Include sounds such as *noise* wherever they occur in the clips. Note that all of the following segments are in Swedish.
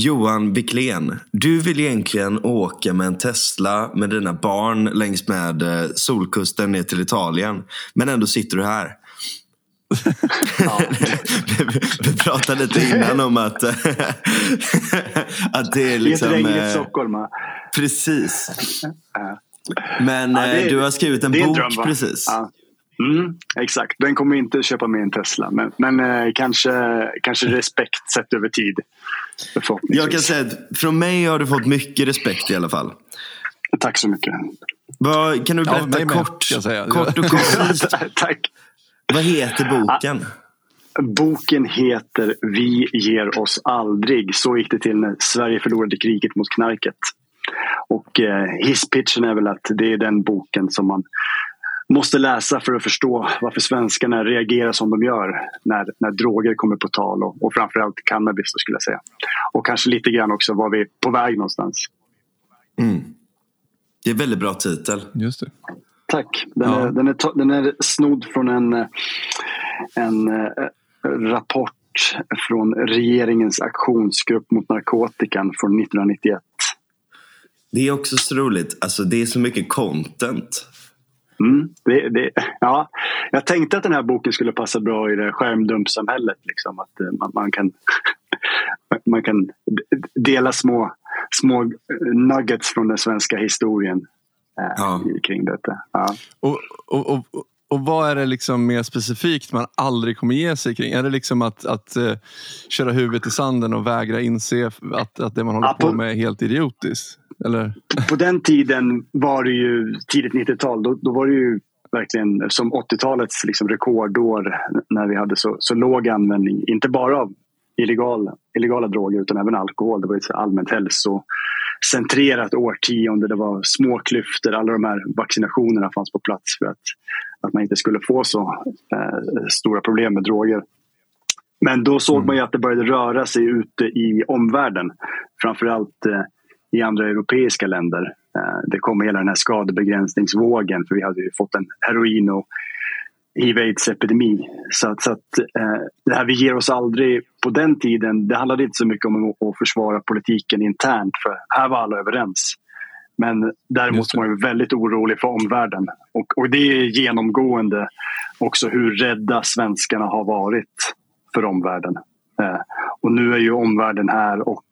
Johan Wiklén, du vill egentligen åka med en Tesla med dina barn längs med eh, Solkusten ner till Italien. Men ändå sitter du här. *laughs* vi pratade lite innan om att, *laughs* att det är liksom... I ett regnigt eh, Stockholm. Precis. Men ja, är, du har skrivit en bok dröm, precis. Ja. Mm, exakt, den kommer inte köpa med en Tesla. Men, men eh, kanske, kanske *laughs* respekt sett över tid. Jag kan säga att från mig har du fått mycket respekt i alla fall. Tack så mycket. Vad, kan du berätta ja, kort, kort och koncist? *laughs* Tack. Vad heter boken? Boken heter Vi ger oss aldrig. Så gick det till när Sverige förlorade kriget mot knarket. Och eh, hisspitchen är väl att det är den boken som man måste läsa för att förstå varför svenskarna reagerar som de gör när, när droger kommer på tal och, och framförallt cannabis skulle jag säga. Och kanske lite grann också var vi är på väg någonstans. Mm. Det är väldigt bra titel. Just det. Tack. Den, ja. är, den, är, den är snodd från en, en äh, rapport från regeringens aktionsgrupp mot narkotikan från 1991. Det är också så roligt. Alltså, det är så mycket content. Mm, det, det, *laughs* ja. Jag tänkte att den här boken skulle passa bra i det skärmdumpsamhället. Liksom, att eh, man, man, kan, *laughs* man kan dela små, små nuggets från den svenska historien eh, ja. kring detta. Ja. Och, och, och, och vad är det liksom mer specifikt man aldrig kommer ge sig kring? Är det liksom att, att uh, köra huvudet i sanden och vägra inse att, att det man håller på med är helt idiotiskt? Eller? På den tiden var det ju tidigt 90-tal. Då, då var det ju verkligen som 80-talets liksom rekordår när vi hade så, så låg användning, inte bara av illegal, illegala droger utan även alkohol. Det var ett allmänt hälsocentrerat årtionde. Det var små klyftor. Alla de här vaccinationerna fanns på plats för att, att man inte skulle få så eh, stora problem med droger. Men då såg mm. man ju att det började röra sig ute i omvärlden. Framförallt eh, i andra europeiska länder. Eh, det kom hela den här skadebegränsningsvågen för vi hade ju fått en heroin och hiv-aids-epidemi. Så, så att eh, det här vi ger oss aldrig på den tiden, det handlade inte så mycket om att försvara politiken internt för här var alla överens. Men däremot var man väldigt orolig för omvärlden. Och, och det är genomgående också hur rädda svenskarna har varit för omvärlden. Eh, och nu är ju omvärlden här och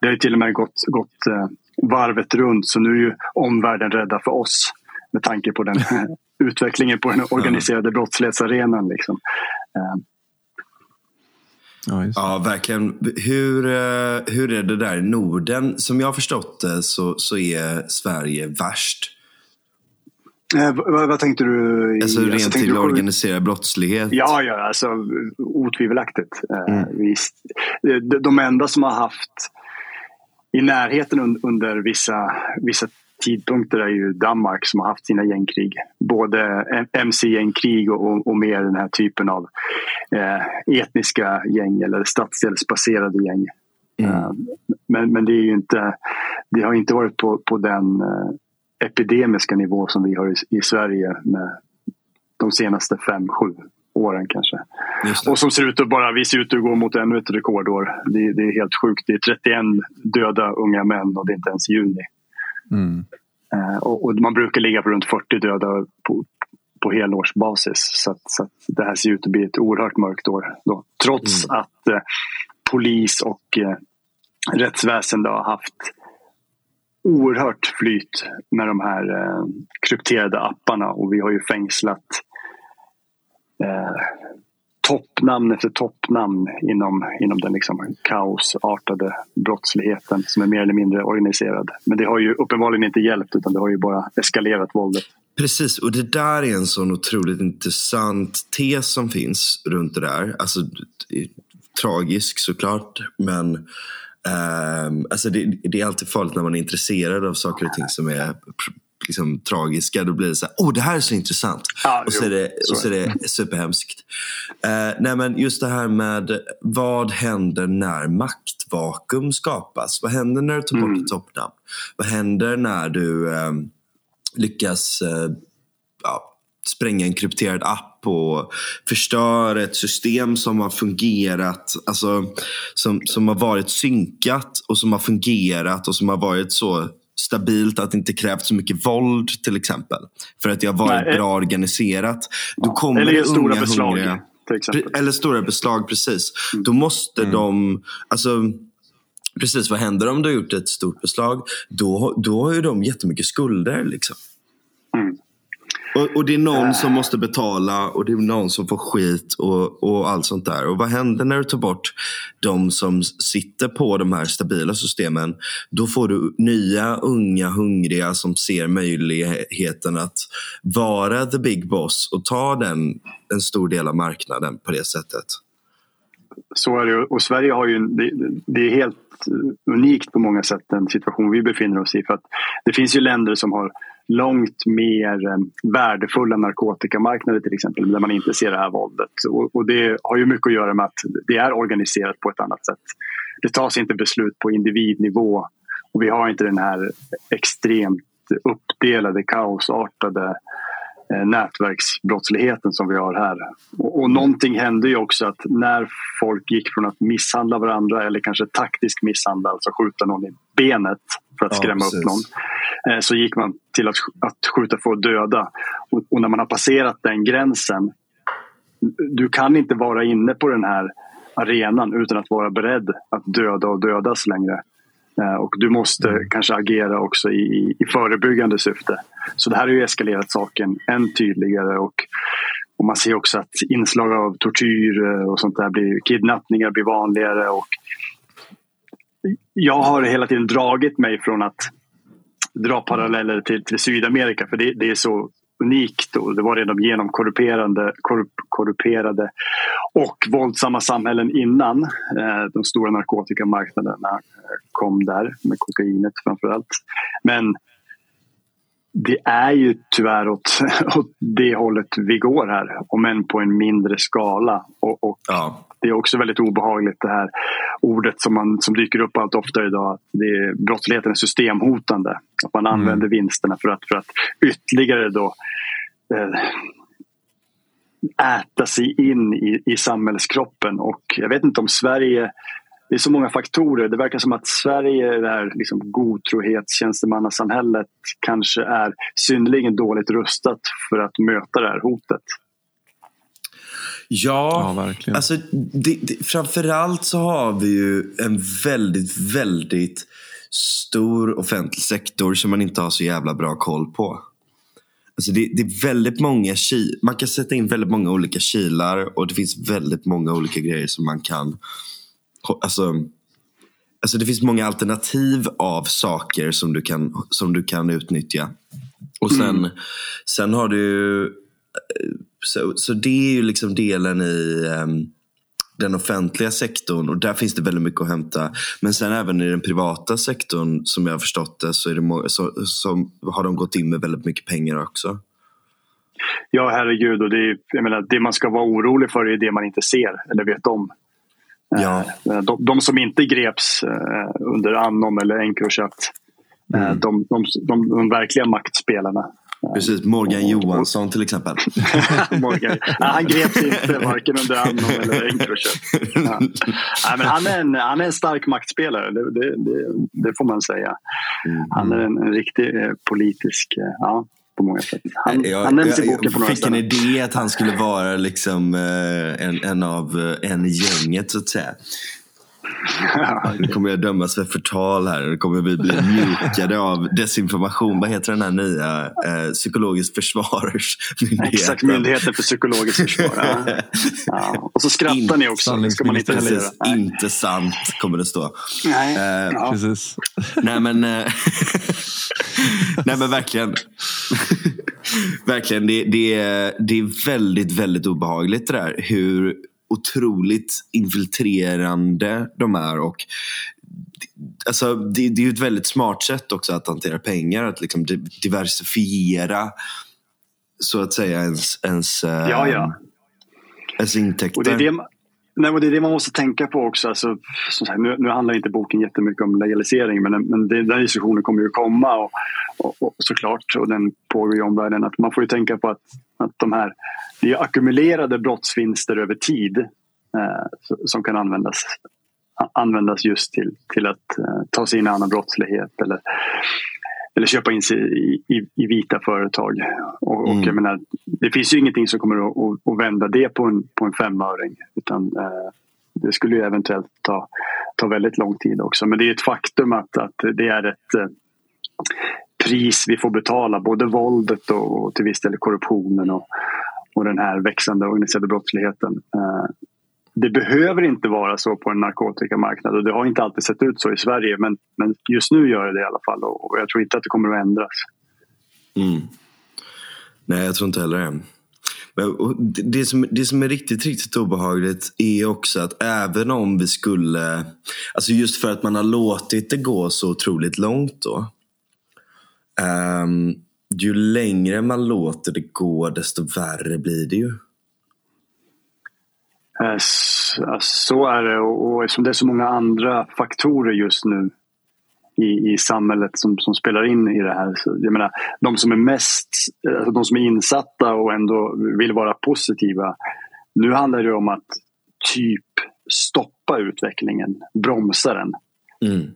det har till och med gått, gått eh, varvet runt så nu är ju omvärlden rädda för oss med tanke på den *laughs* utvecklingen på den organiserade brottslighetsarenan. Liksom. Eh. Ja, ja, verkligen. Hur, hur är det där i Norden? Som jag har förstått det så, så är Sverige värst Eh, vad, vad, tänkte du? I, alltså rent alltså, till organiserad brottslighet? Ja, ja alltså, otvivelaktigt. Eh, mm. Vi, de, de enda som har haft i närheten un, under vissa, vissa tidpunkter är ju Danmark som har haft sina gängkrig. Både mc-gängkrig och, och mer den här typen av eh, etniska gäng eller stadsdelsbaserade gäng. Mm. Eh, men, men det, är inte, det har inte varit på, på den eh, epidemiska nivå som vi har i, i Sverige med de senaste fem, sju åren kanske. Och som ser ut att bara, vi ser ut att gå mot ännu ett rekordår. Det, det, är helt sjukt. Det är 31 döda unga män och det är inte ens juni. Mm. Uh, och, och, man brukar ligga på runt 40 döda på, på helårsbasis. Så, att, så att det här ser ut att bli ett oerhört mörkt år. Då. Trots mm. att uh, polis och uh, rättsväsende har haft oerhört flyt med de här eh, krypterade apparna och vi har ju fängslat eh, toppnamn efter toppnamn inom, inom den liksom kaosartade brottsligheten som är mer eller mindre organiserad. Men det har ju uppenbarligen inte hjälpt utan det har ju bara eskalerat våldet. Precis, och det där är en sån otroligt intressant tes som finns runt det där. Alltså, tragisk såklart, men Um, alltså det, det, är alltid farligt när man är intresserad av saker och ting som är liksom, tragiska. Då blir det så här, åh oh, det här är så intressant. Ja, och, så är det, och så är det superhemskt. Uh, nej, men just det här med vad händer när maktvakuum skapas? Vad händer när du tar bort mm. toppnamn? Vad händer när du um, lyckas uh, ja, spränga en krypterad app på förstör ett system som har fungerat, alltså som, som har varit synkat och som har fungerat och som har varit så stabilt att det inte krävt så mycket våld till exempel. För att det har varit Nej, bra organiserat. Då kommer eller det stora beslag. Hungriga, eller stora beslag, precis. Mm. Då måste mm. de... Alltså, Precis, vad händer om du har gjort ett stort beslag? Då, då har ju de jättemycket skulder. Liksom. Mm. Och, och, det är någon som måste betala och det är någon som får skit och, och allt sånt där. Och vad händer när du tar bort de som sitter på de här stabila systemen? Då får du nya, unga, hungriga som ser möjligheten att vara the big boss och ta den, en stor del av marknaden på det sättet. Så är det. Och Sverige har ju, det, det är helt unikt på många sätt den situation vi befinner oss i. För att det finns ju länder som har långt mer eh, värdefulla narkotikamarknader till exempel där man inte ser det här våldet. Och, det har ju mycket att göra med att det är organiserat på ett annat sätt. Det tas inte beslut på individnivå och vi har inte den här extremt uppdelade, kaosartade nätverksbrottsligheten som vi har här. Och, och någonting hände ju också att när folk gick från att misshandla varandra eller kanske taktisk misshandla, alltså skjuta någon i benet för att skrämma ja, upp någon, eh, så gick man till att, att skjuta för att döda. Och, och när man har passerat den gränsen, du kan inte vara inne på den här arenan utan att vara beredd att döda och dödas längre. Eh, och du måste mm. kanske agera också i, i förebyggande syfte. Så det här har ju eskalerat saken än tydligare. Och, och man ser också att inslag av tortyr eh, och sånt där blir, kidnappningar blir vanligare. Och jag har hela tiden dragit mig från att dra paralleller till, till Sydamerika för det, det är så unikt och det var redan genomkorrumperade korrup, korruperade och våldsamma samhällen innan eh, de stora narkotikamarknaderna eh, kom där med kokainet framförallt. Men det är ju tyvärr åt, *laughs* åt det hållet vi går här, om än på en mindre skala. Och, och ja. Det är också väldigt obehagligt det här ordet som, man, som dyker upp allt oftare idag. Att det är, brottsligheten är systemhotande. Att man mm. använder vinsterna för att, för att ytterligare då eh, äta sig in i, i samhällskroppen. Och jag vet inte om Sverige det är så många faktorer. Det verkar som att Sverige, det här liksom godtrohetstjänstemannasamhället kanske är synnerligen dåligt rustat för att möta det här hotet. Ja, ja verkligen. Alltså, det, det, framförallt så har vi ju en väldigt, väldigt stor offentlig sektor som man inte har så jävla bra koll på. Alltså det, det, är väldigt många Man kan sätta in väldigt många olika kilar och det finns väldigt många olika grejer som man kan Alltså, alltså det finns många alternativ av saker som du kan, som du kan utnyttja. Och sen, mm. sen har du... Så, så det är ju liksom delen i um, den offentliga sektorn och där finns det väldigt mycket att hämta. Men sen även i den privata sektorn som jag har förstått det så, är det så, så har de gått in med väldigt mycket pengar också. Ja, herregud. Och det, är, jag menar, det man ska vara orolig för är det man inte ser eller vet om. Ja. Eh, de, de, som inte greps eh, under Annom eller Encrochat, eh, mm. de, de, de, de verkliga maktspelarna. Precis, Morgan Johansson till exempel. *laughs* Morgan. Ja, han greps inte *laughs* varken under Annom eller Encrochat. Ja. Ja, men han, är en, han är en stark maktspelare, det, det, det, det får man säga. Mm. Han är en, en riktig politisk... Ja på många sätt. Han, jag, han nämns i boken på några Jag fick en idé att han skulle vara liksom, eh, en, en av eh, en i gänget så att säga. *laughs* Nu kommer jag dömas för förtal här. Nu kommer vi bli mjukade av desinformation. Vad heter den här nya eh, psykologiskt försvarsmyndigheten? Exakt, Myndigheten för psykologiskt försvar. Ja. ja. Och så skrattar ni också. Det ska man inte heller göra. Inte sant kommer det stå. Nej, eh, ja. precis. Nej men, eh, *laughs* *laughs* nej, men verkligen. *laughs* verkligen. Det, det, är, det är väldigt, väldigt obehagligt det där. Hur otroligt infiltrerande de är. Och alltså, det, det är ett väldigt smart sätt också att hantera pengar. Att liksom diversifiera så att säga ens, ens, ja, ja. ens intäkter. Och det är det, Nej, och det är det man måste tänka på också. Alltså, sagt, nu, nu, handlar inte boken jättemycket om legalisering men, men det, den diskussionen kommer ju komma och, och, och, såklart och den pågår i omvärlden. Att man får ju tänka på att, att de här, det är ackumulerade brottsvinster över tid eh, som kan användas, användas just till, till att eh, ta sig in i annan brottslighet eller eller köpa in sig i, i, i vita företag. Och, mm. och jag menar, det finns ju ingenting som kommer att, att, att vända det på en, på en femöring. Utan, eh, det skulle ju eventuellt ta, ta väldigt lång tid också. Men det är ett faktum att, att det är ett eh, pris vi får betala. Både våldet och, och till viss del korruptionen och, och den här växande organiserade brottsligheten. Eh, det behöver inte vara så på en narkotikamarknad och det har inte alltid sett ut så i Sverige men, men just nu gör det det i alla fall och jag tror inte att det kommer att ändras. Mm. Nej, jag tror inte heller det. Men, det, som, det som är riktigt, riktigt obehagligt är också att även om vi skulle... Alltså just för att man har låtit det gå så otroligt långt då. Um, ju längre man låter det gå desto värre blir det ju. Eh, så är det och eftersom det är så många andra faktorer just nu i, i samhället som, som spelar in i det här. Så jag menar, de som är mest, alltså de som är insatta och ändå vill vara positiva. Nu handlar det om att typ stoppa utvecklingen, bromsa den. Mm.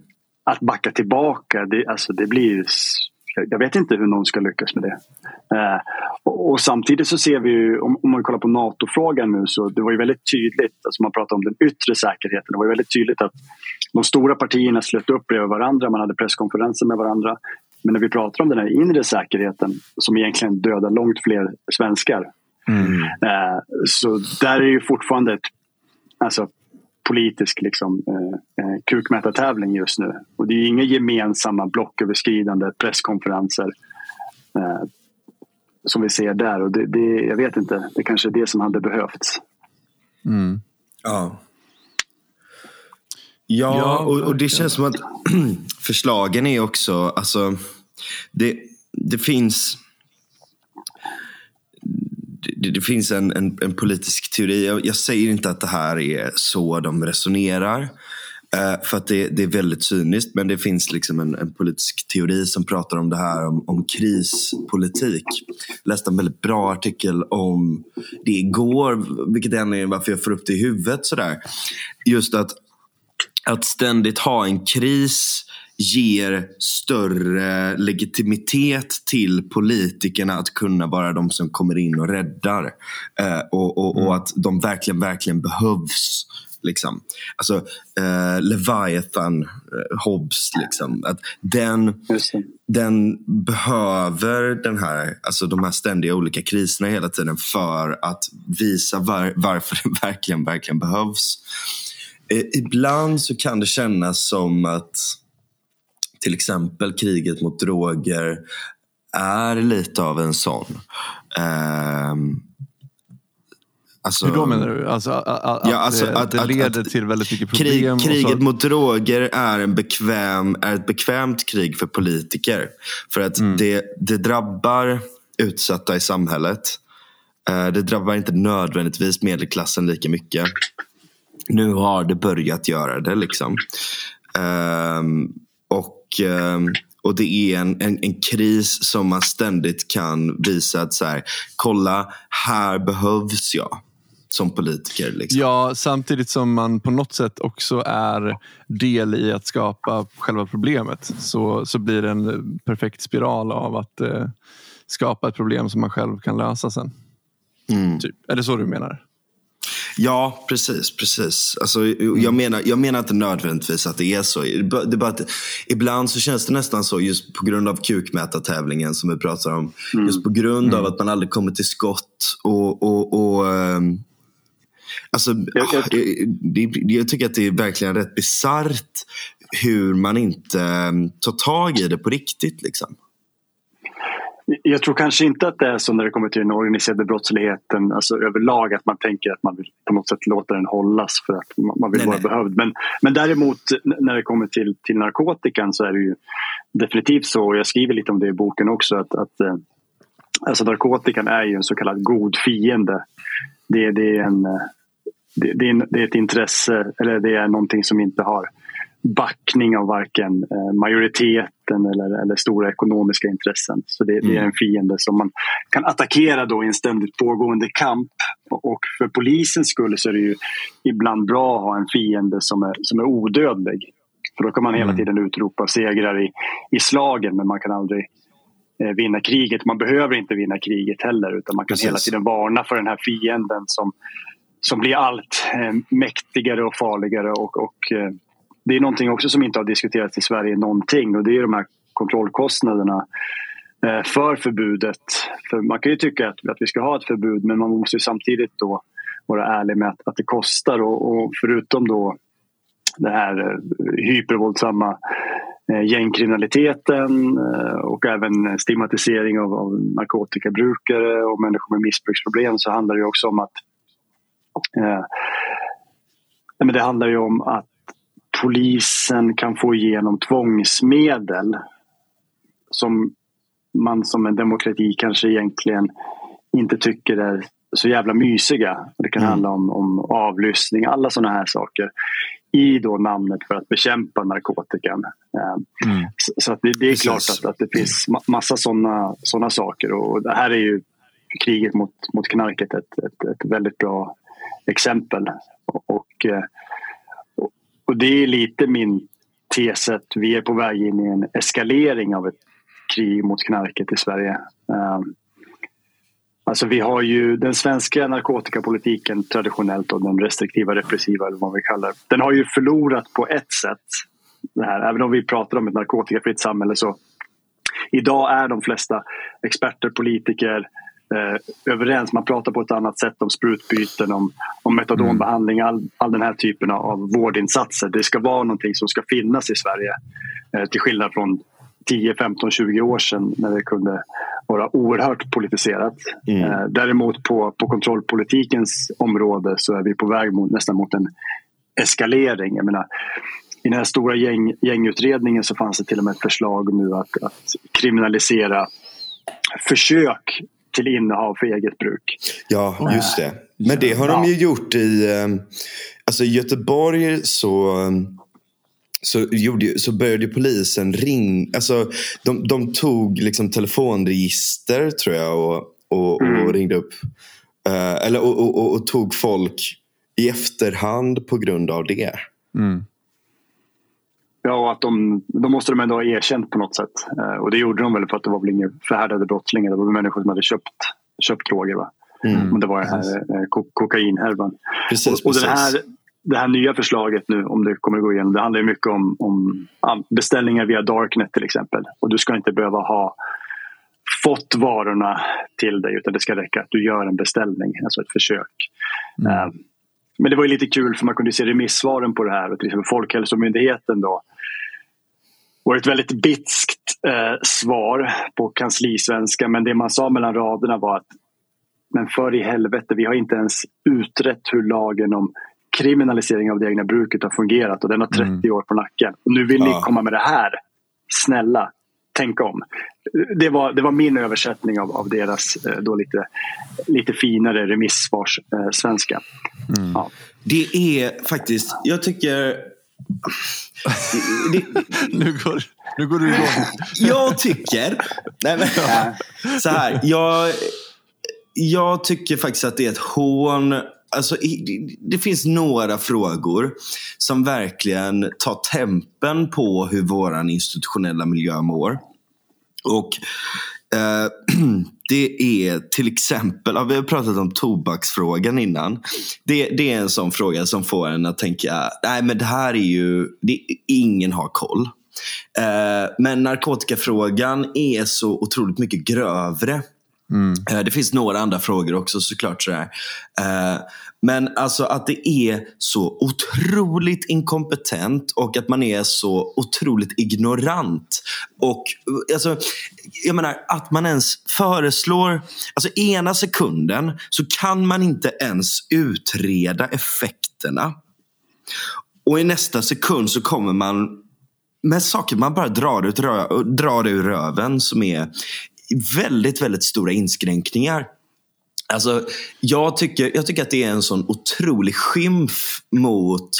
Att backa tillbaka, det, alltså det blir jag vet inte hur någon ska lyckas med det. Eh, och, och, samtidigt så ser vi ju, om, om man kollar på NATO-frågan nu, så det var ju väldigt tydligt, alltså man pratar om den yttre säkerheten, det var ju väldigt tydligt att de stora partierna slöt upp bredvid varandra, man hade presskonferenser med varandra. Men när vi pratar om den här inre säkerheten som egentligen dödar långt fler svenskar. Mm. Eh, så där är ju fortfarande ett, alltså politisk liksom, eh, eh, kukmätartävling just nu. Och det är inga gemensamma blocköverskridande presskonferenser eh, som vi ser där. Och det, det, jag vet inte, det kanske är det som hade behövts. Mm. Ja. Ja, och, och, det känns som att *clears throat* förslagen är också, alltså det, det finns det, det, finns en, en, en, politisk teori. Jag, jag, säger inte att det här är så de resonerar. Eh, för att det, det, är väldigt cyniskt. Men det finns liksom en, en, politisk teori som pratar om det här om, om krispolitik. Jag läste en väldigt bra artikel om det igår. Vilket är anledningen varför jag får upp det i huvudet. Sådär. Just att, att ständigt ha en kris ger större legitimitet till politikerna att kunna vara de som kommer in och räddar. Eh, och, och, och, mm. att de verkligen, verkligen behövs. Liksom. Alltså eh, Leviathan, eh, Hobbes, liksom. att den, den behöver den här, alltså de här ständiga olika kriserna hela tiden för att visa var, varför den verkligen, verkligen behövs. Eh, ibland så kan det kännas som att till exempel kriget mot droger är lite av en sån. Um, Alltså, Hur då menar du? Alltså, att, ja, alltså, det, att, det leder att, till väldigt mycket problem? Krig, kriget mot droger är, en bekväm, är ett bekvämt krig för politiker. För att mm. det, det drabbar utsatta i samhället. Uh, det drabbar inte nödvändigtvis medelklassen lika mycket. Nu har det börjat göra det. liksom. Um, och Ehm, och det är en, en, en, kris som man ständigt kan visa att så här, kolla, här behövs jag som politiker. Liksom. Ja, samtidigt som man på något sätt också är del i att skapa själva problemet. Så, så blir det en perfekt spiral av att eh, skapa ett problem som man själv kan lösa sen. Mm. Typ. Är det så du menar? Ja, precis. precis. Alltså, jag, mm. menar, jag menar inte nödvändigtvis att det är så. Det är bara att, ibland så känns det nästan så just på grund av kukmätartävlingen som vi pratar om. Mm. Just på grund mm. av att man aldrig kommer till skott. och, och, och um, Alltså, jag, jag, jag, jag, tycker att det är verkligen rätt bisarrt hur man inte um, tar tag i det på riktigt. Liksom. Jag tror kanske inte att det är så när det kommer till den organiserade brottsligheten alltså överlag att man tänker att man vill på något sätt låta den hållas för att man vill nej, vara nej. behövd. Men, men däremot när det kommer till, till narkotikan så är det ju definitivt så, och jag skriver lite om det i boken också, att, att eh, alltså narkotikan är ju en så kallad god fiende. Det, det är en, det, det, är, det är ett intresse eller det är någonting som inte har backning av varken eh, majoriteten eller, eller stora ekonomiska intressen. Så det, det, är en mm. fiende som man kan attackera då i en ständigt pågående kamp. Och för polisens skull så är det ju ibland bra att ha en fiende som är, som är odödlig. För då kan man hela mm. tiden utropa segrar i, i slagen men man kan aldrig eh, vinna kriget. Man behöver inte vinna kriget heller utan man kan Precis. hela tiden varna för den här fienden som, som blir allt eh, mäktigare och farligare och, och eh, det är någonting också som inte har diskuterats i Sverige någonting och det är de här kontrollkostnaderna eh, för förbudet. För man kan ju tycka att, att vi ska ha ett förbud men man måste samtidigt då vara ärlig med att, att det kostar och, och förutom då den här eh, hypervåldsamma eh, gängkriminaliteten och även stigmatisering av, av narkotikabrukare och människor med missbruksproblem så handlar det också om att eh, men det handlar ju om att polisen kan få igenom tvångsmedel som man som en demokrati kanske egentligen inte tycker är så jävla mysiga. Det kan mm. handla om, om avlyssning, alla sådana här saker i då namnet för att bekämpa narkotikan. Eh, mm. Så, så att det, det, är Precis. klart att, att det finns massa sådana såna saker och det här är ju kriget mot, mot knarket ett, ett, ett väldigt bra exempel. Och, och eh, och det är lite min tes att vi är på väg in i en eskalering av ett krig mot knarket i Sverige. Ehm, alltså vi har ju den svenska narkotikapolitiken traditionellt och den restriktiva repressiva eller vad vi kallar Den har ju förlorat på ett sätt. Det här. Även om vi pratar om ett narkotikafritt samhälle så idag är de flesta experter, politiker, eh, överens. Man pratar på ett annat sätt om sprutbyten, om, om metadonbehandling, all, all den här typen av vårdinsatser. Det ska vara någonting som ska finnas i Sverige. Eh, till skillnad från 10, 15, 20 år sedan när det kunde vara oerhört politiserat. Mm. Eh, däremot på, på kontrollpolitikens område så är vi på väg mot, nästan mot en eskalering. Jag menar, I den här stora gäng, gängutredningen så fanns det till och med ett förslag nu att, att kriminalisera försök till innehav för eget bruk. Ja, just det. Men det har de ju gjort i ehm, alltså Göteborg så så, gjorde, så började polisen ringa. Alltså, de, de tog liksom telefonregister tror jag och, och, mm. och ringde upp. Uh, eller, och, och, och, tog folk i efterhand på grund av det. Mm. Ja, att de, då måste de ändå ha erkänt på något sätt. Eh, och det gjorde de väl för att det var väl inga förhärdade brottslingar. Det var människor som hade köpt, köpt droger. Va? Mm. Och det var den här eh, kokainhärvan. Precis, och, och den här, det här nya förslaget nu, om det kommer att gå igenom, det handlar mycket om, om beställningar via Darknet till exempel. Och du ska inte behöva ha fått varorna till dig utan det ska räcka att du gör en beställning, alltså ett försök. Mm. Uh, men det var ju lite kul för man kunde se remissvaren på det här. Och till exempel Folkhälsomyndigheten då var ett väldigt bitskt eh, svar på kanslisvenska men det man sa mellan raderna var att men för i helvete, vi har inte ens utrett hur lagen om kriminalisering av det egna bruket har fungerat och den har 30 mm. år på nacken. Och nu vill ja. ni komma med det här. Snälla, tänk om. Det var, det var min översättning av, av deras eh, då lite, lite finare remissvarssvenska. Eh, mm. Ja. Det är faktiskt, jag tycker det, nu, går, nu går du igång. Jag tycker... Nej men, så här. Jag, jag tycker faktiskt att det är ett hån. Alltså, det finns några frågor som verkligen tar tempen på hur vår institutionella miljö mår. Och *clears throat* det är till exempel, ja, vi har pratat om tobaksfrågan innan. Det, det, är en sån fråga som får en att tänka, nej men det här är ju, det, ingen har koll. Eh, men narkotikafrågan är så otroligt mycket grövre. Mm. Eh, det finns några andra frågor också såklart. Sådär. Eh, men alltså att det är så otroligt inkompetent och att man är så otroligt ignorant. Och alltså, jag menar att man ens föreslår, alltså ena sekunden så kan man inte ens utreda effekterna. Och i nästa sekund så kommer man med saker man bara drar, ut, drar ur röven som är väldigt, väldigt stora inskränkningar Alltså, jag, tycker, jag tycker att det är en sån otrolig skymf mot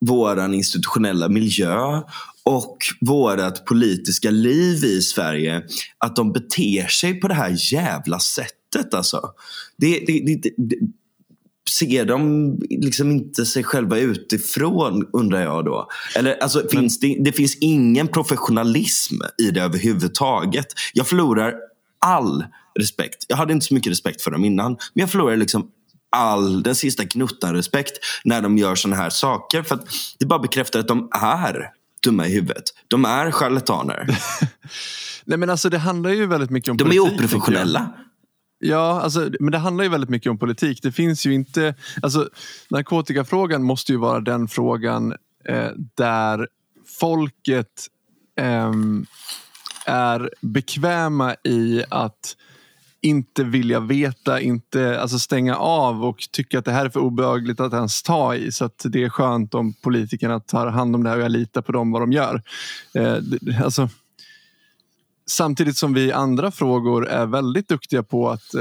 vår institutionella miljö och vårt politiska liv i Sverige att de beter sig på det här jävla sättet. Alltså. Det, det, det, det ser de liksom inte sig själva utifrån undrar jag då? Eller alltså, Men... finns det, det finns ingen professionalism i det överhuvudtaget. Jag förlorar all respekt. Jag hade inte så mycket respekt för dem innan. Men jag förlorar liksom all den sista gnuttan respekt när de gör såna här saker. För att det bara bekräftar att de är dumma i huvudet. De är charlataner. *laughs* Nej men alltså det handlar ju väldigt mycket om de politik. De är oprofessionella. Ja, alltså, men det handlar ju väldigt mycket om politik. Det finns ju inte... Alltså, narkotikafrågan måste ju vara den frågan eh, där folket eh, är bekväma i att inte vilja veta, inte alltså stänga av och tycka att det här är för obehagligt att ens ta i. Så att det är skönt om politikerna tar hand om det här och jag litar på dem vad de gör. Eh, alltså, Samtidigt som vi andra frågor är väldigt duktiga på att eh,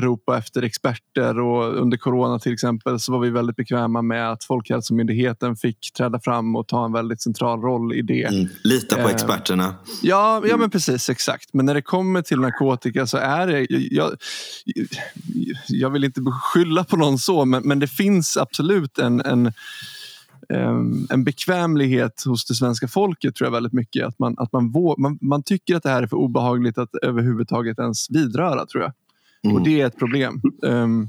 ropa efter experter och under corona till exempel så var vi väldigt bekväma med att Folkhälsomyndigheten fick träda fram och ta en väldigt central roll i det. Mm, lita på eh, experterna. Ja, ja, men precis exakt. Men när det kommer till narkotika så är det... Jag, jag vill inte skylla på någon så, men, men det finns absolut en, en en bekvämlighet hos det svenska folket tror jag väldigt mycket. Att man, att man, man, man tycker att det här är för obehagligt att överhuvudtaget ens vidröra tror jag. Mm. Och det är ett problem. Um,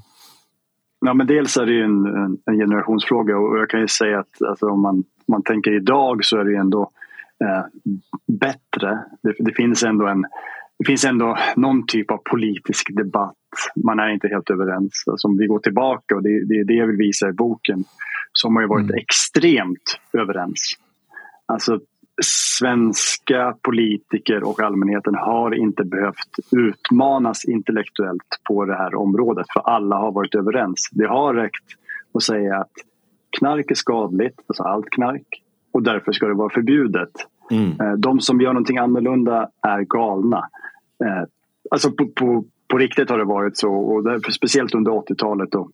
Ja, men dels är det en, en, en, generationsfråga och jag kan ju säga att alltså, om man, man tänker idag så är det ändå eh, bättre. Det, det, finns ändå en det finns ändå någon typ av politisk debatt. Man är inte helt överens. Alltså, om vi går tillbaka och det, det är det jag vill visa i boken som har ju varit mm. extremt överens. Alltså svenska politiker och allmänheten har inte behövt utmanas intellektuellt på det här området för alla har varit överens. Det har räckt att säga att knark är skadligt, alltså allt knark och därför ska det vara förbjudet. Mm. Eh, de som gör någonting annorlunda är galna. Eh, alltså på, på, på riktigt har det varit så och det, speciellt under 80-talet och,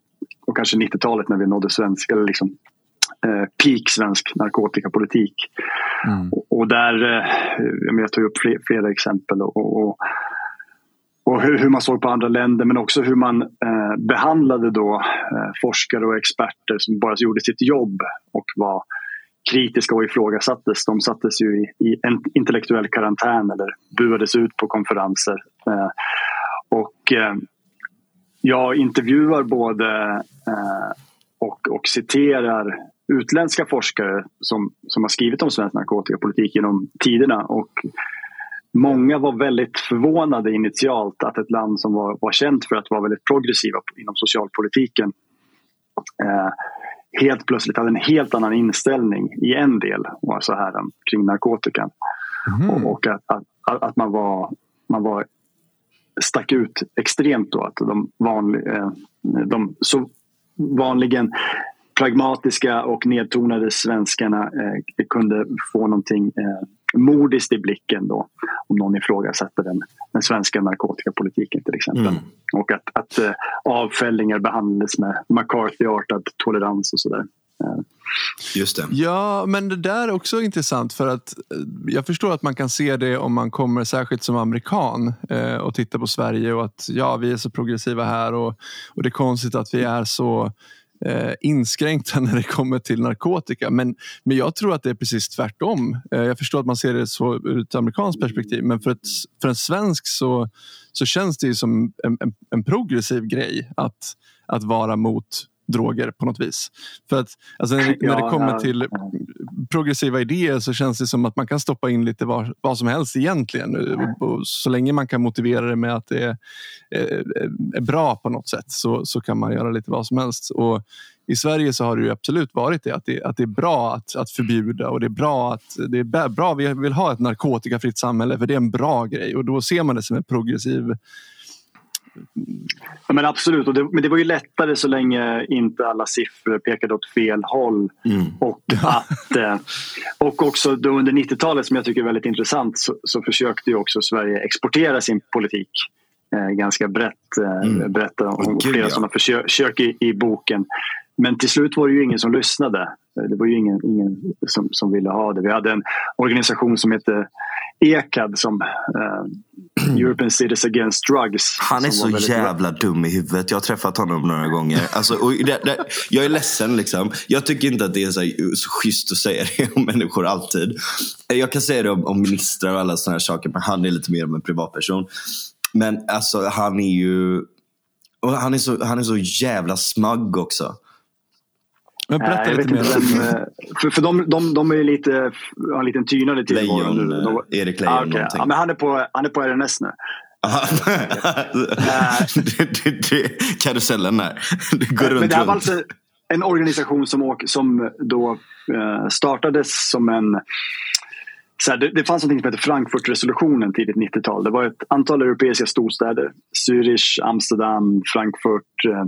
och kanske 90-talet när vi nådde svensk, eller liksom, eh, peak svensk narkotikapolitik. Mm. Och, och, där, eh, jag tar upp fler, flera exempel och, och, och hur, hur, man såg på andra länder men också hur man eh, behandlade då eh, forskare och experter som bara gjorde sitt jobb och var kritiska och ifrågasattes. De sattes ju i, i en intellektuell karantän eller buades ut på konferenser. Eh, och eh, jag intervjuar både eh, och, och citerar utländska forskare som, som har skrivit om svensk narkotikapolitik genom tiderna. Och många var väldigt förvånade initialt att ett land som var, var känt för att vara väldigt progressiva inom socialpolitiken eh, helt plötsligt hade en helt annan inställning i en del så här, kring narkotikan. Mm. Och, och att, att, att, man var, man var stack ut extremt då. Att de, vanlig, eh, de så vanligen pragmatiska och nedtonade svenskarna eh, kunde få någonting eh, modiskt i blicken då om någon ifrågasätter den, den svenska narkotikapolitiken till exempel. Mm. Och att, att eh, avfällningar behandlades med McCarthy-artad tolerans och sådär. Eh. Just det. Ja, men det där är också intressant för att eh, jag förstår att man kan se det om man kommer särskilt som amerikan eh, och tittar på Sverige och att ja, vi är så progressiva här och, och det är konstigt att vi är så eh, inskränkta *laughs* när det kommer till narkotika. Men, men jag tror att det är precis tvärtom. Eh, jag förstår att man ser det så ur ett amerikanskt perspektiv men för, ett, för en svensk så, så känns det som en, en, en progressiv grej att, att vara mot droger på något vis. För att alltså, när, ja, när det kommer till progressiva idéer så känns det som att man kan stoppa in lite var, vad som helst egentligen. Och, och, så länge man kan motivera det med att det är, är, är, bra på något sätt så, så kan man göra lite vad som helst. Och i Sverige så har det absolut varit det att, det. att det är bra att, att förbjuda och det är bra att det är bra. Vi vill ha ett narkotikafritt samhälle för det är en bra grej och då ser man det som en progressiv Ja, men absolut, och det, men det var ju lättare så länge inte alla siffror pekade åt fel håll. Mm. Och, att, eh, och också då under 90-talet som jag tycker är väldigt intressant så, så försökte ju också Sverige exportera sin politik eh, ganska brett. Eh, mm. Berättar om oh, flera ja. sådana försök i, i boken. Men till slut var det ju ingen som lyssnade. Det var ju ingen, ingen som, som ville ha det. Vi hade en organisation som hette ECAD som uh, European Cities Against Drugs. Han är så jävla bra. dum i huvudet. Jag har träffat honom några gånger. Alltså, det, det, jag är ledsen liksom. Jag tycker inte att det är så, så schysst att säga det om människor alltid. Jag kan säga det om, om ministrar och alla sådana här saker, men han är lite mer av en privatperson. Men alltså han är ju han är så, han är så jävla smagg också. Men berätta lite mer. Vem, eh, för för de, de, de är lite, har en liten tynande till. Lejon, de, Erik Lejon ah, okay. ja, men han är på, han är på RNS nu. *laughs* karusellen där. Det går runt, men det här var alltså en organisation som, som då eh, startades som en så här, det, det, fanns något som hette Frankfurtresolutionen tidigt 90-tal. Det var ett antal europeiska storstäder. Zürich, Amsterdam, Frankfurt. Eh,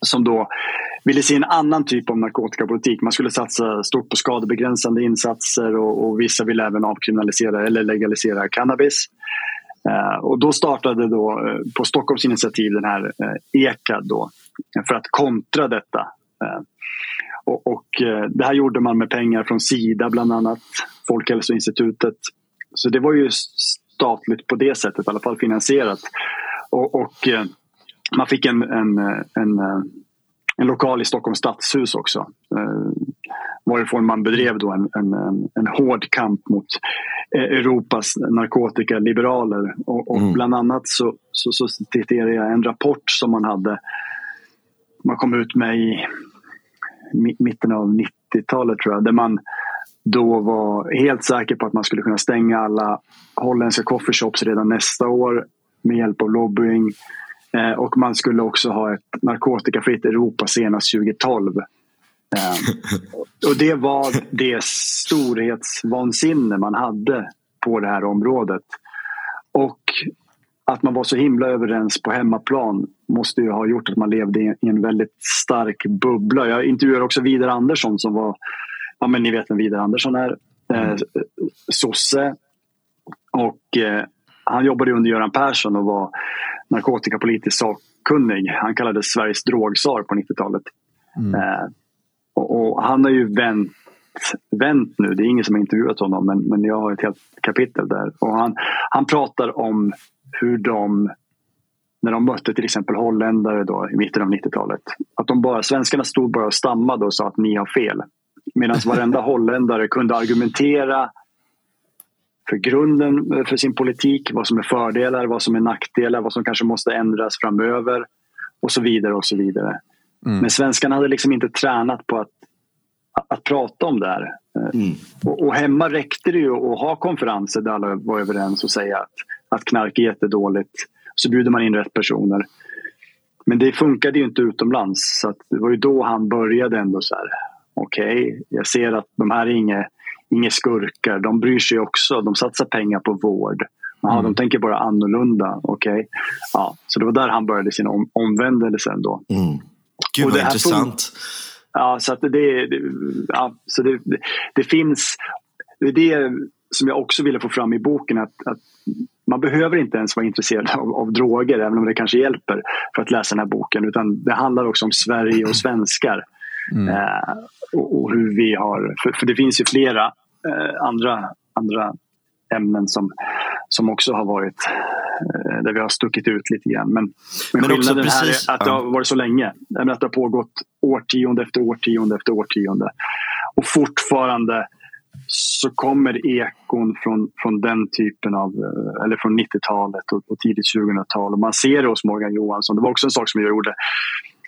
som då ville se en annan typ av narkotikapolitik. Man skulle satsa stort på skadebegränsande insatser och, och vissa ville även avkriminalisera eller legalisera cannabis. Eh, och då startade då eh, på Stockholms initiativ den här uh, då, för att kontra detta. och, och det här gjorde man med pengar från Sida bland annat, Folkhälsoinstitutet. Så det var ju statligt på det sättet, i alla fall finansierat. Och, och man fick en, en, en en lokal i Stockholms stadshus också. Eh, varifrån man bedrev då en, en, en, hård kamp mot eh, Europas narkotikaliberaler. Och, och mm. bland annat så, så, så citerade jag en rapport som man hade man kom ut med i mitten av 90-talet tror jag. Där man då var helt säker på att man skulle kunna stänga alla holländska coffeeshops redan nästa år med hjälp av lobbying. Eh, och man skulle också ha ett narkotikafritt Europa senast 2012. Eh, *laughs* och det var det storhetsvansinne man hade på det här området. Och att man var så himla överens på hemmaplan måste ju ha gjort att man levde i en väldigt stark bubbla. Jag intervjuade också Vidar Andersson som var, ja men ni vet vem Vidar Andersson är, eh, sosse. Och eh, han jobbade under Göran Persson och var narkotikapolitisk sakkunnig. Han kallades Sveriges drogsar på 90-talet. Mm. Eh, och, och, han har ju vänt, vänt nu. Det är ingen som har intervjuat honom men, men jag har ett helt kapitel där. Och han, han pratar om hur de när de mötte till exempel holländare då, i mitten av 90-talet. Att de bara, svenskarna stod bara och stammade och sa att ni har fel. Medan varenda *laughs* holländare kunde argumentera för grunden för sin politik, vad som är fördelar, vad som är nackdelar, vad som kanske måste ändras framöver och så vidare. och så vidare. Mm. Men svenskarna hade liksom inte tränat på att, att prata om det här. Mm. Och, och, hemma räckte det ju att ha konferenser där alla var överens och säga att, att knark är jättedåligt. Så bjuder man in rätt personer. Men det funkade ju inte utomlands. Så det var ju då han började ändå så här. Okej, okay, jag ser att de här är inget inga skurkar. De bryr sig också. De satsar pengar på vård. Aha, mm. De tänker bara annorlunda. Okay. Ja, så det var där han började sin om, omvändelse. Då. Mm. Gud vad intressant. Ja, så att det, det, ja, så det, det, det, finns... Det är det som jag också ville få fram i boken. Att, att man behöver inte ens vara intresserad av, av, droger, även om det kanske hjälper, för att läsa den här boken. Utan det handlar också om Sverige och svenskar. Mm. Eh, och, och, hur vi har... För, för det finns ju flera andra, andra ämnen som, som också har varit eh, där vi har stuckit ut lite grann. Men, men, men skillnaden precis, här är att det har varit så länge. Att det har pågått årtionde efter årtionde efter årtionde. Och fortfarande så kommer ekon från, från den typen av, eh, eller från 90-talet och, och tidigt 2000-tal. Och man ser det hos Morgan Johansson. Det var också en sak som jag gjorde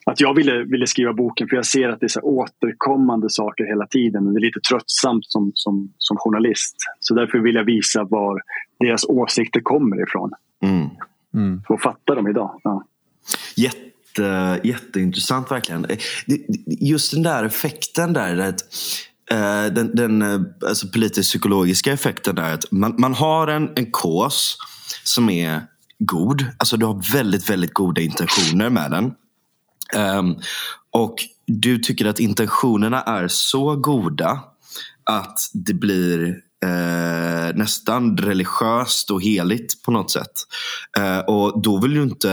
att jag ville, ville skriva boken för jag ser att det är så återkommande saker hela tiden. Det är lite tröttsamt som, som, som journalist. Så därför vill jag visa var deras åsikter kommer ifrån. Mm. Mm. För att fatta dem idag. Ja. Jätte, jätteintressant verkligen. Just den där effekten där. Att, uh, den den uh, alltså politisk psykologiska effekten där. Att man, man har en, en kås som är god. Alltså du har väldigt, väldigt goda intentioner med den. Um, och du tycker att intentionerna är så goda att det blir eh, nästan religiöst och heligt på något sätt. Eh, och då vill, du inte,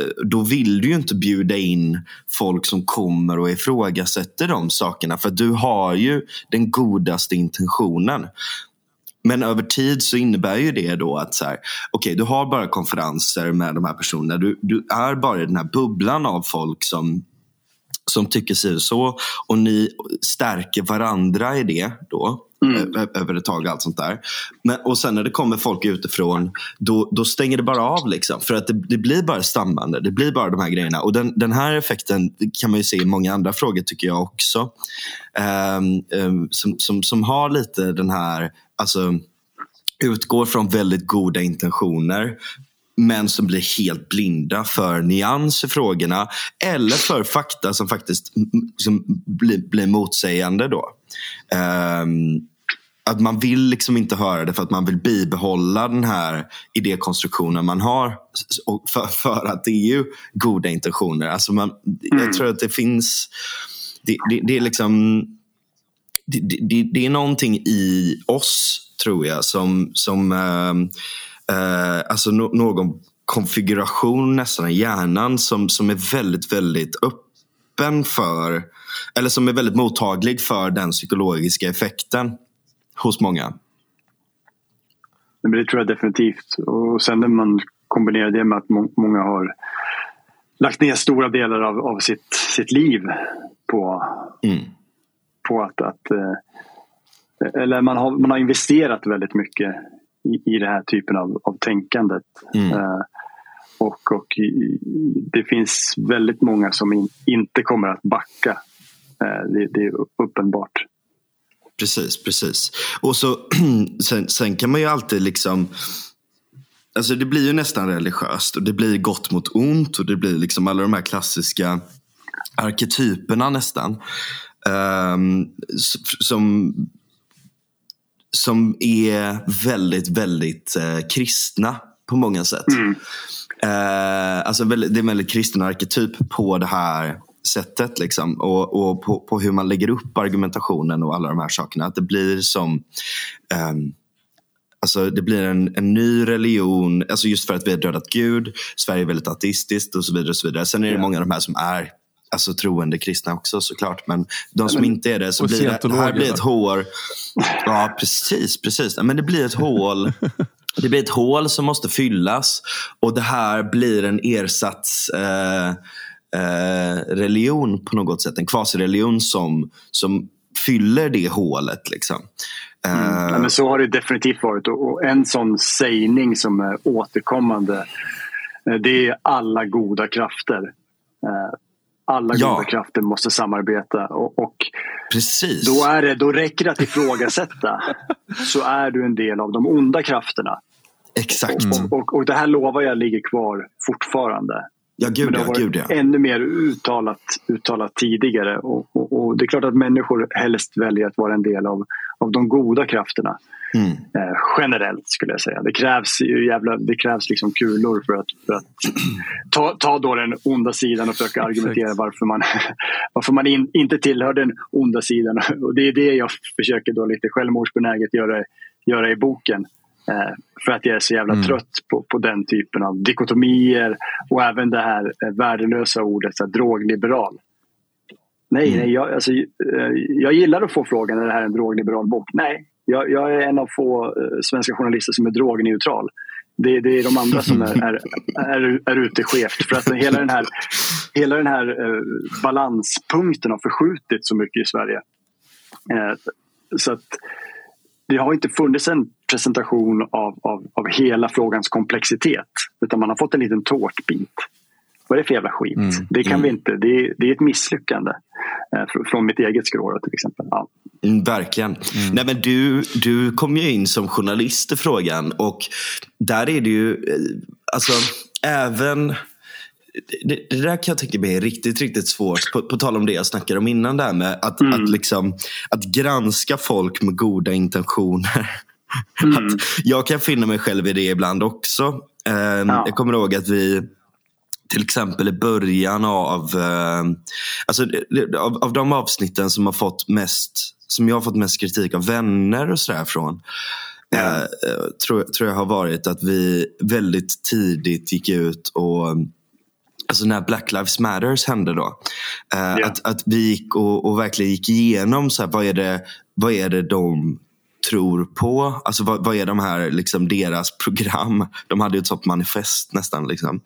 eh, då vill du ju inte bjuda in folk som kommer och ifrågasätter de sakerna. För du har ju den godaste intentionen. Men över tid så innebär ju det då att så här, okay, du har bara konferenser med de här personerna. Du, du är bara i den här bubblan av folk som som tycker sig så och ni stärker varandra i det då. Mm. över ett tag. och allt sånt där. Men, och sen när det kommer folk utifrån, då, då stänger det bara av. Liksom, för att det, det, blir bara stammande. Det blir bara de här grejerna. Och den, den här effekten kan man ju se i många andra frågor tycker jag också. Um, um, som, som, som har lite den här, alltså utgår från väldigt goda intentioner men som blir helt blinda för nyans i frågorna eller för fakta som faktiskt som blir, blir motsägande. Då. Um, att man vill liksom inte höra det för att man vill bibehålla den här idékonstruktionen man har. För, för att det är ju goda intentioner. Alltså man, mm. Jag tror att det finns... Det, det, det är liksom... Det, det, är någonting i oss, tror jag, som, som uh, uh, alltså no, någon konfiguration nästan i hjärnan som, som är väldigt, väldigt öppen för, eller som är väldigt mottaglig för den psykologiska effekten hos många. Men det tror jag definitivt. Och sen när man kombinerar det med att många har lagt ner stora delar av, av sitt, sitt liv på, mm. på att, att eh, eller man har, man har investerat väldigt mycket i, i den här typen av, av tänkandet. Mm. Uh, och, och det finns väldigt många som in, inte kommer att backa. Uh, det, det, är uppenbart. Precis, precis. Och så *clears throat* sen, sen kan man ju alltid liksom Alltså det blir ju nästan religiöst och det blir gott mot ont och det blir liksom alla de här klassiska arketyperna nästan. Um, som, som är väldigt, väldigt uh, kristna på många sätt. Mm. Uh, alltså det är en väldigt kristen arketyp på det här sättet. Liksom. Och, och på, på, hur man lägger upp argumentationen och alla de här sakerna. Att det blir som um, Alltså det blir en, en ny religion, alltså just för att vi har dödat Gud. Sverige är väldigt ateistiskt och så vidare. Och så vidare. Sen är det ja. många av de här som är alltså, troende kristna också såklart. Men de som men, inte är det, så blir det, det här blir ett hål. Ja, precis. precis. Men det blir ett hål. *laughs* Det blir ett hål som måste fyllas och det här blir en ersats eh, eh, religion på något sätt. En kvasireligion som, som fyller det hålet. Liksom. Mm. Ja, men så har det definitivt varit. Och en sån sägning som är återkommande eh, det är alla goda krafter. Eh, alla ja. goda krafter måste samarbeta. Och, och Precis. Då, är det, då räcker det att ifrågasätta *laughs* så är du en del av de onda krafterna. Exakt. Och, och, och, det här lovar jag ligger kvar fortfarande. Ja, gud, Men det har varit gud, ja. ännu mer uttalat, uttalat tidigare. Och, och, och, det är klart att människor helst väljer att vara en del av, av de goda krafterna. Mm. Eh, generellt skulle jag säga. Det krävs, jävla, det krävs liksom kulor för att, för att ta, ta då den onda sidan och försöka argumentera varför man, *laughs* varför man in, inte tillhör den onda sidan. *laughs* Och det är det jag försöker då lite självmordsbenäget göra, göra i boken. Eh, för att jag är så jävla mm. trött på, på den typen av dikotomier och även det här eh, värdelösa ordet så här, drogliberal. Nej, mm. nej jag, alltså, eh, jag gillar att få frågan är det här en drogliberal bok. Nej, jag, jag är en av få svenska journalister som är drogneutral. Det, det är de andra som är, är, är, är ute skevt. För att hela den här, hela den här balanspunkten har förskjutits så mycket i Sverige. så att det har inte funnits en presentation av, av, av hela frågans komplexitet. Utan man har fått en liten tårtbit. Vad är det för jävla skit? Mm. Det kan mm. vi inte. Det är, det är ett misslyckande. Eh, från mitt eget skrå till exempel. Ja. Mm, verkligen. Mm. Nej, men du, du kom ju in som journalist i frågan och där är det ju, eh, alltså även det, det, där kan jag tänka mig är riktigt, riktigt svårt. På, på tal om det jag snackade om innan, där med att, mm. att, liksom, att granska folk med goda intentioner. Mm. Jag kan finna mig själv i det ibland också. Eh, ja. Jag kommer ihåg att vi till exempel i början av, eh, alltså, av, av de avsnitten som har fått mest som jag har fått mest kritik av vänner och sådär från. eh, tror, tror jag har varit att vi väldigt tidigt gick ut och Alltså när Black Lives Matters hände då. Eh, yeah. att, att vi gick och, och verkligen gick igenom så här, vad, är det, vad är det de tror på. Alltså vad, vad är de här, liksom deras program? De hade ju ett sånt manifest nästan. Liksom.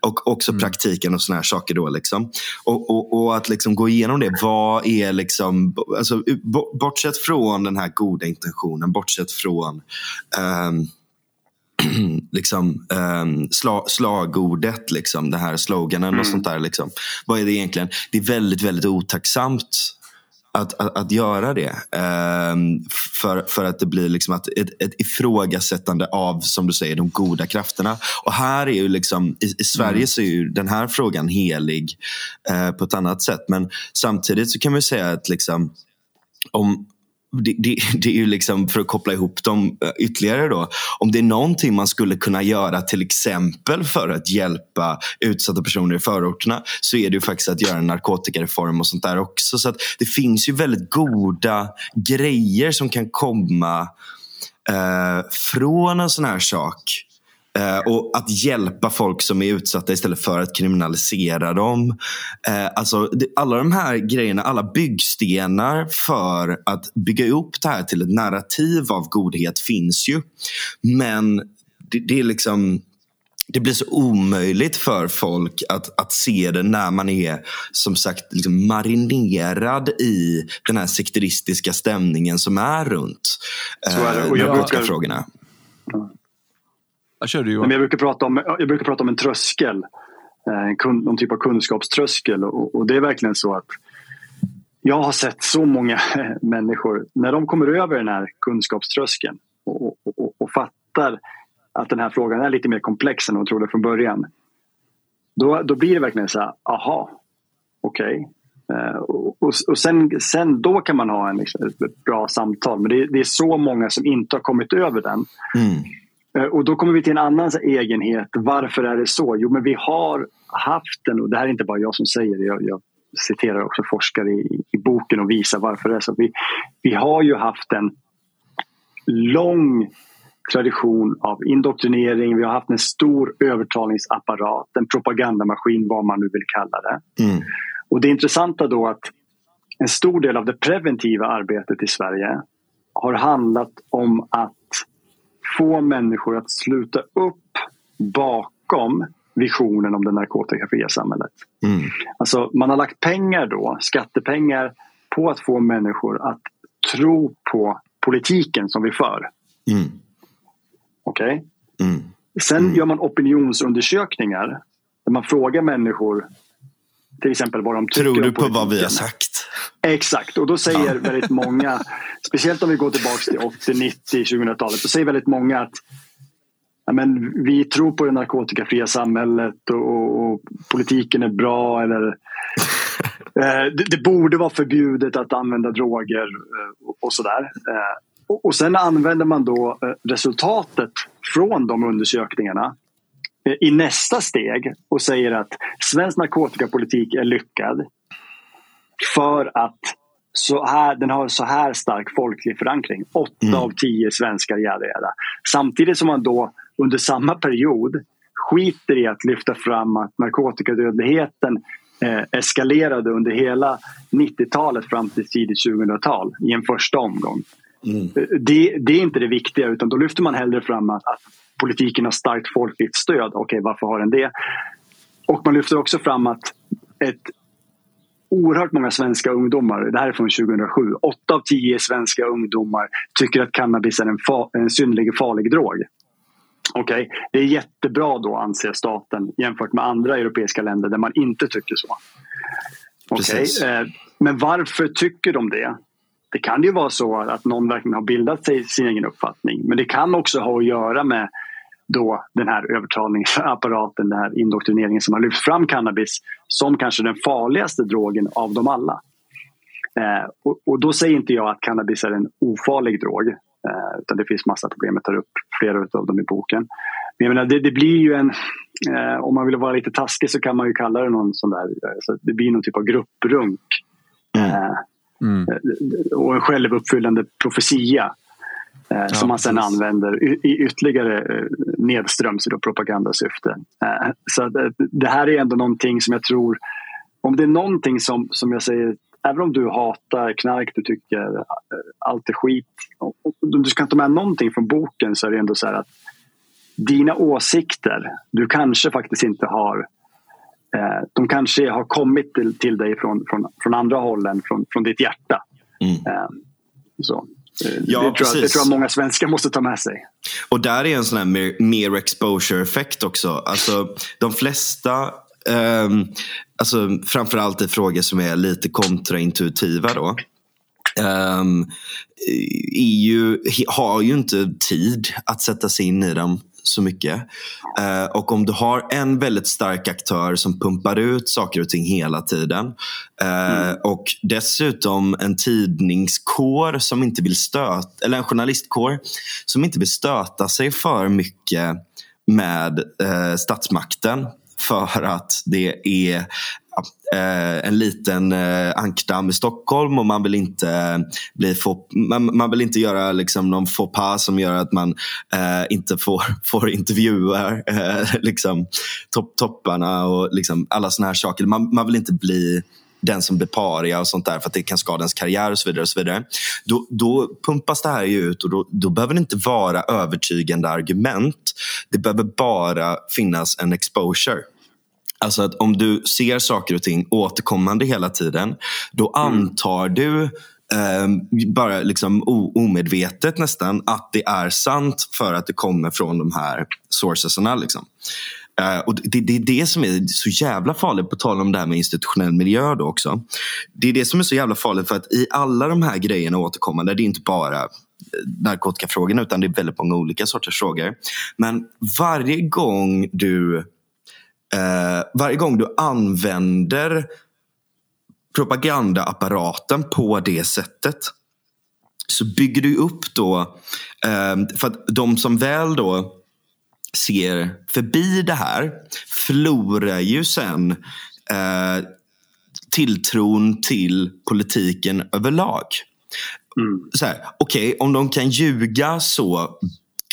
Och också mm. praktiken och såna här saker. då. Liksom. Och, och, och, att liksom gå igenom det. Vad är liksom, alltså, bortsett från den här goda intentionen, bortsett från um, *clears throat* liksom, um, sla, slagordet, liksom, den här sloganen mm. och sånt där. Liksom. Vad är det egentligen? Det är väldigt, väldigt otacksamt att, att, att göra det. Um, för, för att det blir liksom att ett, ett ifrågasättande av, som du säger, de goda krafterna. Och här är ju liksom, i, i Sverige mm. så är ju den här frågan helig uh, på ett annat sätt. Men samtidigt så kan man säga att liksom, om, det, det, det, är ju liksom för att koppla ihop dem eh, ytterligare då. Om det är någonting man skulle kunna göra till exempel för att hjälpa utsatta personer i förorterna så är det ju faktiskt att göra en narkotikareform och sånt där också. Så det finns ju väldigt goda grejer som kan komma eh, från en sån här sak. Eh, och att hjälpa folk som är utsatta istället för att kriminalisera dem. Eh, alltså, alla de här grejerna, alla byggstenar för att bygga upp det här till ett narrativ av godhet finns ju. Men det, det är liksom det blir så omöjligt för folk att, att se det när man är som sagt liksom marinerad i den här sekteristiska stämningen som är runt eh, narkotikafrågorna. Jag kör du jag, brukar prata om, jag brukar prata om en tröskel. Eh, en kun, någon typ av kunskapströskel. Och, och, det är verkligen så att jag har sett så många *laughs* människor, när de kommer över den här kunskapströskeln och, och, och fattar att den här frågan är lite mer komplex än de trodde från början. Då, då blir det verkligen så här, aha, okej. Okay. Uh, och, och sen, sen då kan man ha en, liksom, ett bra samtal. Men det, det, är så många som inte har kommit över den. Mm. Eh, och då kommer vi till en annan egenhet. Varför är det så? Jo, men vi har haft en, och det här är inte bara jag som säger det, jag, jag citerar också forskare i, i, boken och visar varför det är så. Vi, vi har ju haft en lång tradition av indoktrinering, vi har haft en stor övertalningsapparat, en propagandamaskin, vad man nu vill kalla det. Mm. Och det intressanta då att en stor del av det preventiva arbetet i Sverige har handlat om att få människor att sluta upp bakom visionen om det narkotikafria samhället. Mm. Alltså, man har lagt pengar då, skattepengar, på att få människor att tro på politiken som vi för. Mm. Okej? Okay? Mm. Sen mm. gör man opinionsundersökningar där man frågar människor till exempel vad de tycker Tror du på vad vi har sagt? Exakt, och då säger väldigt många, speciellt om vi går tillbaka till 80, 90, 2000-talet, då säger väldigt många att ja, men, vi tror på det narkotikafria samhället och, och politiken är bra eller *laughs* eh, det, det, borde vara förbjudet att använda droger eh, och, och sådär. Eh, och, och sen använder man då eh, resultatet från de undersökningarna i nästa steg och säger att svensk narkotikapolitik är lyckad för att så här, den har så här stark folklig förankring. Åtta mm. av tio svenskar, jada, jada. Samtidigt som man då under samma period skiter i att lyfta fram att narkotikadödligheten eh, eskalerade under hela 90-talet fram till tidigt 2000-tal i en första omgång. Mm. Eh, det, det, är inte det viktiga utan då lyfter man hellre fram att, att politiken har starkt folkligt stöd. Okej, okay, varför har den det? Och man lyfter också fram att ett oerhört många svenska ungdomar, det här är från 2007, åtta av tio svenska ungdomar tycker att cannabis är en, fa- en synnerligen farlig drog. Okej, okay. det är jättebra då anser staten jämfört med andra europeiska länder där man inte tycker så. Okay. Eh, men varför tycker de det? Det kan ju vara så att någon verkligen har bildat sig sin egen uppfattning. Men det kan också ha att göra med då den här övertalningsapparaten, den här indoktrineringen som har lyft fram cannabis som kanske den farligaste drogen av dem alla. Eh, och, och, då säger inte jag att cannabis är en ofarlig drog. Eh, utan det finns massa problem, jag tar upp flera av dem i boken. Men jag menar, det, det blir ju en, eh, om man vill vara lite taskig så kan man ju kalla det någon sån där, så det blir någon typ av grupprunk. Mm. Eh, mm. Och en självuppfyllande profetia. Eh, som man precis. använder i ytterligare eh, nedströms i propagandasyfte. Eh, så det här är ändå någonting som jag tror, om det är någonting som, som jag säger, även om du hatar knark, du tycker allt är skit, om du ska ta med någonting från boken så är det ändå så här att dina åsikter, du kanske faktiskt inte har de kanske har kommit till, till dig från, från, från andra håll än från, från ditt hjärta. Mm. Så. Ja, det, tror jag, det tror jag många svenskar måste ta med sig. Och där är en sån här mer, mer exposure-effekt också. Alltså, de flesta, um, alltså, framförallt i frågor som är lite kontraintuitiva då. Um, EU har ju inte tid att sätta sig in i dem så mycket. Eh, och om du har en väldigt stark aktör som pumpar ut saker och ting hela tiden eh, mm. och dessutom en tidningskår som inte vill stöta, eller en journalistkår som inte vill stöta sig för mycket med eh, statsmakten för att det är eh, en liten eh, ankdamm i Stockholm och man vill inte, eh, bli få, man, man, vill inte göra liksom, någon faux pas som gör att man eh, inte får, *laughs* får intervjuer eh, liksom, topp, topparna och liksom, alla såna här saker. Man, man vill inte bli den som blir paria och sånt där för att det kan skada ens karriär och så vidare. Och så vidare. Då, då pumpas det här ut och då, då behöver det inte vara övertygande argument. Det behöver bara finnas en exposure. Alltså att om du ser saker och ting återkommande hela tiden, då mm. antar du eh, bara liksom omedvetet nästan att det är sant för att det kommer från de här sourcesarna. Liksom. Eh, och det, det, är det som är så jävla farligt, på tal om det här med institutionell miljö då också. Det är det som är så jävla farligt för att i alla de här grejerna återkommande, det är inte bara eh, narkotikafrågorna utan det är väldigt många olika sorters frågor. Men varje gång du eh, varje gång du använder propagandaapparaten på det sättet så bygger du upp då, eh, för att de som väl då ser förbi det här förlorar ju sen eh, tilltron till politiken överlag. Mm. Okej, okay, om de kan ljuga så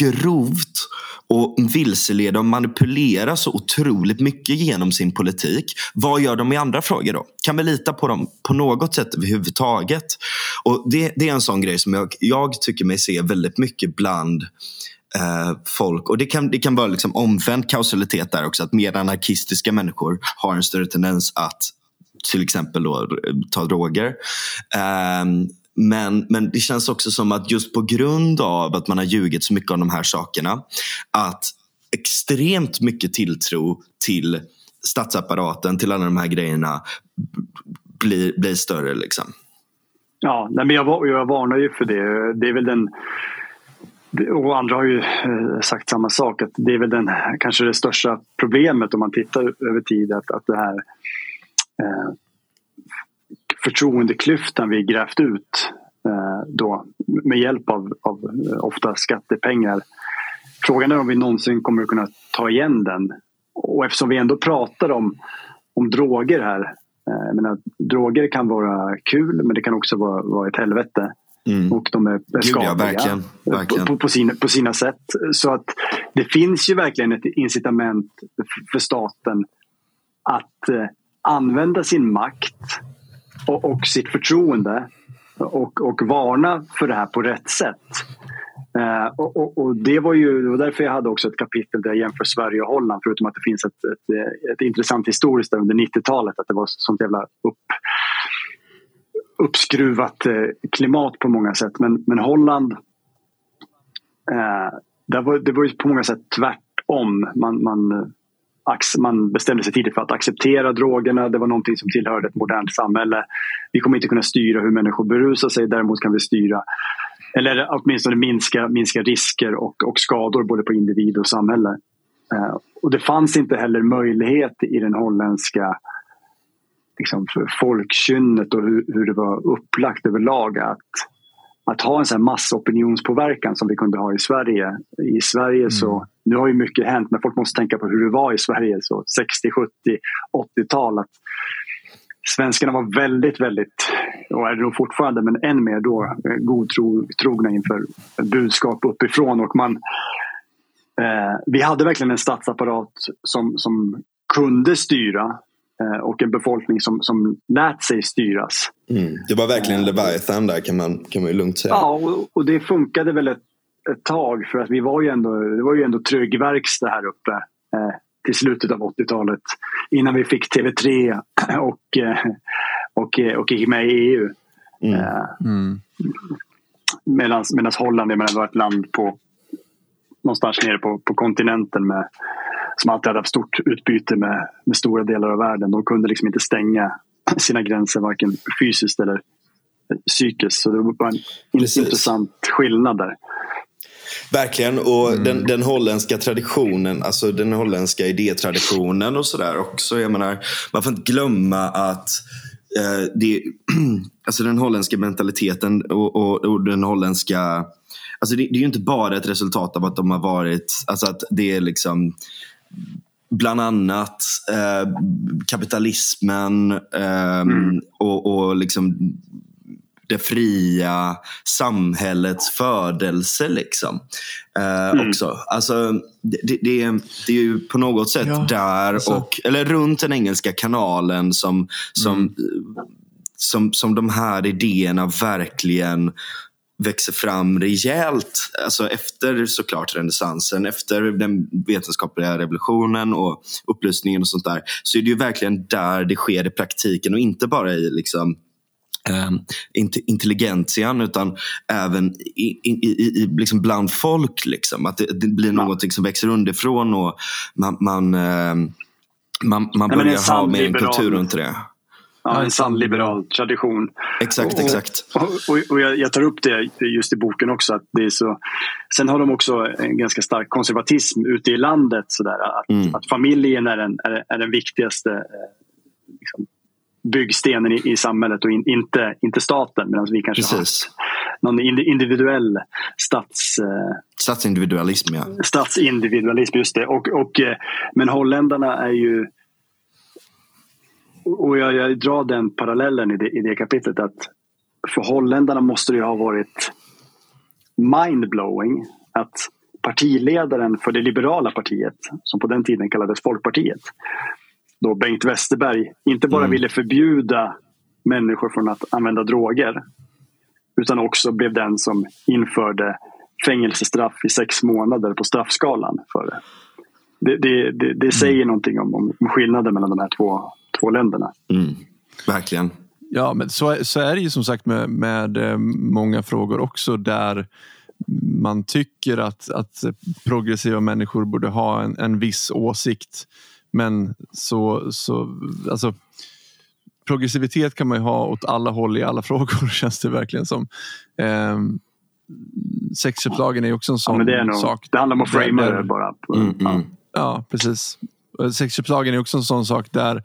grovt och vilseleda och manipulera så otroligt mycket genom sin politik. Vad gör de i andra frågor då? Kan vi lita på dem på något sätt överhuvudtaget? Och det, det är en sån grej som jag, jag tycker mig se väldigt mycket bland Eh, folk. Och Det kan, det kan vara liksom omvänd kausalitet där också. Att mer anarkistiska människor har en större tendens att till exempel då, ta droger. Um, men, men det känns också som att just på grund av att man har ljugit så mycket om de här sakerna, att extremt mycket tilltro till statsapparaten, till alla de här grejerna blir, blir större. Liksom. Ja, men jag, jag varnar ju för det. Det är väl den och andra har ju eh, sagt samma sak, att det är väl den, kanske det största problemet om man tittar över tid, att, att det här eh, förtroendeklyftan vi grävt ut eh, då med hjälp av, av eh, ofta skattepengar. Frågan är om vi någonsin kommer att kunna ta igen den. Och eftersom vi ändå pratar om, om droger här. Eh, menar, droger kan vara kul men det kan också vara, vara ett helvete. Mm. Och de är skadliga ja, verkligen, verkligen. På, på, sina, på sina sätt. Så att det finns ju verkligen ett incitament för staten att eh, använda sin makt och, och sitt förtroende och, och varna för det här på rätt sätt. Eh, och, och, och, det var ju det var därför jag hade också ett kapitel där jag jämför Sverige och Holland förutom att det finns ett, ett, ett intressant historiskt där under 90-talet att det var sånt jävla upp, uppskruvat eh, klimat på många sätt. Men, men Holland, eh, där var, det var ju på många sätt tvärtom. Man, man eh, man bestämde sig tidigt för att acceptera drogerna. Det var någonting som tillhörde ett modernt samhälle. Vi kommer inte kunna styra hur människor berusar sig. Däremot kan vi styra eller åtminstone minska, minska risker och, och skador både på individ och samhälle. Eh, och det fanns inte heller möjlighet i den holländska liksom, folkkynnet och hur, hur det var upplagt överlag att att ha en sån massopinionspåverkan som vi kunde ha i Sverige. I Sverige mm. så, nu har ju mycket hänt men folk måste tänka på hur det var i Sverige så 60, 70, 80-tal. Att svenskarna var väldigt, väldigt, och är det nog fortfarande, men än mer då, godtrogna inför budskap uppifrån. Och man, eh, vi hade verkligen en statsapparat som, som kunde styra eh, och en befolkning som, som lät sig styras. Mm. Det var verkligen Leviathan där kan man, kan man ju lugnt säga. Ja, och, och det funkade väl ett, ett tag för att vi var ju ändå, det var ju ändå trygg verkstad här uppe. Eh, till slutet av 80-talet. Innan vi fick TV3 *clears throat* och, eh, och, eh, och gick med i EU. Mm. Eh, mm. Medan Holland är ett land på någonstans nere på, på kontinenten med, som alltid hade haft stort utbyte med, med stora delar av världen. De kunde liksom inte stänga *clears throat* sina gränser varken fysiskt eller psykiskt. Så det var en Precis. intressant skillnad där. Verkligen. Och mm. den, den holländska traditionen, alltså den holländska idétraditionen och sådär också. Jag menar, man får inte glömma att eh, det, *clears throat* alltså den holländska mentaliteten och, och, och den holländska Alltså det, det, är ju inte bara ett resultat av att de har varit, alltså att det är liksom bland annat eh, kapitalismen eh, mm. och, och liksom det fria samhällets födelse. Liksom. Eh, mm. också. Alltså, det, det, det, är ju på något sätt ja, där, alltså. och, eller runt den engelska kanalen som, som, mm. som, som de här idéerna verkligen växer fram rejält. Alltså efter såklart renässansen, efter den vetenskapliga revolutionen och upplysningen och sånt där. Så är det ju verkligen där det sker i praktiken och inte bara i liksom eh, intelligentian utan även i, i, i, liksom bland folk. Liksom. Att det, det blir ja. något som växer underifrån och man, man, eh, man, man börjar ha mer en kultur runt det. Ja, en sann liberal tradition. Exakt, och, exakt. Och, och, och jag, jag, tar upp det just i boken också. Att det är så, sen har de också en ganska stark konservatism ute i landet. Så där, att, mm. att familjen är den, är, är den viktigaste eh, liksom, byggstenen i, i samhället och in, inte, inte staten. Medan vi kanske Precis. har någon individuell stats... Eh, Statsindividualism, ja. Statsindividualism, just det. Och, och, eh, men holländarna är ju... Och jag, jag drar den parallellen i det, i det kapitlet att för holländarna måste det ha varit mindblowing att partiledaren för det liberala partiet, som på den tiden kallades Folkpartiet, då Bengt Westerberg inte bara mm. ville förbjuda människor från att använda droger utan också blev den som införde fängelsestraff i sex månader på straffskalan för det. Det, det, det, det säger mm. någonting om, om skillnaden mellan de här två, två länderna. Mm. Verkligen. Ja, men så, så är det ju som sagt med, med eh, många frågor också där man tycker att, att progressiva människor borde ha en, en viss åsikt. Men så, så alltså, progressivitet kan man ju ha åt alla håll i alla *laughs* frågor känns det verkligen som. Eh, sexköpslagen är också en sån ja, det är nog, sak. Det handlar om att framea det bara. Mm, mm. Ja, precis. Sexköpslagen är också en sån sak där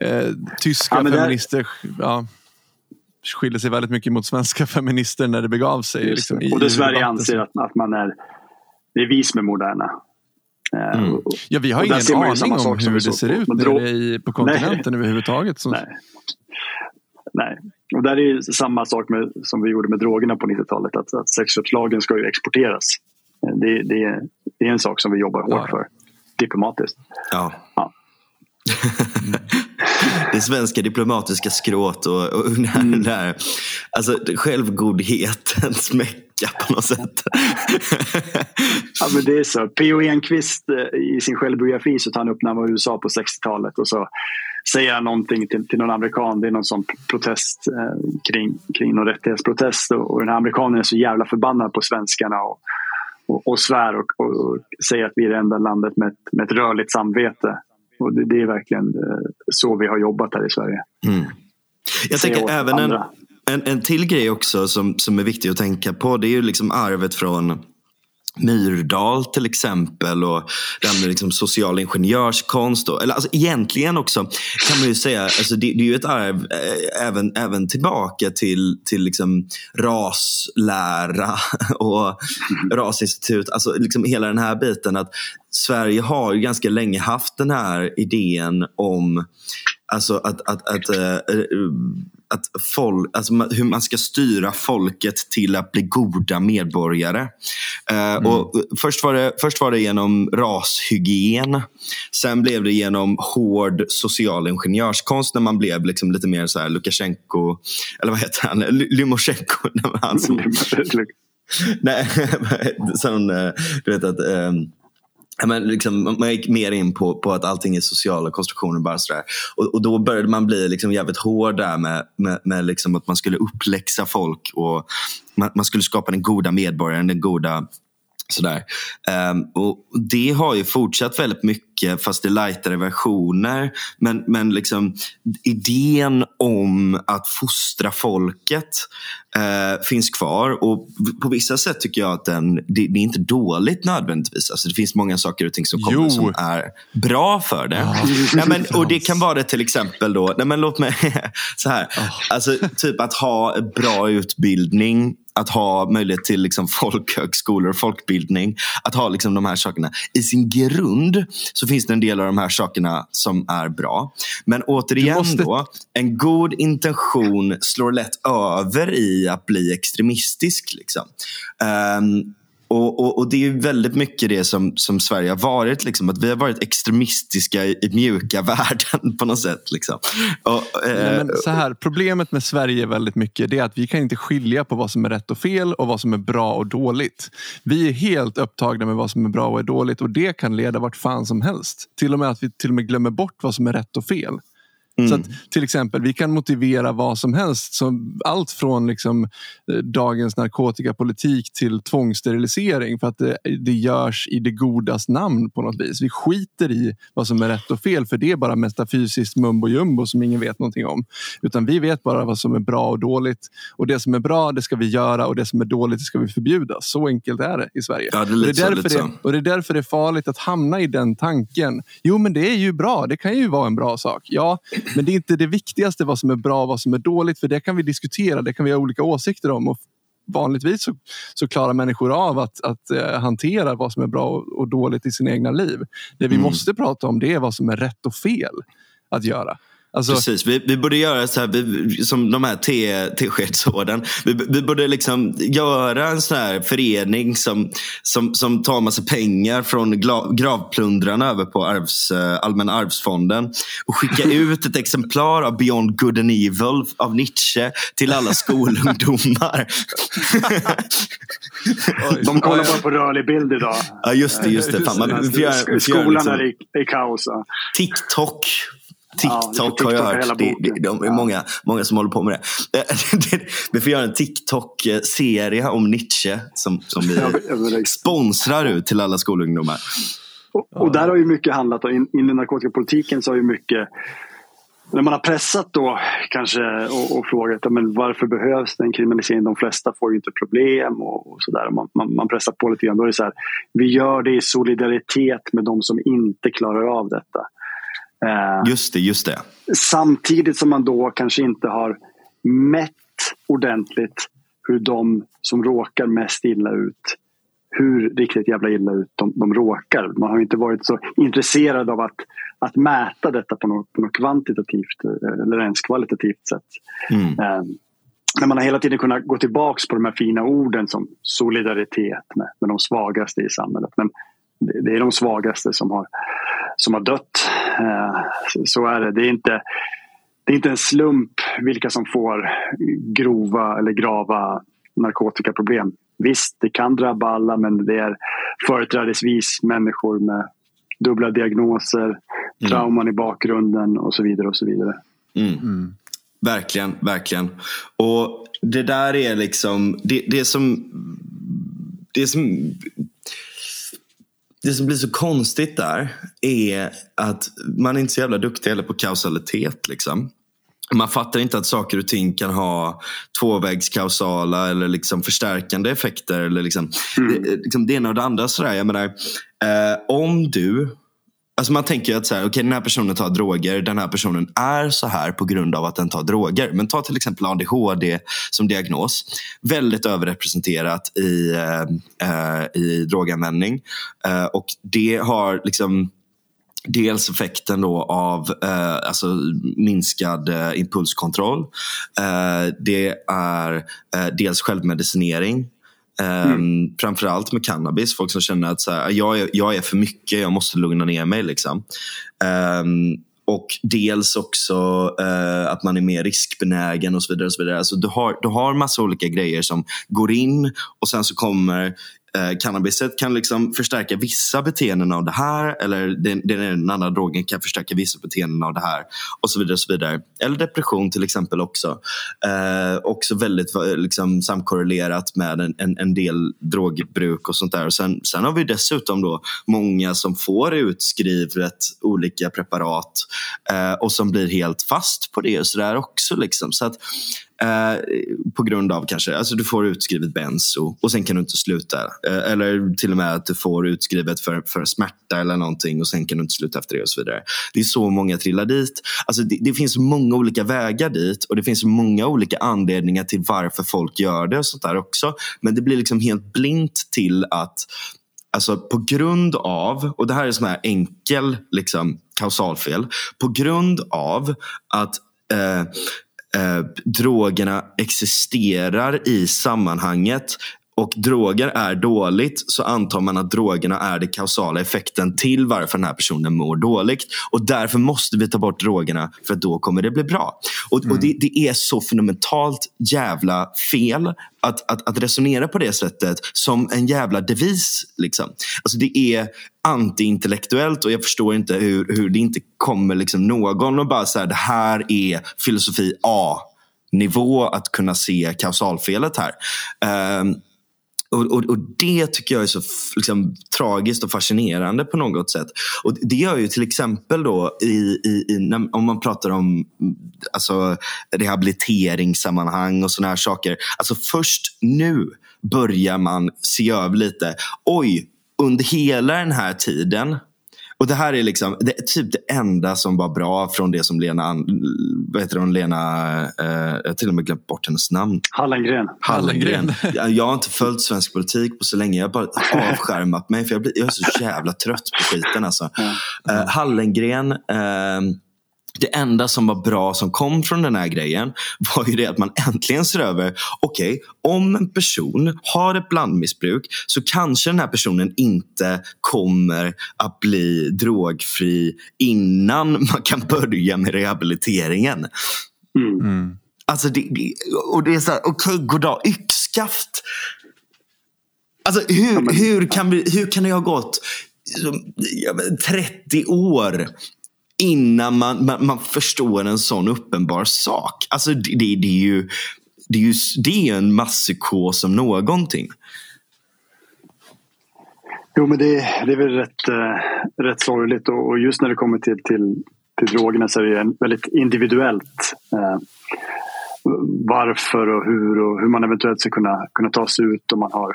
eh, tyska ja, feminister ja, skiljer sig väldigt mycket mot svenska *laughs* feminister när det begav sig. Liksom, och där Sverige anser att, att man är, det är vi som är moderna. Eh, mm. Ja, vi har ingen aning om hur det ser ut nere i, på kontinenten Nej. överhuvudtaget. Så. Nej. Nej. Och där är samma sak med, som vi gjorde med drogerna på 90-talet. Att, att sexköpslagen ska ju exporteras. Eh, det, det, det, är en sak som vi jobbar hårt ja. för diplomatiskt. Ja. ja. *laughs* det svenska diplomatiska skrået och, och mm. när, alltså självgodhetens mecka på något sätt. *laughs* ja, men det är så. P.O. Enquist eh, i sin självbiografi så tar han upp när han var i USA på 60-talet och så säger han någonting till, till någon amerikan. Det är någon sån protest eh, kring, kring någon rättighetsprotest och, och den här amerikanen är så jävla förbannad på svenskarna och, och, och svär och, och, och, säger att vi är det enda landet med ett, med ett rörligt samvete. Och det, det är verkligen eh, så vi har jobbat här i Sverige. Mm. Jag tänker även en, en, en till grej också som, som är viktig att tänka på. Det är ju liksom arvet från Myrdal till exempel och det här med liksom social ingenjörskonst. Och, eller alltså egentligen också kan man ju säga, alltså det, det är ju ett arv äh, även, även tillbaka till, till liksom raslära *laughs* och rasinstitut. Alltså liksom hela den här biten att Sverige har ju ganska länge haft den här idén om Alltså att, att, att, äh, att folk, alltså hur man ska styra folket till att bli goda medborgare. Mm. och först, var det, först var det genom rashygien. Sen blev det genom hård social ingenjörskonst när man blev liksom lite mer så här Lukasjenko, eller vad heter han, Lymosjenko. *laughs* Nej, *laughs* sån, du vet att um, men liksom, man gick mer in på, på att allting är sociala konstruktioner. Bara sådär. Och, och då började man bli liksom jävligt hård där med, med, med liksom att man skulle uppläxa folk. och man, man, skulle skapa den goda medborgaren, den goda Sådär. Um, och det har ju fortsatt väldigt mycket, fast i lightare versioner. Men, men liksom, idén om att fostra folket uh, finns kvar. Och På vissa sätt tycker jag att den, det, det, är inte dåligt nödvändigtvis. Alltså, det finns många saker och ting som kommer jo. som är bra för det. Ja, nej, men, och Det kan vara det till exempel då, nej, men låt mig, *laughs* så här. Oh. Alltså, typ att ha bra utbildning att ha möjlighet till liksom folkhögskolor och folkbildning. Att ha liksom de här sakerna. I sin grund så finns det en del av de här sakerna som är bra. Men återigen måste... då, en god intention slår lätt över i att bli extremistisk. Liksom. Um, och, och, och, Det är väldigt mycket det som, som Sverige har varit. Liksom, att Vi har varit extremistiska i, i mjuka *laughs* världen på något sätt. Liksom. Och, eh, Nej, så här, problemet med Sverige väldigt mycket det är att vi kan inte skilja på vad som är rätt och fel och vad som är bra och dåligt. Vi är helt upptagna med vad som är bra och är dåligt och det kan leda vart fan som helst. Till och med att vi till och med glömmer bort vad som är rätt och fel. Mm. Så att, till exempel, vi kan motivera vad som helst. Som allt från liksom, eh, dagens narkotikapolitik till tvångssterilisering för att det, det görs i det godas namn på något vis. Vi skiter i vad som är rätt och fel för det är bara metafysiskt mumbo jumbo som ingen vet någonting om. Utan vi vet bara vad som är bra och dåligt. Och det som är bra det ska vi göra och det som är dåligt det ska vi förbjuda. Så enkelt är det i Sverige. Ja, det är, och, det är därför det, och det är därför det är farligt att hamna i den tanken. Jo men det är ju bra, det kan ju vara en bra sak. Ja, men det är inte det viktigaste vad som är bra och vad som är dåligt. För det kan vi diskutera, det kan vi ha olika åsikter om. Och vanligtvis så, så klarar människor av att, att uh, hantera vad som är bra och, och, dåligt i sina egna liv. Det vi mm. måste prata om det är vad som är rätt och fel att göra. Alltså... Precis, vi, vi borde göra så här, vi, som de här teskedsorden. Vi, vi borde liksom göra en sån här förening som, som, som tar massa pengar från gravplundrarna över på arvs, uh, Allmänna arvsfonden och skicka *laughs* ut ett exemplar av Beyond Good and Evil av Nietzsche till alla *laughs* skolungdomar. de kollar bara på rörlig bild idag. Ja, just det. Just det. Fan, man, vi gör, Skolan liksom, är i, i kaos. TikTok TikTok, ja, har jag hört. Det, det, de är många, många som håller på med det. *laughs* vi får göra en TikTok-serie om Nietzsche som, som vi sponsrar ut till alla skolungdomar. Och, och där har ju mycket handlat om, in, in i narkotikapolitiken så har ju mycket när man har pressat då kanske och, och frågat men varför behövs det en kriminalisering? De flesta får ju inte problem och, och sådär. Man, man, man, pressar på lite grann. Då är det så här, vi gör det i solidaritet med de som inte klarar av detta. Eh, just det, just det. Samtidigt som man då kanske inte har mätt ordentligt hur de som råkar mest illa ut hur riktigt jävla illa ut de, de råkar. Man har inte varit så intresserad av att, att mäta detta på något, på något kvantitativt eh, eller ens kvalitativt sätt. Mm. Eh, men man har hela tiden kunnat gå tillbaka på de här fina orden som solidaritet med, med de svagaste i samhället. Men det, det är de svagaste som har, som har dött Eh, så är det. Det är inte, det är inte en slump vilka som får grova eller grava narkotikaproblem. Visst, det kan drabba alla men det är företrädesvis människor med dubbla diagnoser, mm. trauman i bakgrunden och så vidare. och så vidare. Mm. Mm. Verkligen, verkligen. Och det där är liksom, det, det som det som det som blir så konstigt där är att man är inte så jävla duktig heller på kausalitet. Liksom. Man fattar inte att saker och ting kan ha tvåvägskausala eller liksom förstärkande effekter. Eller liksom, mm. det, liksom det ena och det andra. Sådär. Jag menar, eh, om du Alltså man tänker att så här, okay, den här personen tar droger. Den här personen är så här på grund av att den tar droger. Men ta till exempel ADHD som diagnos. Väldigt överrepresenterat i, eh, eh, i droganvändning. Eh, och det har liksom Dels effekten då av eh, alltså minskad eh, impulskontroll. Eh, det är eh, dels självmedicinering. Mm. Um, Framförallt med cannabis. Folk som känner att så här, jag, är, jag är för mycket, jag måste lugna ner mig. Liksom. Um, och dels också uh, att man är mer riskbenägen och så vidare. Och så vidare. Alltså, du, har, du har massa olika grejer som går in och sen så kommer eh, cannabiset kan liksom förstärka vissa beteenden av det här eller den, den andra drogen kan förstärka vissa beteenden av det här och så vidare. Och så vidare. Eller depression till exempel också. Eh, också väldigt eh, liksom, samkorrelerat med en, en, en, del drogbruk och sånt där. Och sen, sen har vi dessutom då många som får utskrivet olika preparat eh, och som blir helt fast på det och så där också. Liksom. Så att, Eh, på grund av kanske, alltså du får utskrivet benzo och sen kan du inte sluta. Eh, eller till och med att du får utskrivet för, för smärta eller någonting och sen kan du inte sluta efter det och så vidare. Det är så många trillar dit. Alltså det, det finns många olika vägar dit och det finns många olika anledningar till varför folk gör det och sånt där också. Men det blir liksom helt blint till att Alltså på grund av, och det här är sån här enkel liksom, kausalfel, på grund av att eh, eh, drogerna existerar i sammanhanget och droger är dåligt så antar man att drogerna är den kausala effekten till varför den här personen mår dåligt. Och därför måste vi ta bort drogerna för då kommer det bli bra. Och, mm. och det, det, är så fundamentalt jävla fel att, att, att, resonera på det sättet som en jävla devis. Liksom. Alltså det är antiintellektuellt och jag förstår inte hur, hur det inte kommer liksom någon och bara säga det här är filosofi A nivå att kunna se kausalfelet här. Um, och, och, och, Det tycker jag är så liksom, tragiskt och fascinerande på något sätt. Och Det gör ju till exempel då i, i, i om man pratar om alltså, rehabiliteringssammanhang och såna här saker. Alltså först nu börjar man se över lite. Oj, under hela den här tiden och det här är liksom det är typ det enda som var bra från det som Lena, vad heter hon, Lena, eh, jag har till och med glömt bort hennes namn. Hallengren. Hallengren. Jag, jag har inte följt svensk politik på så länge. Jag har bara avskärmat mig för jag, blir, jag är så jävla trött på skiten. Alltså. Mm. Eh, Hallengren eh, det enda som var bra som kom från den här grejen var ju det att man äntligen ser över, okej, okay, om en person har ett blandmissbruk så kanske den här personen inte kommer att bli drogfri innan man kan börja med rehabiliteringen. Mm. Mm. Alltså det, och det är så här, okej, okay, goddag, yxskaft. Alltså hur, hur, kan, hur kan det ha gått 30 år innan man, man, man, förstår en sån uppenbar sak. Alltså det, det, det är ju det är, ju, det är en masspsykos som någonting. Jo, men det, det är väl rätt, äh, rätt sorgligt och, och, just när det kommer till, till, till drogerna så är det väldigt individuellt. Äh, varför och hur och hur man eventuellt ska kunna, kunna ta sig ut om man har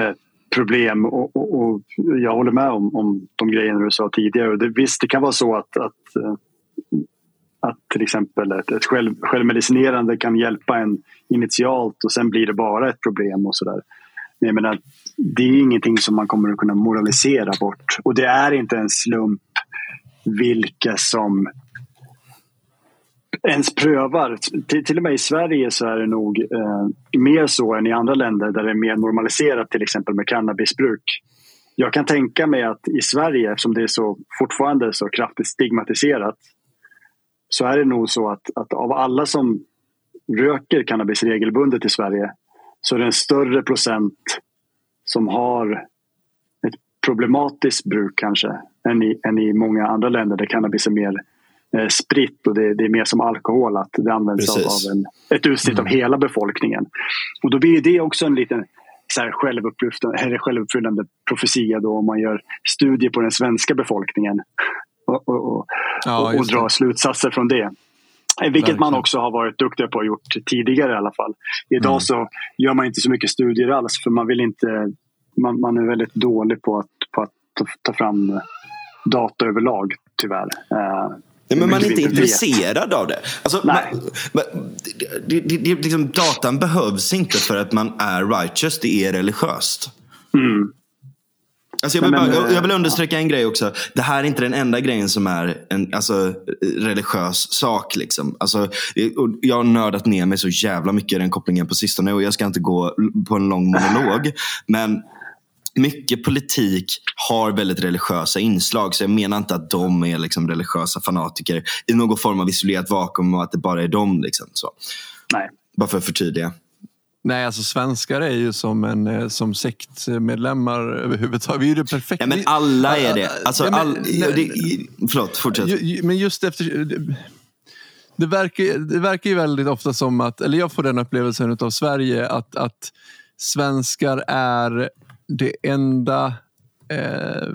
äh, problem. Och, och, och, jag håller med om, om de grejerna du sa tidigare. Det, visst, det kan vara så att, att, eh, att till exempel ett, ett själv, självmedicinerande kan hjälpa en initialt och sen blir det bara ett problem och sådär. Men jag menar, det är ingenting som man kommer att kunna moralisera bort. Och det är inte en slump vilka som ens prövar. Till, till och med i Sverige så är det nog eh, mer så än i andra länder där det är mer normaliserat till exempel med cannabisbruk. Jag kan tänka mig att i Sverige, eftersom det är så fortfarande så kraftigt stigmatiserat, så är det nog så att, att av alla som röker cannabis regelbundet i Sverige så är det en större procent som har ett problematiskt bruk kanske än i, än i många andra länder där cannabis är mer eh, spritt och det, det, är mer som alkohol att det används av, av en, ett utsnitt mm. av hela befolkningen. Och då blir det också en liten så här självuppfyllande, självuppfyllande profetia då om man gör studier på den svenska befolkningen och, och, och, ja, och drar slutsatser från det. Vilket Verkligen. man också har varit duktig på och gjort tidigare i alla fall. Idag mm. så gör man inte så mycket studier alls för man vill inte man, man är väldigt dålig på att, på att ta, ta fram data överlag tyvärr. Uh, Nej, men man är inte intresserad av det. Alltså, man, det, det, det, liksom, datan behövs inte för att man är righteous. Det är religiöst. Mm. Alltså jag, vill bara, jag, jag vill understryka en grej också. Det här är inte den enda grejen som är en alltså, religiös sak. Liksom. Alltså, jag har nördat ner mig så jävla mycket i den kopplingen på sistone och jag ska inte gå på en lång monolog. Men mycket politik har väldigt religiösa inslag. Så jag menar inte att de är liksom religiösa fanatiker i någon form av isolerat vakuum och att det bara är de. Liksom, så. Nej. Bara för att förtydliga. Nej, alltså svenskar är ju som, en, eh, som sektmedlemmar överhuvudtaget. Vi är det perfekta. Ja, men alla är det. Alltså, ja, men, all, det förlåt, fortsätt. Men just efter... Det verkar, det verkar ju väldigt ofta som att, eller jag får den upplevelsen av Sverige, att, att svenskar är det enda eh,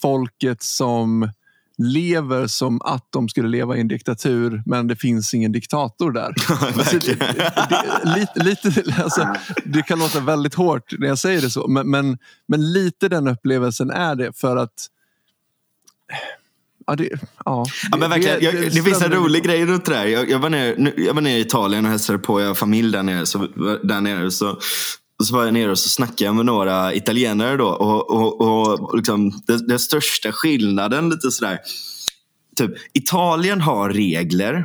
folket som lever som att de skulle leva i en diktatur men det finns ingen diktator där. *laughs* alltså, det, det, lite, lite, alltså, det kan låta väldigt hårt när jag säger det så men, men, men lite den upplevelsen är det för att Ja, det, ja, ja, men verkligen, det, det, det finns en rolig grej runt det där. Jag, jag, var nere, jag var nere i Italien och hälsade på. Jag har familj där nere. Så, där nere så och så var jag nere och så snackade jag med några italienare då. Och, och, och liksom, den, den största skillnaden lite sådär. Typ, Italien har regler.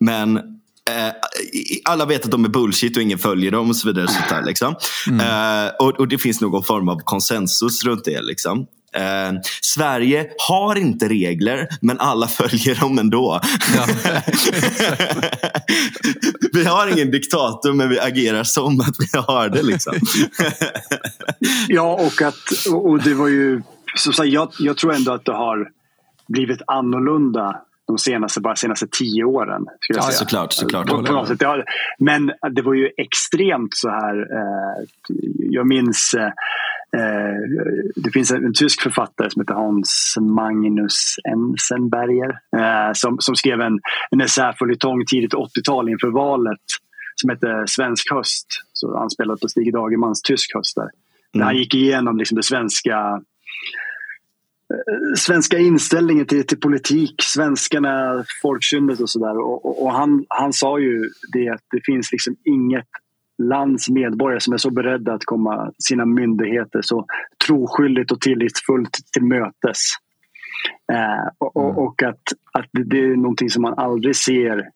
Men eh, alla vet att de är bullshit och ingen följer dem och så vidare. Sånt där, liksom. Mm. Eh, och, och, det finns någon form av konsensus runt det. Liksom. Eh, Sverige har inte regler, men alla *laughs* följer dem ändå. Ja. *laughs* vi har ingen diktator, men vi agerar som att vi har det. Liksom. *laughs* ja, och, att, och det var ju... Som sagt, jag, jag tror ändå att det har blivit annorlunda de senaste, bara senaste tio åren. Ja, såklart. såklart. På, på något sätt. Men det var ju extremt så här. Eh, jag minns Eh, det finns en, tysk författare som heter Hans Magnus Ensenberger eh, som, som skrev en, en essäföljetong tidigt 80-tal inför valet som hette Svensk höst. Så anspelat på Stig Dagermans Tysk höst. Där. Mm. han gick igenom liksom det svenska eh, svenska inställningen till, till politik, svenskarna, folkkynnet och sådär. Och, och, och, han, han sa ju det att det finns liksom inget lands medborgare som är så beredda att komma sina myndigheter så troskyldigt och tillitsfullt till mötes. Eh, och, mm. och, att, att det är någonting som man aldrig ser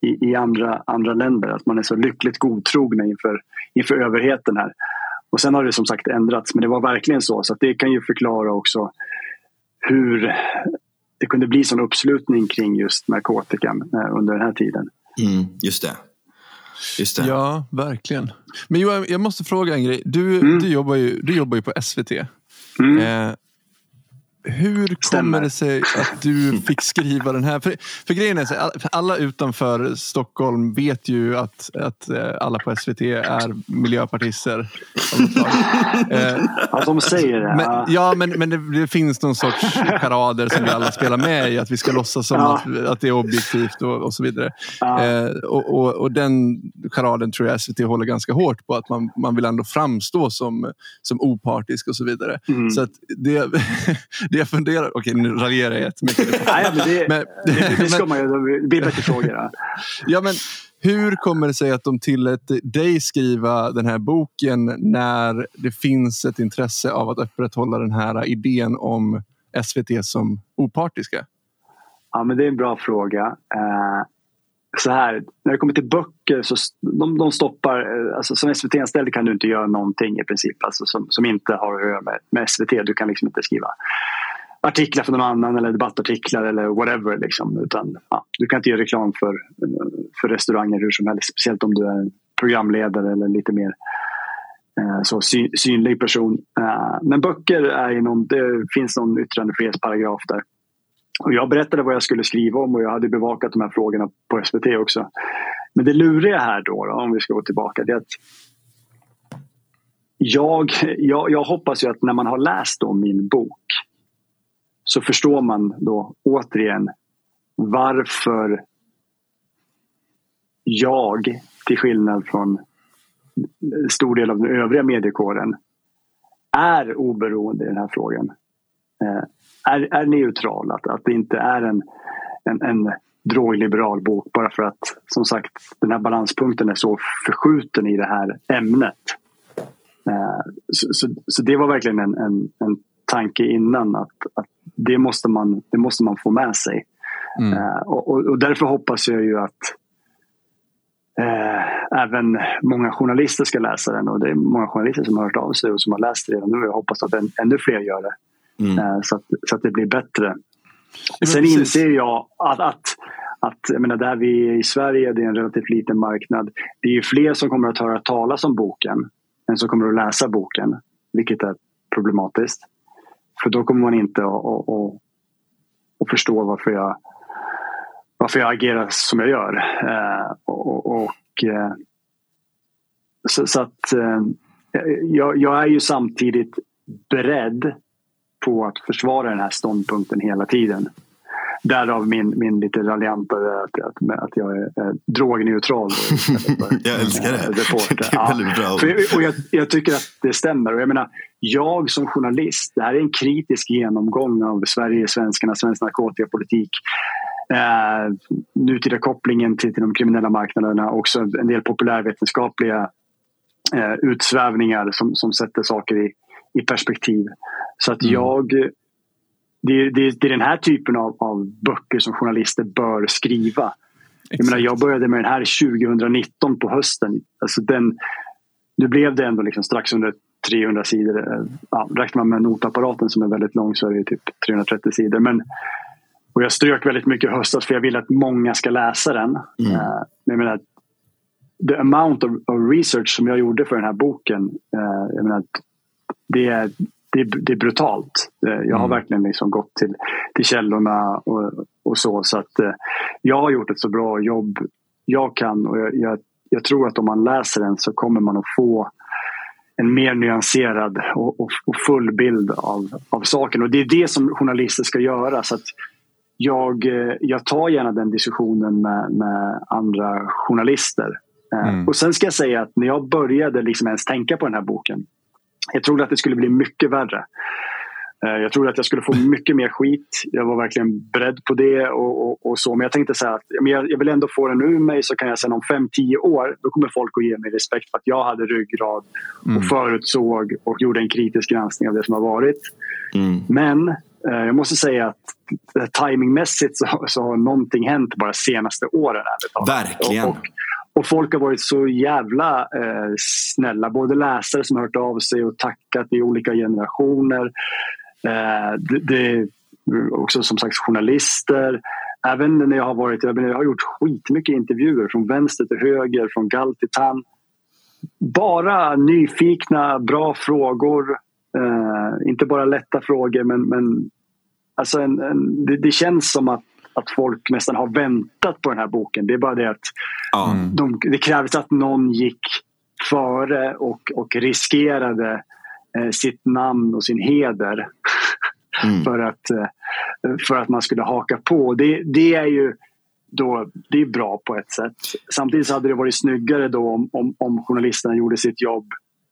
i, i, andra, andra länder. Att man är så lyckligt godtrogna inför, inför överheten här. Och sen har det som sagt ändrats, men det var verkligen så. Så det kan ju förklara också hur det kunde bli sån uppslutning kring just narkotikan eh, under den här tiden. Mm, just det. Just det. Ja, verkligen. Men Johan, jag måste fråga en grej. Du, mm. du, jobbar, ju, du jobbar ju på SVT. Mm. Eh, hur kommer det sig att du *laughs* fick skriva den här? För, för grejen är så, alla utanför Stockholm vet ju att, att eh, alla på SVT är miljöpartister. *laughs* eh, ja, de säger det. Men, ja, men, men det, det, finns någon sorts charader som vi alla spelar med i. Att vi ska låtsas som ja. att, att det är objektivt och, och så vidare. Ja. Eh, och, och, och, den charaden tror jag SVT håller ganska hårt på. Att man, man vill ändå framstå som, som opartisk och så vidare. Mm. Så att det, *laughs* det jag funderar... Okej, nu raljerar jag jättemycket. *laughs* Nej, men det, men, det, det ska man ju. Det blir bättre frågor. *laughs* Ja, men hur kommer det sig att de tillät dig skriva den här boken när det finns ett intresse av att upprätthålla den här idén om SVT som opartiska? Ja, men det är en bra fråga. Uh, så här, när det kommer till böcker så de, de stoppar, eh, alltså som SVT-anställd kan du inte göra någonting i princip alltså som, som inte har att göra med, med SVT. Du kan liksom inte skriva artiklar för någon annan eller debattartiklar eller whatever. Liksom. Utan, ja, du kan inte göra reklam för, eh, för restauranger hur som helst. Speciellt om du är programledare eller lite mer eh, så sy, synlig person. Eh, men böcker är ju någon, det finns någon yttrandefrihetsparagraf där. Och jag berättade vad jag skulle skriva om och jag hade bevakat de här frågorna på SVT också. Men det luriga här då, då om vi ska gå tillbaka, det är att jag, jag, jag hoppas ju att när man har läst om min bok så förstår man då återigen varför jag, till skillnad från stor del av den övriga mediekåren, är oberoende i den här frågan. Eh, är, är neutral, att, att det inte är en, en, en drogliberal bok bara för att som sagt den här balanspunkten är så förskjuten i det här ämnet. Eh, så, så, så, det var verkligen en, en, en tanke innan att, att det, måste man, det måste man få med sig. Mm. Uh, och, och, därför hoppas jag ju att uh, även många journalister ska läsa den och det är många journalister som har hört av sig och som har läst det redan nu. Jag hoppas att än, ännu fler gör det. Mm. Uh, så, att, så att det blir bättre. Ja, Sen precis. inser jag att, att att jag menar, där vi är i Sverige, det är en relativt liten marknad. Det är fler som kommer att höra talas om boken än som kommer att läsa boken, vilket är problematiskt. För då kommer man inte att, att, att, att förstå varför jag, varför jag agerar som jag gör. Eh, och, och eh, så, så, att eh, jag, jag, är ju samtidigt beredd på att försvara den här ståndpunkten hela tiden. Därav min, min lite raljanta att, att, att jag är eh, drogneutral. *laughs* jag älskar det. Reporter. Det är väldigt bra. För, och jag, jag, tycker att det stämmer. Och jag, menar, jag som journalist, det här är en kritisk genomgång av Sverige, svenskarna, svensk narkotikapolitik. Eh, nutida kopplingen till, till de kriminella marknaderna. Också en del populärvetenskapliga eh, utsvävningar som, som sätter saker i, i perspektiv. Så att mm. jag det, det, det, är den här typen av, av böcker som journalister bör skriva. Jag, menar, jag började med den här 2019 på hösten. Alltså den, nu blev det ändå liksom strax under 300 sidor. Ja, räknar man med notapparaten som är väldigt lång så är det typ 330 sidor. Men, och jag strök väldigt mycket höstas för jag vill att många ska läsa den. Mm. Uh, jag menar, the amount of, of, research som jag gjorde för den här boken. Uh, jag menar, det är det, det är brutalt. Eh, jag har mm. verkligen liksom gått till, till källorna och, och så. Så att eh, jag har gjort ett så bra jobb jag kan och jag, jag, jag tror att om man läser den så kommer man att få en mer nyanserad och, och, och, full bild av, av saken. Och det är det som journalister ska göra. Så att jag, eh, jag tar gärna den diskussionen med, med andra journalister. Mm. Och sen ska jag säga att när jag började liksom ens tänka på den här boken jag trodde att det skulle bli mycket värre. Eh, jag trodde att jag skulle få mycket mer skit. Jag var verkligen beredd på det. och, och, och så. Men jag tänkte så att jag vill ändå få den ur mig så kan jag sen om 5-10 år då kommer folk att ge mig respekt för att jag hade ryggrad och mm. förutsåg och gjorde en kritisk granskning av det som har varit. Mm. Men eh, jag måste säga att timingmässigt så, så har någonting hänt bara senaste åren. Verkligen. Och, och folk har varit så jävla eh, snälla. Både läsare som har hört av sig och tackat i olika generationer. Eh, det, det, också som sagt journalister. Även när jag har varit, jag har gjort skitmycket intervjuer från vänster till höger, från gall till tann. Bara nyfikna, bra frågor. Eh, inte bara lätta frågor men, men alltså en, en, det, det, känns som att att folk nästan har väntat på den här boken. Det är bara det att mm. de, det krävs att någon gick före och, och riskerade eh, sitt namn och sin heder *laughs* mm. för, att, eh, för att man skulle haka på. Det, det är ju då, det är bra på ett sätt. Samtidigt så hade det varit snyggare då om, om, om journalisterna gjorde sitt jobb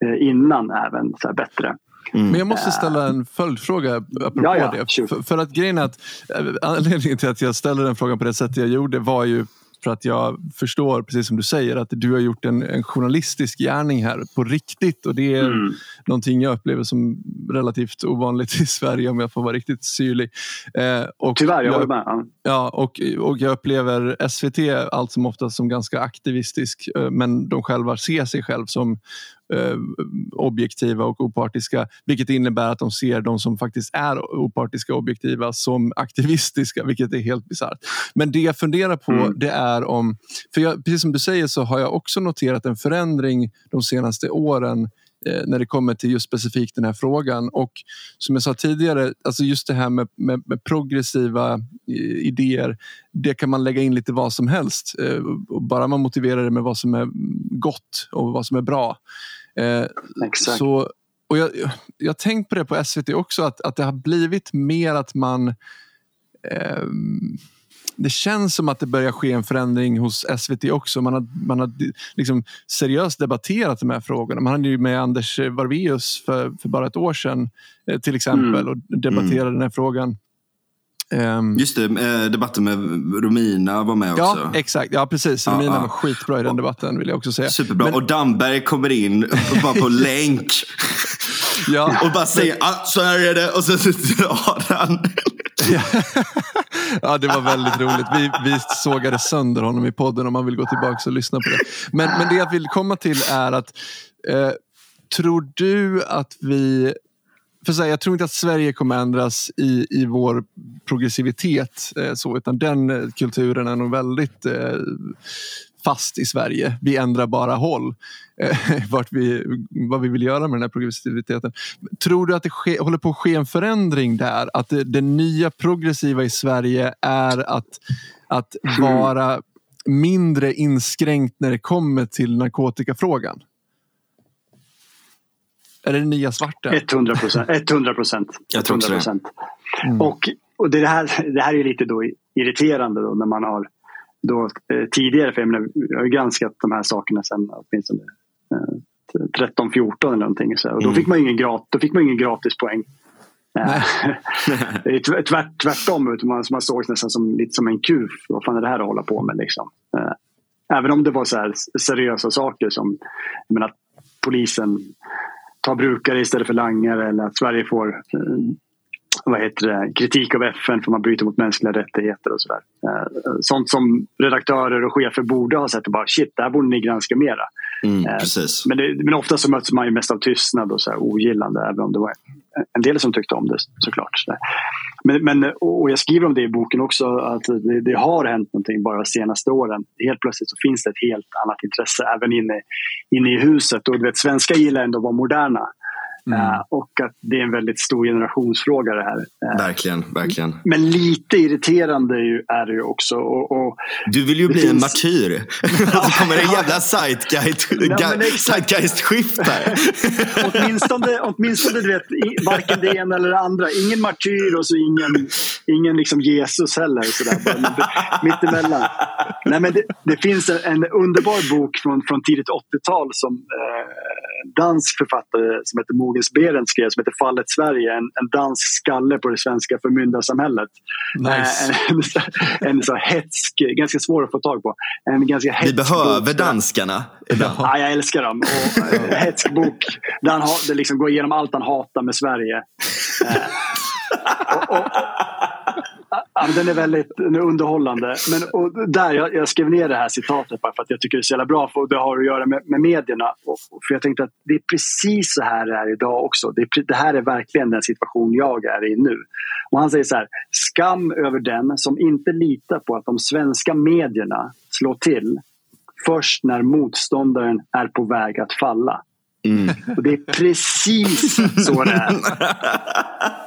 eh, innan även så bättre. Mm. Men jag måste ställa en följdfråga apropå ja, ja, det. För, för, att grejen är att eh, anledningen till att jag ställer den frågan på det sättet jag gjorde var ju för att jag förstår, precis som du säger, att du har gjort en, en journalistisk gärning här på riktigt. Och Det är mm. någonting jag upplever som relativt ovanligt i Sverige om jag får vara riktigt syrlig. Eh, och Tyvärr, jag håller med. Ja, och, och jag upplever SVT allt som oftast som ganska aktivistisk eh, men de själva ser sig själv som eh, objektiva och opartiska. Vilket innebär att de ser de som faktiskt är opartiska och objektiva som aktivistiska, vilket är helt bisarrt. Men det jag funderar på mm. det är om, för jag, precis som du säger så har jag också noterat en förändring de senaste åren när det kommer till just specifikt den här frågan. Och som jag sa tidigare, alltså just det här med, med, med progressiva eh, idéer, det kan man lägga in lite vad som helst. Eh, bara man motiverar det med vad som är gott och vad som är bra. Exakt. Så, och jag, jag har tänkt på det på SVT också, att, att det har blivit mer att man eh, det känns som att det börjar ske en förändring hos SVT också. Man har, man har liksom seriöst debatterat de här frågorna. Man hade ju med Anders Varveus för, för bara ett år sedan eh, till exempel mm. och debatterade mm. den här frågan. Um, Just det, eh, debatten med Romina var med också. Ja, exakt. Ja, precis. Romina ja, var skitbra i den debatten vill jag också säga. Superbra. Men... Och Damberg kommer in bara på *laughs* länk. ja. och bara säger ah, så här är det och så drar han. *laughs* ja, det var väldigt roligt. Vi, vi sågade sönder honom i podden om man vill gå tillbaka och lyssna på det. Men, men det jag vill komma till är att eh, tror du att vi för så här, jag tror inte att Sverige kommer ändras i, i vår progressivitet. Eh, så, utan den kulturen är nog väldigt eh, fast i Sverige. Vi ändrar bara håll. Eh, *laughs* vart vi, vad vi vill göra med den här progressiviteten. Tror du att det ske, håller på att ske en förändring där? Att det, det nya progressiva i Sverige är att, att vara mindre inskränkt när det kommer till narkotikafrågan? Är det det nya svarta? 100 procent. 100 procent. Jag tror också det. Mm. Och, och det, här, det här är lite då irriterande då när man har då, eh, tidigare, för jag, menar, jag har ju granskat de här sakerna sedan åtminstone eh, 13-14 eller någonting. Så, och då, mm. fick man ingen grat, då fick man ingen gratispoäng. Eh, *laughs* tvärt, tvärtom, man, man såg nästan som, lite som en kuf. Vad fan är det här att hålla på med? Liksom. Eh, även om det var så seriösa saker som menar, polisen tar brukare istället för langare eller att Sverige får vad heter det, kritik av FN för man bryter mot mänskliga rättigheter och sådär. Eh, sånt som redaktörer och chefer borde ha sett och bara shit, det här borde ni granska mera. Mm, eh. Men, det, men ofta så möts man ju mest av tystnad och så här ogillande även om det var en del som tyckte om det såklart. Så men, men, och jag skriver om det i boken också att det, det, har hänt någonting bara de senaste åren. Helt plötsligt så finns det ett helt annat intresse även inne, inne i huset. Och du vet, svenskar gillar ändå att vara moderna. Mm. Uh, och att det är en väldigt stor generationsfråga det här. Uh, verkligen, verkligen. Men lite irriterande är det ju också. Och, och du vill ju bli finns... en martyr. *laughs* så kommer en jävla zeitgeist-skift här. *laughs* åtminstone, åtminstone du vet, varken det ena eller det andra. Ingen martyr och så ingen, ingen liksom Jesus heller. Sådär, mittemellan. Nej, men det, det finns en, en, underbar bok från, från tidigt 80-tal som eh, dansk författare som heter Mogens Berend skrev som heter Fallet Sverige. En, en dansk skalle på det svenska förmyndarsamhället. Nice. En, *laughs* en, en så hetsk, ganska svår att få tag på. En ganska Vi behöver danskarna. Ja, jag älskar dem. Och, en hetsk bok där han liksom går igenom allt han hatar med Sverige. Eh, och, och, Ja, den är väldigt underhållande. Men, och där, jag, jag, skrev ner det här citatet bara för att jag tycker det är så jävla bra. För det har att göra med, med medierna. Och, för jag tänkte att det är precis så här det är idag också. Det, är, det här är verkligen den situation jag är i nu. Och han säger så här. Skam över den som inte litar på att de svenska medierna slår till först när motståndaren är på väg att falla. Mm. Och det är precis så det är.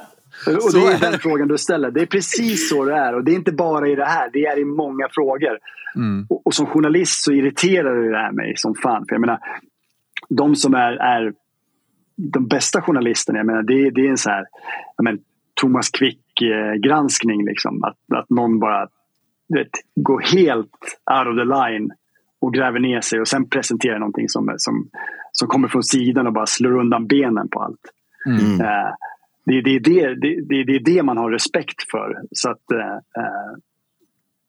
*laughs* Och det är den frågan du ställer. Det är precis så det är. Och det är inte bara i det här, det är i många frågor. Mm. Och, och, som journalist så irriterar det här mig som fan. För jag menar, de som är, är de bästa journalisterna, jag menar, det, det är en så här jag Thomas Quick-granskning. Liksom. Att, att någon bara vet, går helt out of the line och gräver ner sig och sen presenterar någonting som, som, som kommer från sidan och bara slår undan benen på allt. Mm. Uh, det, det, det, det, det är det man har respekt för. Så att, eh,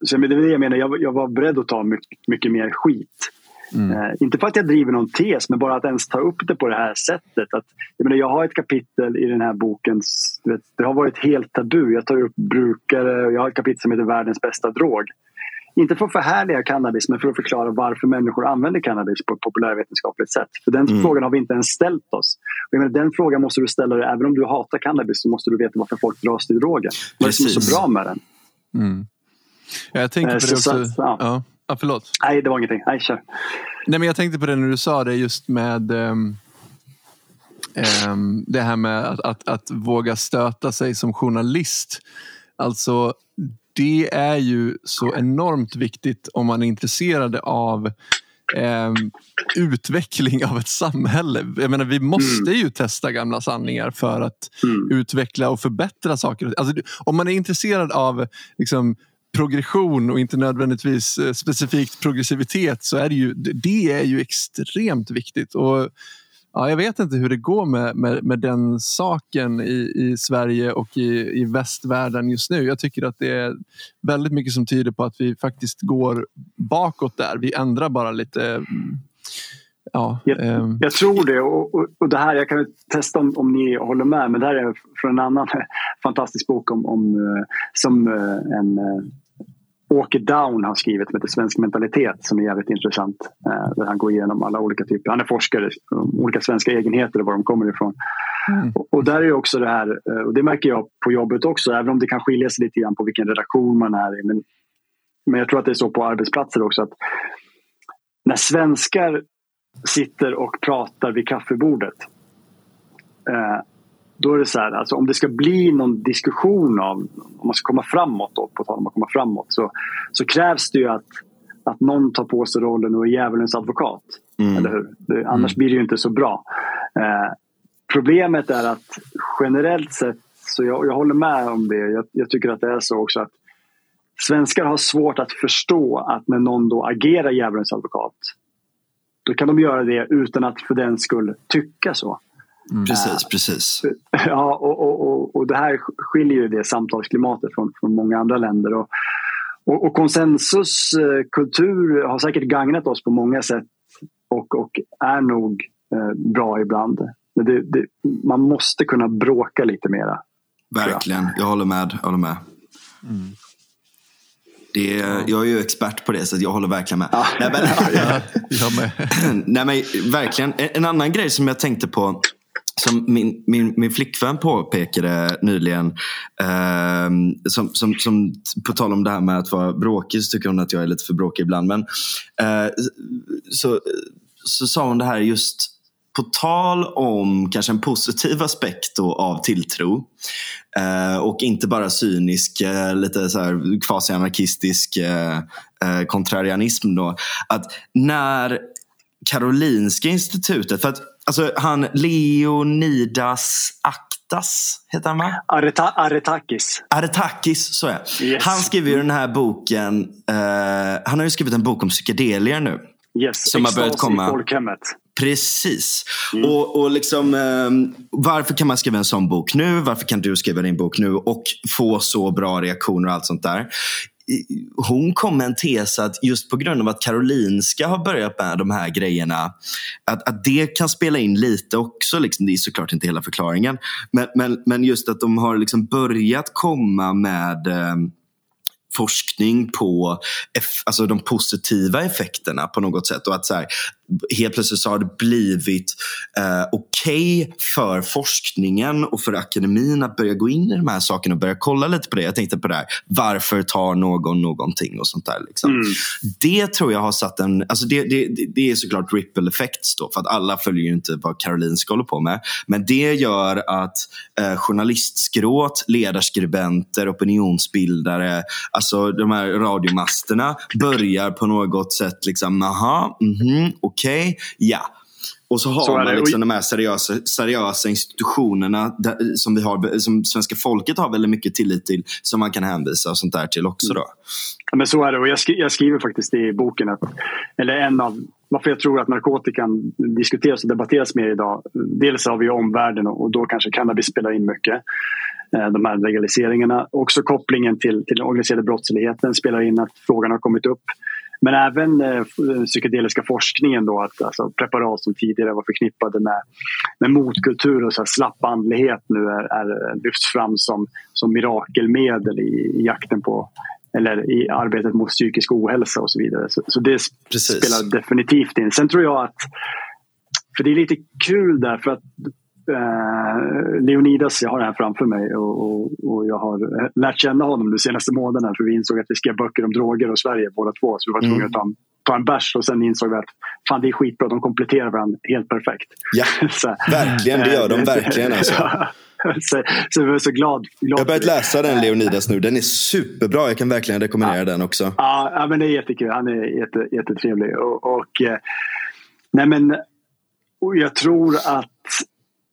så det är det jag menar, jag, jag var beredd att ta mycket, mycket mer skit. Mm. Eh, inte för att jag driver någon tes, men bara att ens ta upp det på det här sättet. Att, jag, menar, jag har ett kapitel i den här boken, vet, det har varit helt tabu. Jag tar upp brukare och jag har ett kapitel som heter Världens bästa drog. Inte för att förhärliga cannabis, men för att förklara varför människor använder cannabis på ett populärvetenskapligt sätt. För den mm. frågan har vi inte ens ställt oss. Och menar, den frågan måste du ställa dig, även om du hatar cannabis så måste du veta varför folk dras till drogen. Vad är det som är så bra med den? Mm. jag tänkte på det också. Så, ja. Ja. ja, förlåt. Nej, det var ingenting. Nej, kör. Nej, men jag tänkte på det när du sa det just med um, um, det här med att, att, att våga stöta sig som journalist. Alltså det är ju så enormt viktigt om man är intresserad av eh, utveckling av ett samhälle. Jag menar, vi måste mm. ju testa gamla sanningar för att mm. utveckla och förbättra saker. Alltså, om man är intresserad av liksom, progression och inte nödvändigtvis eh, specifikt progressivitet så är det ju, det är ju extremt viktigt. Och Ja, jag vet inte hur det går med, med, med den saken i, i Sverige och i, i västvärlden just nu. Jag tycker att det är väldigt mycket som tyder på att vi faktiskt går bakåt där. Vi ändrar bara lite Ja, jag, um... jag, tror det. Och, och, och, det här, jag kan testa om, om ni håller med, men det här är från en annan *laughs* fantastisk bok om, om eh, som eh, en Åke Down har skrivit som heter Svensk mentalitet som är jävligt intressant. Där han går igenom alla olika typer, han är forskare, olika svenska egenheter och var de kommer ifrån. Mm. Och, där är också det här, och det märker jag på jobbet också, även om det kan skilja sig lite grann på vilken redaktion man är i. Men, men jag tror att det är så på arbetsplatser också att när svenskar sitter och pratar vid kaffebordet. Eh, då är det så här, alltså om det ska bli någon diskussion av, om man ska komma framåt då, på tal om att komma framåt, så, så krävs det ju att, att någon tar på sig rollen och är djävulens advokat. Mm. Eller hur? Det, annars mm. blir det ju inte så bra. Eh, problemet är att generellt sett, så jag, jag håller med om det, jag, jag tycker att det är så också att svenskar har svårt att förstå att när någon då agerar djävulens advokat då kan de göra det utan att för den skull tycka så. Mm. Precis, precis. *laughs* Ja, och, och, och, och det här skiljer ju det samtalsklimatet från, från många andra länder. Och, och, och konsensuskultur har säkert gagnat oss på många sätt och, och är nog eh, bra ibland. Men det, det, man måste kunna bråka lite mera. Verkligen, jag. jag håller med. Jag håller med. Mm. Det, ja. Jag är ju expert på det så jag håller verkligen med. Ja. Nej, men, *laughs* ja, jag med. *laughs* nej, men, verkligen. En annan grej som jag tänkte på som min, min, min flickvän påpekade nyligen, eh, som, som, som, på tal om det här med att vara bråkig så tycker hon att jag är lite för bråkig ibland. Men, eh, så, så sa hon det här just på tal om kanske en positiv aspekt av tilltro eh, och inte bara cynisk, eh, lite så här kvasi-anarkistisk eh, eh, kontrarianism. Då, att när Karolinska institutet, för att alltså, han Leonidas Aktas, heter han va? Areta Aretakis. Aretakis, så är yes. Han skriver ju den här boken, eh, han har ju skrivit en bok om psykedelier nu. Yes, som har börjat komma. i folkhemmet. Precis. Mm. Och, och liksom, eh, varför kan man skriva en sån bok nu? Varför kan du skriva din bok nu och få så bra reaktioner och allt sånt där? Hon kom med en tes att just på grund av att Karolinska har börjat med de här grejerna, att, att det kan spela in lite också. Liksom, det är såklart inte hela förklaringen. Men, men, men just att de har liksom börjat komma med eh, forskning på alltså de positiva effekterna på något sätt. Och att så här, helt plötsligt så har det blivit eh, okej okay för forskningen och för akademin att börja gå in i de här sakerna och börja kolla lite på det. Jag tänkte på det här, varför tar någon någonting och sånt där. Liksom. Mm. Det tror jag har satt en, alltså det, det, det är såklart ripple effects då, för att alla följer ju inte vad Karolinska håller på med. Men det gör att eh, journalistskråt, ledarskribenter, opinionsbildare, alltså de här radiomasterna börjar på något sätt liksom, aha, okej okej, okay, ja. Och så har så man liksom de här seriösa, seriösa institutionerna där, som, vi har, som svenska folket har väldigt mycket tillit till som man kan hänvisa och sånt där till också. Då. Ja, men så är det och jag, skri jag skriver faktiskt i boken att, eller en av varför jag tror att narkotikan diskuteras och debatteras mer idag. Dels har vi omvärlden och då kanske cannabis spelar in mycket. Eh, de här legaliseringarna. Också kopplingen till, till den organiserade brottsligheten spelar in att frågan har kommit upp. Men även eh, den psykedeliska forskningen då, att alltså, preparat som tidigare var förknippade med, med motkultur och så här slapp andlighet nu är, är, lyfts fram som, som mirakelmedel i, i jakten på eller i arbetet mot psykisk ohälsa och så vidare. Så, så det Precis. spelar definitivt in. Sen tror jag att, för det är lite kul där för att eh, Leonidas, jag har det här framför mig och, och, och, jag har lärt känna honom de senaste månaderna för vi insåg att vi skrev böcker om droger och Sverige båda två så vi var tvungna mm. att ta en, ta en bärs och sen insåg vi att fan det är skitbra, de kompletterar varandra helt perfekt. Ja, *laughs* så, verkligen, det gör de eh, verkligen alltså. *laughs* så, så jag är så glad. glad jag har börjat läsa den Leonidas nu. Den är superbra. Jag kan verkligen rekommendera ja. den också. Ja, ja, men det är jättekul. Han är jätte, jättetrevlig. Och, och, eh, nej men, och jag tror att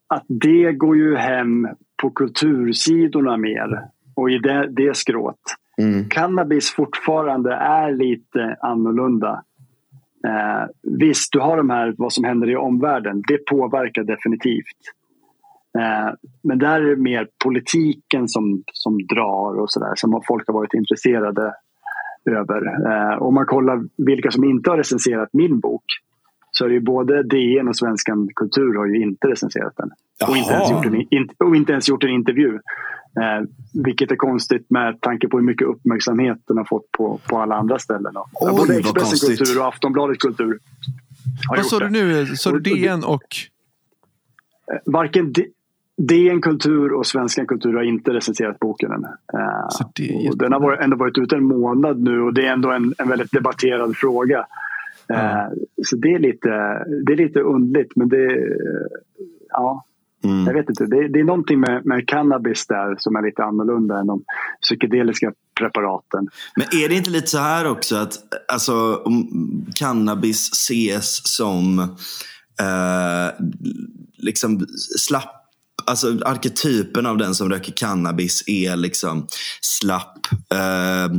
att det går ju hem på kultursidorna mer och i det, det skrået. Mm. Cannabis fortfarande är lite annorlunda. Eh, visst, du har de här vad som händer i omvärlden. Det påverkar definitivt. Eh, men där är det mer politiken som, som drar och sådär som folk har varit intresserade över. Eh, om man kollar vilka som inte har recenserat min bok så är det ju både DN och Svenskan Kultur har ju inte recenserat den. Och inte, ens gjort en, in, och inte ens gjort en intervju. Eh, vilket är konstigt med tanke på hur mycket uppmärksamhet den har fått på, på alla andra ställen. Oj, både Expressen Kultur och Aftonbladet Kultur. Vad sa du nu? Sa du DN och? Eh, varken DN Kultur och Svenskan Kultur har inte recenserat boken än. Uh, den har varit, ändå varit ute en månad nu och det är ändå en, en väldigt debatterad fråga. Uh, Så det är, lite, det är lite undligt men det... Ja, mm. Jag vet inte. Det, det, är någonting med, med cannabis där som är lite annorlunda än de psykedeliska preparaten. Men är det inte lite så här också att alltså, cannabis ses som eh, liksom slapp alltså arketypen av den som röker cannabis är liksom slapp, eh,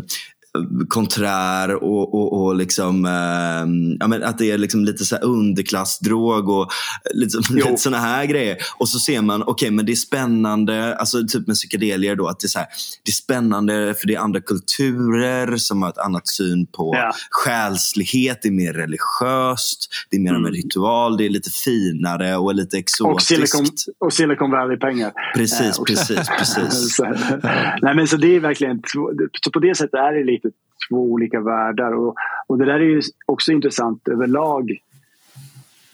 konträr och, och, och liksom, eh, ja, men att det är liksom lite så underklassdrog och lite, lite såna här grejer. Och så ser man, okej okay, men det är spännande, alltså typ med psykedelier då, att det är, så här, det är spännande för det är andra kulturer som har ett annat syn på ja. själslighet, det är mer religiöst, det är mer mm. en ritual, det är lite finare och lite exotiskt. Och Silicon, och Silicon Valley-pengar. Precis, eh, precis, precis. *laughs* så, nej men så det är verkligen, så på det sättet är det två olika världar. Och, och det där är ju också intressant överlag.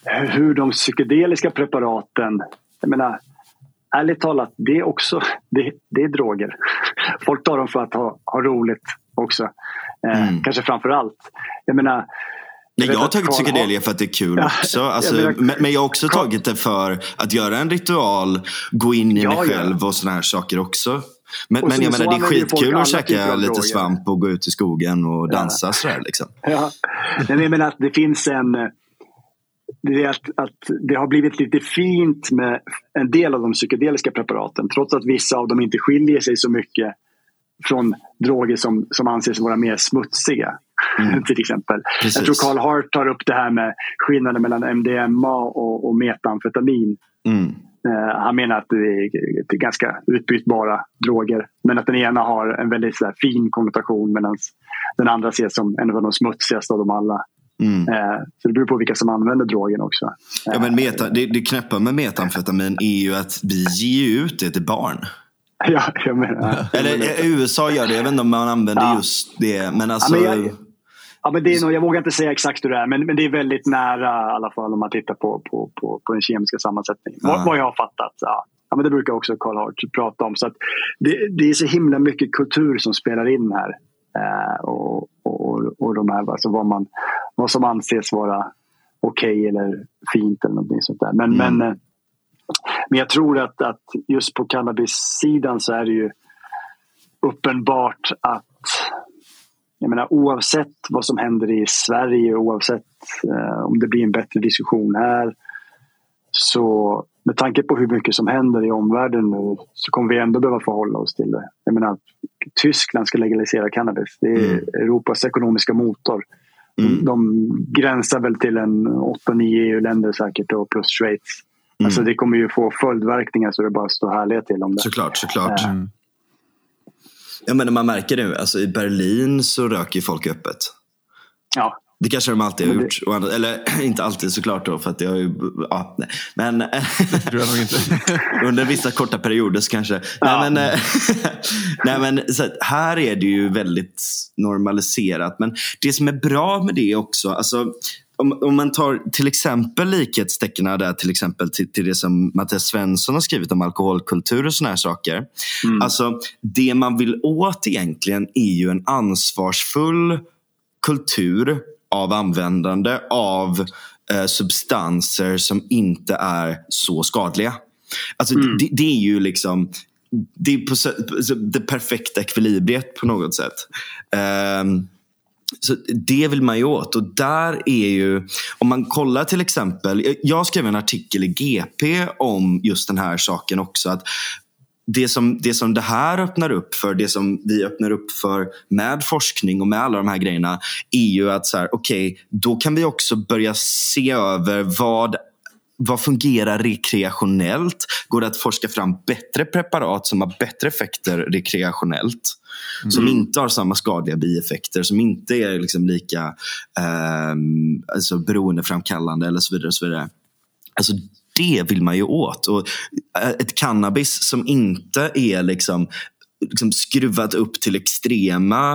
Hur de psykedeliska preparaten, jag menar ärligt talat, det är också det, det är droger. Folk tar dem för att ha, ha roligt också. Eh, mm. Kanske framför allt. Jag menar, Nej, jag har tagit psykedelier för att det är kul ja, också. Alltså, jag men, men, jag har också tagit det för att göra en ritual, gå in i ja, mig själv och såna här saker också. Men, men jag menar, det är skitkul att käka lite svamp och gå ut i skogen och dansa ja. sådär. Liksom. *laughs* Ja. Men jag menar att det finns en... Det, är att, att det har blivit lite fint med en del av de psykedeliska preparaten. Trots att vissa av dem inte skiljer sig så mycket från droger som, som anses vara mer smutsiga. Mm. *laughs* till exempel. Precis. Jag tror Carl Hart tar upp det här med skillnaden mellan MDMA och, och metamfetamin. Mm. Eh, han menar att det är, ganska utbytbara droger. Men att den ena har en väldigt så fin konnotation medan den andra ses som en av de smutsigaste av dem alla. Mm. Eh, så det beror på vilka som använder drogen också. Ja, men meta, det, det knäppa med metamfetamin är ju att vi ger ut det till barn. *laughs* Ja, jag menar, Eller USA gör det, jag vet inte om man använder ja. just det. Men alltså... Ja, men jag, Ja, men det är nog, jag vågar inte säga exakt hur det är, men, men det är väldigt nära i alla fall om man tittar på, på, på, på den kemiska sammansättningen. Ja. Vad, vad jag har fattat. Ja. ja. men det brukar också Carl Hart prata om. Så det, det är så himla mycket kultur som spelar in här. Eh, och, och, och de här, alltså vad, man, vad som anses vara okej okay eller fint eller någonting sånt där. Men, mm. men, eh, men jag tror att, att just på cannabis-sidan så är det ju uppenbart att jag menar, oavsett vad som händer i Sverige, oavsett eh, om det blir en bättre diskussion här så med tanke på hur mycket som händer i omvärlden nu så kommer vi ändå behöva förhålla oss till det. Jag menar, Tyskland ska legalisera cannabis. Det är mm. Europas ekonomiska motor. Mm. De gränsar väl till en 8-9 EU-länder säkert och plus Schweiz. Mm. Alltså det kommer ju få följdverkningar så det bara står härliga till om det. Såklart, såklart. Äh, Ja, men man märker det. Alltså, I Berlin så röker folk öppet. Ja. Det kanske de alltid har det... gjort. Eller *clears throat* inte alltid såklart då. För att jag ju, ja, nej. Men *laughs* *laughs* under vissa korta perioder så kanske. Ja. Nej, men, *laughs* nej, men så här är det ju väldigt normaliserat. Men det som är bra med det också. Alltså, om, om man tar till exempel likhetstecken där till exempel till, till det som Mattias Svensson har skrivit om alkoholkultur och såna här saker. Mm. Alltså, det man vill åt egentligen är ju en ansvarsfull kultur av användande av eh, substanser som inte är så skadliga. Alltså, mm. det, det, är ju liksom det, är på, det perfekta ekvilibriet på något sätt. Um, så Det vill man ju åt. Och där är ju, om man kollar till exempel, jag skrev en artikel i GP om just den här saken också. att det som, det som det här öppnar upp för, det som vi öppnar upp för med forskning och med alla de här grejerna är ju att så här, okay, då kan vi också börja se över vad vad fungerar rekreationellt? Går det att forska fram bättre preparat som har bättre effekter rekreationellt? Mm. Som inte har samma skadliga bieffekter, som inte är liksom lika eh, alltså beroendeframkallande eller så vidare. Och så vidare. Alltså, det vill man ju åt. Och eh, ett cannabis som inte är liksom liksom skruvat upp till extrema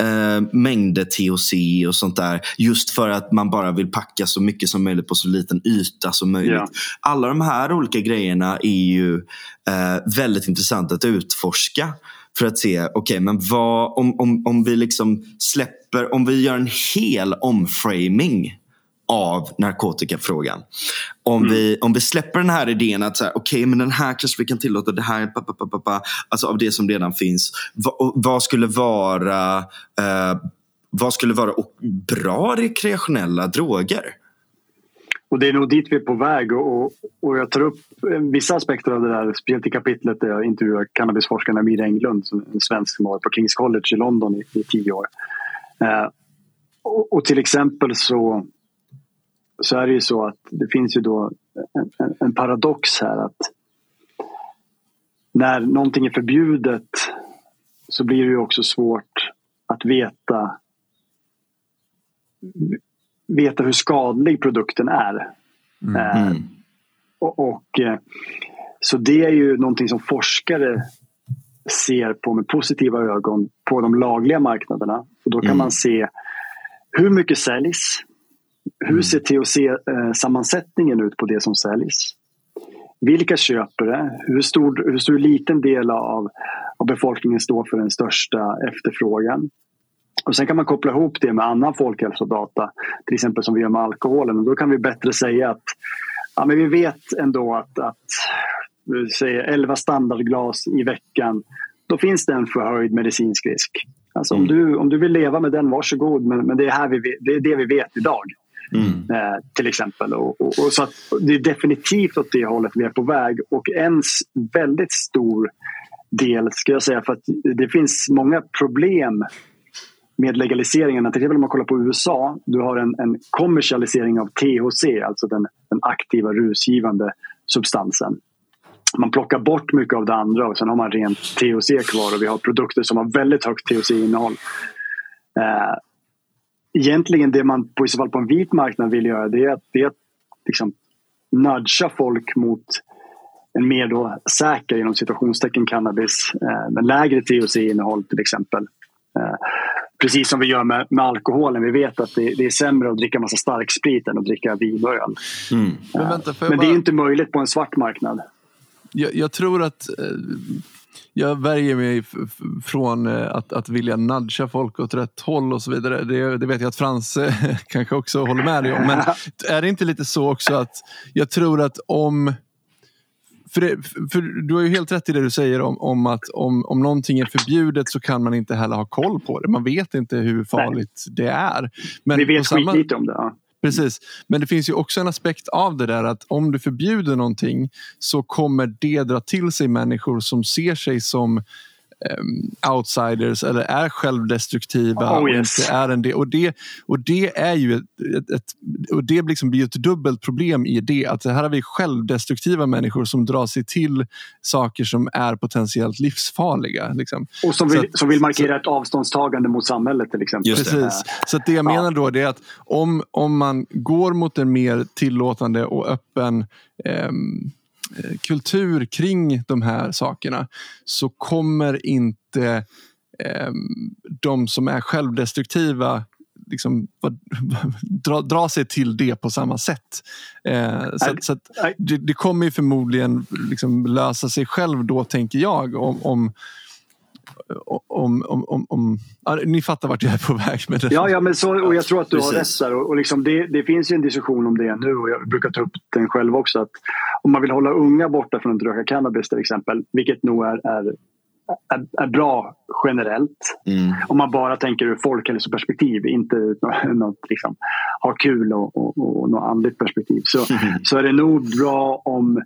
eh, mängder THC och sånt där. Just för att man bara vill packa så mycket som möjligt på så liten yta som möjligt. Ja. Alla de här olika grejerna är ju eh, väldigt intressanta att utforska. För att se, okej, okay, men vad, om, om, om vi liksom släpper, om vi gör en hel omframing av narkotikafrågan. Om, mm. vi, om vi släpper den här idén att okej, okay, men den här kanske vi kan tillåta, det här, pa, pa, pa, pa, alltså av det som redan finns. Va, vad skulle vara eh, vad skulle vara bra rekreationella droger? Och det är nog dit vi är på väg och, och jag tar upp vissa aspekter av det där, speciellt i kapitlet där jag intervjuar cannabisforskaren Amir Englund, en svensk som har varit på Kings College i London i, i tio år. Eh, och, och, till exempel så så är det ju så att det finns ju då en, en, paradox här att när någonting är förbjudet så blir det ju också svårt att veta veta hur skadlig produkten är. Mm. Eh, och, och, eh, så det är ju någonting som forskare ser på med positiva ögon på de lagliga marknaderna. Och då kan mm. man se hur mycket säljs? Hur mm. ser THC-sammansättningen ut på det som säljs? Vilka köper det? Hur stor, hur stor liten del av, av befolkningen står för den största efterfrågan? Och Sen kan man koppla ihop det med annan folkhälsodata, till exempel som vi gör med alkoholen. Och då kan vi bättre säga att ja, men vi vet ändå att, att säger 11 standardglas i veckan, då finns det en förhöjd medicinsk risk. Alltså mm. om, du, om du vill leva med den, varsågod, men, men det, är här vi, det är det vi vet idag. Mm. Eh, till exempel. Och, och, och, så det är definitivt åt det hållet vi är på väg. Och en väldigt stor del, ska jag säga, för att det finns många problem med legaliseringen. Till exempel om man kollar på USA, du har en, en kommersialisering av THC, alltså den, den aktiva rusgivande substansen. Man plockar bort mycket av det andra och sen har man rent THC kvar och vi har produkter som har väldigt högt THC-innehåll. Eh, egentligen det man på, i så fall på en vit marknad vill göra det är att, det är att liksom, nudga folk mot en mer då säker inom situationstecken cannabis eh, med lägre THC-innehåll till exempel. Eh, precis som vi gör med, med alkoholen. Vi vet att det, det är sämre att dricka massa starksprit än att dricka vin och öl. Mm. Eh, men, vänta, men det är inte möjligt på en svart marknad. Jag, jag tror att eh, jag värjer mig från eh, att, att vilja nudga folk åt rätt håll och så vidare. Det, det vet jag att Frans eh, *laughs* kanske också håller med dig om. Men är det inte lite så också att jag tror att om för, det, för, du har ju helt rätt i det du säger om, om att om, om någonting är förbjudet så kan man inte heller ha koll på det. Man vet inte hur farligt Nej. det är. Men Vi vet samma, lite om det. Ja. Precis, men det finns ju också en aspekt av det där att om du förbjuder någonting så kommer det dra till sig människor som ser sig som outsiders eller är självdestruktiva. Oh, yes. och, inte är en del. Och, det, och det är ju ett, ett, ett och det liksom blir ett dubbelt problem i det. Att här har vi självdestruktiva människor som drar sig till saker som är potentiellt livsfarliga. Liksom. Och som vill, att, som vill markera så, ett avståndstagande mot samhället till exempel. Precis. Så det jag menar då är att om, om man går mot en mer tillåtande och öppen Eh, kultur kring de här sakerna så kommer inte eh, de som är självdestruktiva liksom, *laughs* dra, dra sig till det på samma sätt. Eh, så, så det, det, kommer förmodligen liksom lösa sig själv då, tänker jag, om, om om, om, om, om ja, ni fattar vart jag är på väg med det. Ja, ja men så, och jag tror att du Precis. har rätt där. Och, och liksom det, det, finns ju en diskussion om det nu och jag brukar ta upp den själv också. Att om man vill hålla unga borta från att röka cannabis till exempel, vilket nog är, är, är, är bra generellt. Mm. Om man bara tänker ur folkhälsoperspektiv, inte *laughs* något liksom, ha kul och, och, och något andligt perspektiv. Så, mm. *laughs* så är det nog bra om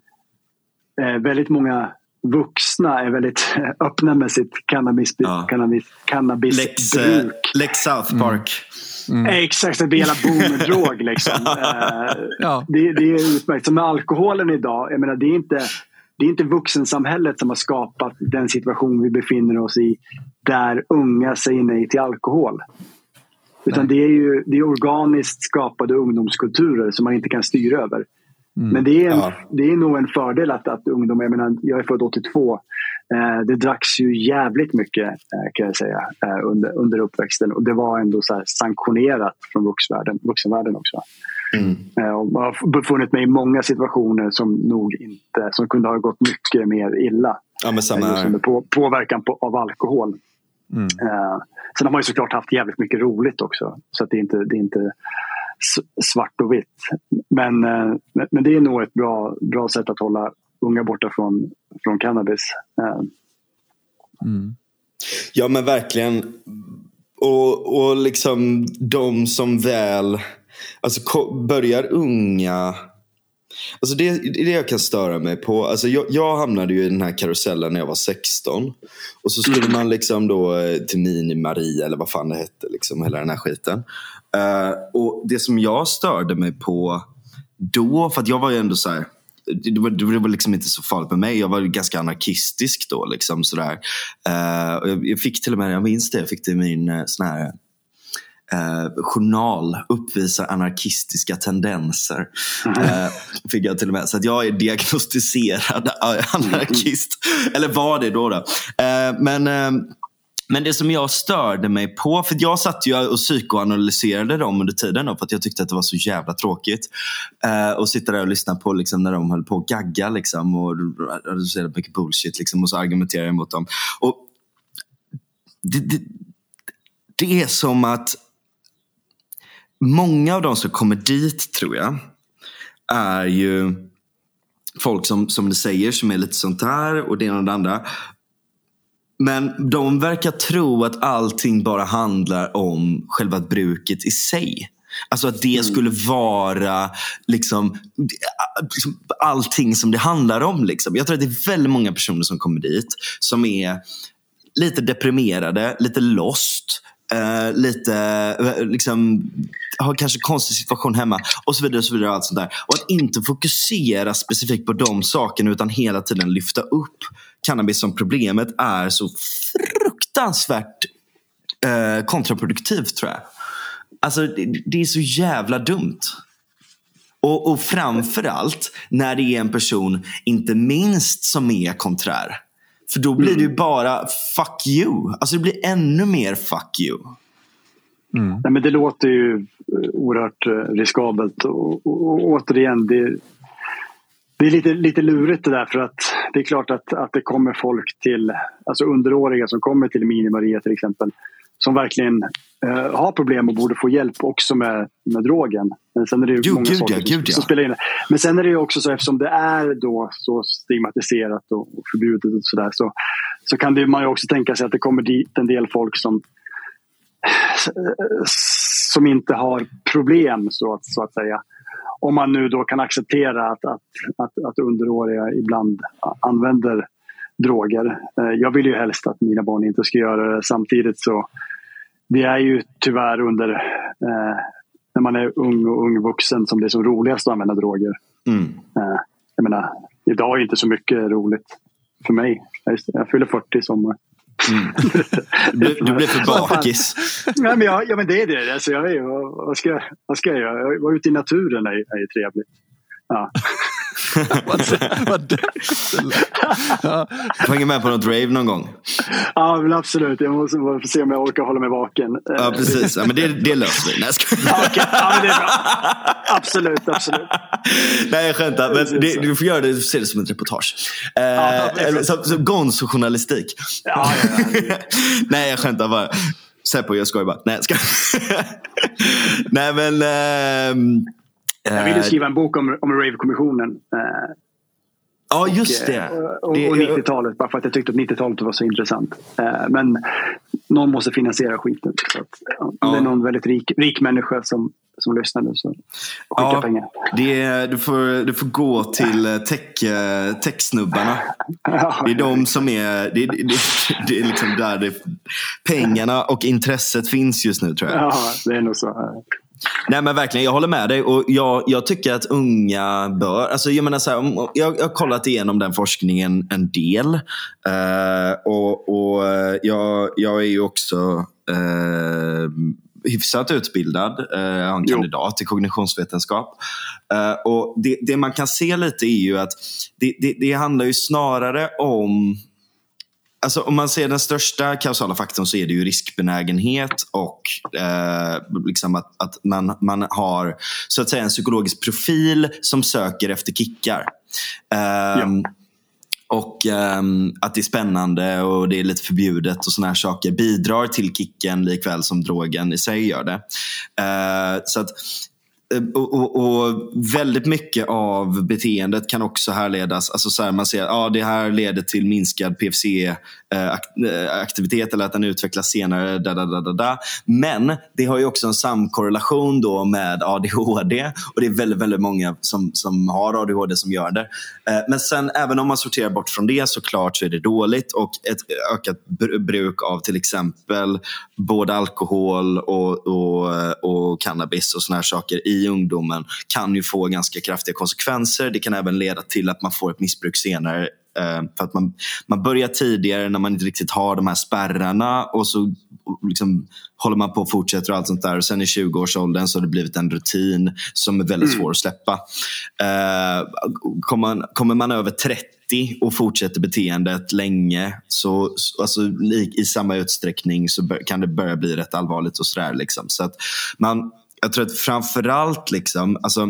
eh, väldigt många vuxna är väldigt *laughs* öppna med sitt cannabis, ja. cannabis, cannabisbruk. Lex, uh, Lex South Park. Mm. Mm. Exakt, det blir hela boomdrog. Liksom. *laughs* ja. det, det, är utmärkt. Så med alkoholen idag, jag menar, det är inte det är inte vuxensamhället som har skapat den situation vi befinner oss i där unga säger nej till alkohol. Utan det är ju det är organiskt skapade ungdomskulturer som man inte kan styra över. Mm. Men det är, en, ja. det är nog en fördel att, att ungdomar, jag, menar, jag är född 82, eh, det dracks ju jävligt mycket eh, kan jag säga eh, under, under uppväxten och det var ändå så sanktionerat från vuxenvärlden, vuxenvärlden också. Mm. Eh, jag har befunnit mig i många situationer som nog inte, som kunde ha gått mycket mer illa. Ja, men samma eh, på, påverkan på, av alkohol. Mm. Uh, sen har man ju såklart haft jävligt mycket roligt också. Så att det, är inte, det är inte svart och vitt. Men, uh, men det är nog ett bra, bra sätt att hålla unga borta från, från cannabis. Uh. Mm. Ja men verkligen. Och, och liksom de som väl Alltså börjar unga... Alltså det, det är det jag kan störa mig på. Alltså jag, jag hamnade ju i den här karusellen när jag var 16. Och så skulle man liksom då eh, till Mini-Maria eller vad fan det hette. Liksom, hela den här skiten. Uh, och Det som jag störde mig på då, för att jag var ju ändå så här, det var, det var liksom inte så farligt med mig. Jag var ganska anarkistisk då. Liksom, sådär. Uh, och jag, jag, fick till och med, jag minns det, jag fick det i min eh, sån här uh, journal uppvisar anarkistiska tendenser. Mm. Fick jag till och med. Så att jag är diagnostiserad *laughs* anarkist. Mm. Eller var det då. då. Men men det som jag störde mig på, för jag satt ju och psykoanalyserade dem under tiden då, för att jag tyckte att det var så jävla tråkigt. Eh, och sitta där och lyssna på liksom, när de höll på att gagga liksom, och hade så mycket bullshit liksom, och så argumenterade jag mot dem. Och det, det, det är som att många av de som kommer dit tror jag är ju folk som, som du säger, som är lite sånt här och det ena och det andra. Men de verkar tro att allting bara handlar om själva bruket i sig. Alltså att det mm. skulle vara liksom, liksom allting som det handlar om. Liksom. Jag tror att det är väldigt många personer som kommer dit som är lite deprimerade, lite lost, Uh, lite, uh, liksom, har kanske konstig situation hemma och så vidare. Och så vidare allt sånt där. Och att inte fokusera specifikt på de sakerna utan hela tiden lyfta upp cannabis som problemet är så fruktansvärt uh, kontraproduktivt tror jag. Alltså det, det, är så jävla dumt. Och, och framförallt när det är en person, inte minst som är konträr. För då blir mm. det ju bara fuck you. Alltså det blir ännu mer fuck you. Mm. Nej, men det låter ju eh, oerhört eh, riskabelt. Och, och, och återigen, det, det är lite, lite lurigt det där för att det är klart att, att det kommer folk till, alltså underåriga som kommer till Mini-Maria till exempel som verkligen eh, har problem och borde få hjälp också med, med drogen. Men sen är det ju jo, många gud, saker ja, gud, som, som spelar in. Men sen är det ju också så eftersom det är då så stigmatiserat och, och förbjudet och sådär så, så kan det, man ju också tänka sig att det kommer dit en del folk som som inte har problem så att, så att säga. Om man nu då kan acceptera att, att, att, att underåriga ibland använder droger. Eh, jag vill ju helst att mina barn inte ska göra det. Samtidigt så det är ju tyvärr under eh, när man är ung och ung vuxen som det är som roligast att använda droger. Mm. Eh, jag menar, idag är inte så mycket roligt för mig. Jag, jag fyller 40 i sommar. Mm. Du, du blev för bakis. ja, men ja, ja, men det är det. Alltså, jag är, vad, ska, vad ska jag göra? Jag var ute i naturen är, är trevligt. Ja. *laughs* Vad ja. Får hänga med på något rave någon gång. Ja, men absolut. Jag måste få se om jag orkar hålla mig vaken. Ja, precis. Ja, men det, det löser vi. Nej, jag ja, okay. ja, men det är bra. Absolut, absolut. Nej, jag skämtar. Men det, du får göra det, se det som ett reportage. Eh, ja, som, som gonzo-journalistik. Ja, ja, *laughs* Nej, jag skämtar bara. Säpo, jag skojar bara. Nej, jag ska. *laughs* Nej, men... Eh, jag ville skriva en bok om, om Rave-kommissionen. Eh, Ja, just det. Och, och, och 90-talet, bara för att jag tyckte att 90-talet var så intressant. Eh, men någon måste finansiera skiten. Så att, ja. Det är någon väldigt rik, rik människa som, som lyssnar nu. Så skicka ja, pengar. Det du, får, du får gå till eh, tech, eh, techsnubbarna. *laughs* Ja, det är de som är... Det, det, det är liksom där det, pengarna och intresset finns just nu tror jag. Ja, det är nog så. Nej men verkligen, jag håller med dig. Och jag, jag tycker att unga bör... Alltså jag, menar så här, jag, jag har kollat igenom den forskningen en del. Uh, och, och jag, jag är ju också uh, hyfsat utbildad. Uh, jag har en kandidat i kognitionsvetenskap. Uh, och det, det, man kan se lite är ju att det, det, det handlar ju snarare om Alltså, om man ser den största kausala faktorn så är det ju riskbenägenhet och eh, liksom att, att man, man har så att säga en psykologisk profil som söker efter kickar. Eh, ja. Och um, att det är spännande och det är lite förbjudet och såna här saker bidrar till kicken likväl som drogen i sig gör det. Uh, så att Eh, och, och, och, väldigt mycket av beteendet kan också härledas, alltså så här, man ser att ja, det här leder till minskad PFC-aktivitet eh, eller att den utvecklas senare. Da, da, da, da, da. Men det har ju också en samkorrelation då med ADHD och det är väldigt, väldigt många som, som har ADHD som gör det. Eh, men sen även om man sorterar bort från det såklart så är det dåligt och ett ökat bruk av till exempel både alkohol och, och, och cannabis och såna här saker i ungdomen kan ju få ganska kraftiga konsekvenser. Det kan även leda till att man får ett missbruk senare eh, för att man, man börjar tidigare när man inte riktigt har de här spärrarna och så liksom håller man på och fortsätter och allt sånt där. Och sen i 20-årsåldern så har det blivit en rutin som är väldigt mm. svår att släppa. Uh, kommer, man, kommer man över 30 och fortsätter beteendet länge så, alltså, i, i samma utsträckning så bör, kan det börja bli rätt allvarligt. och sådär, liksom. Så att man, jag tror att framförallt, liksom, alltså,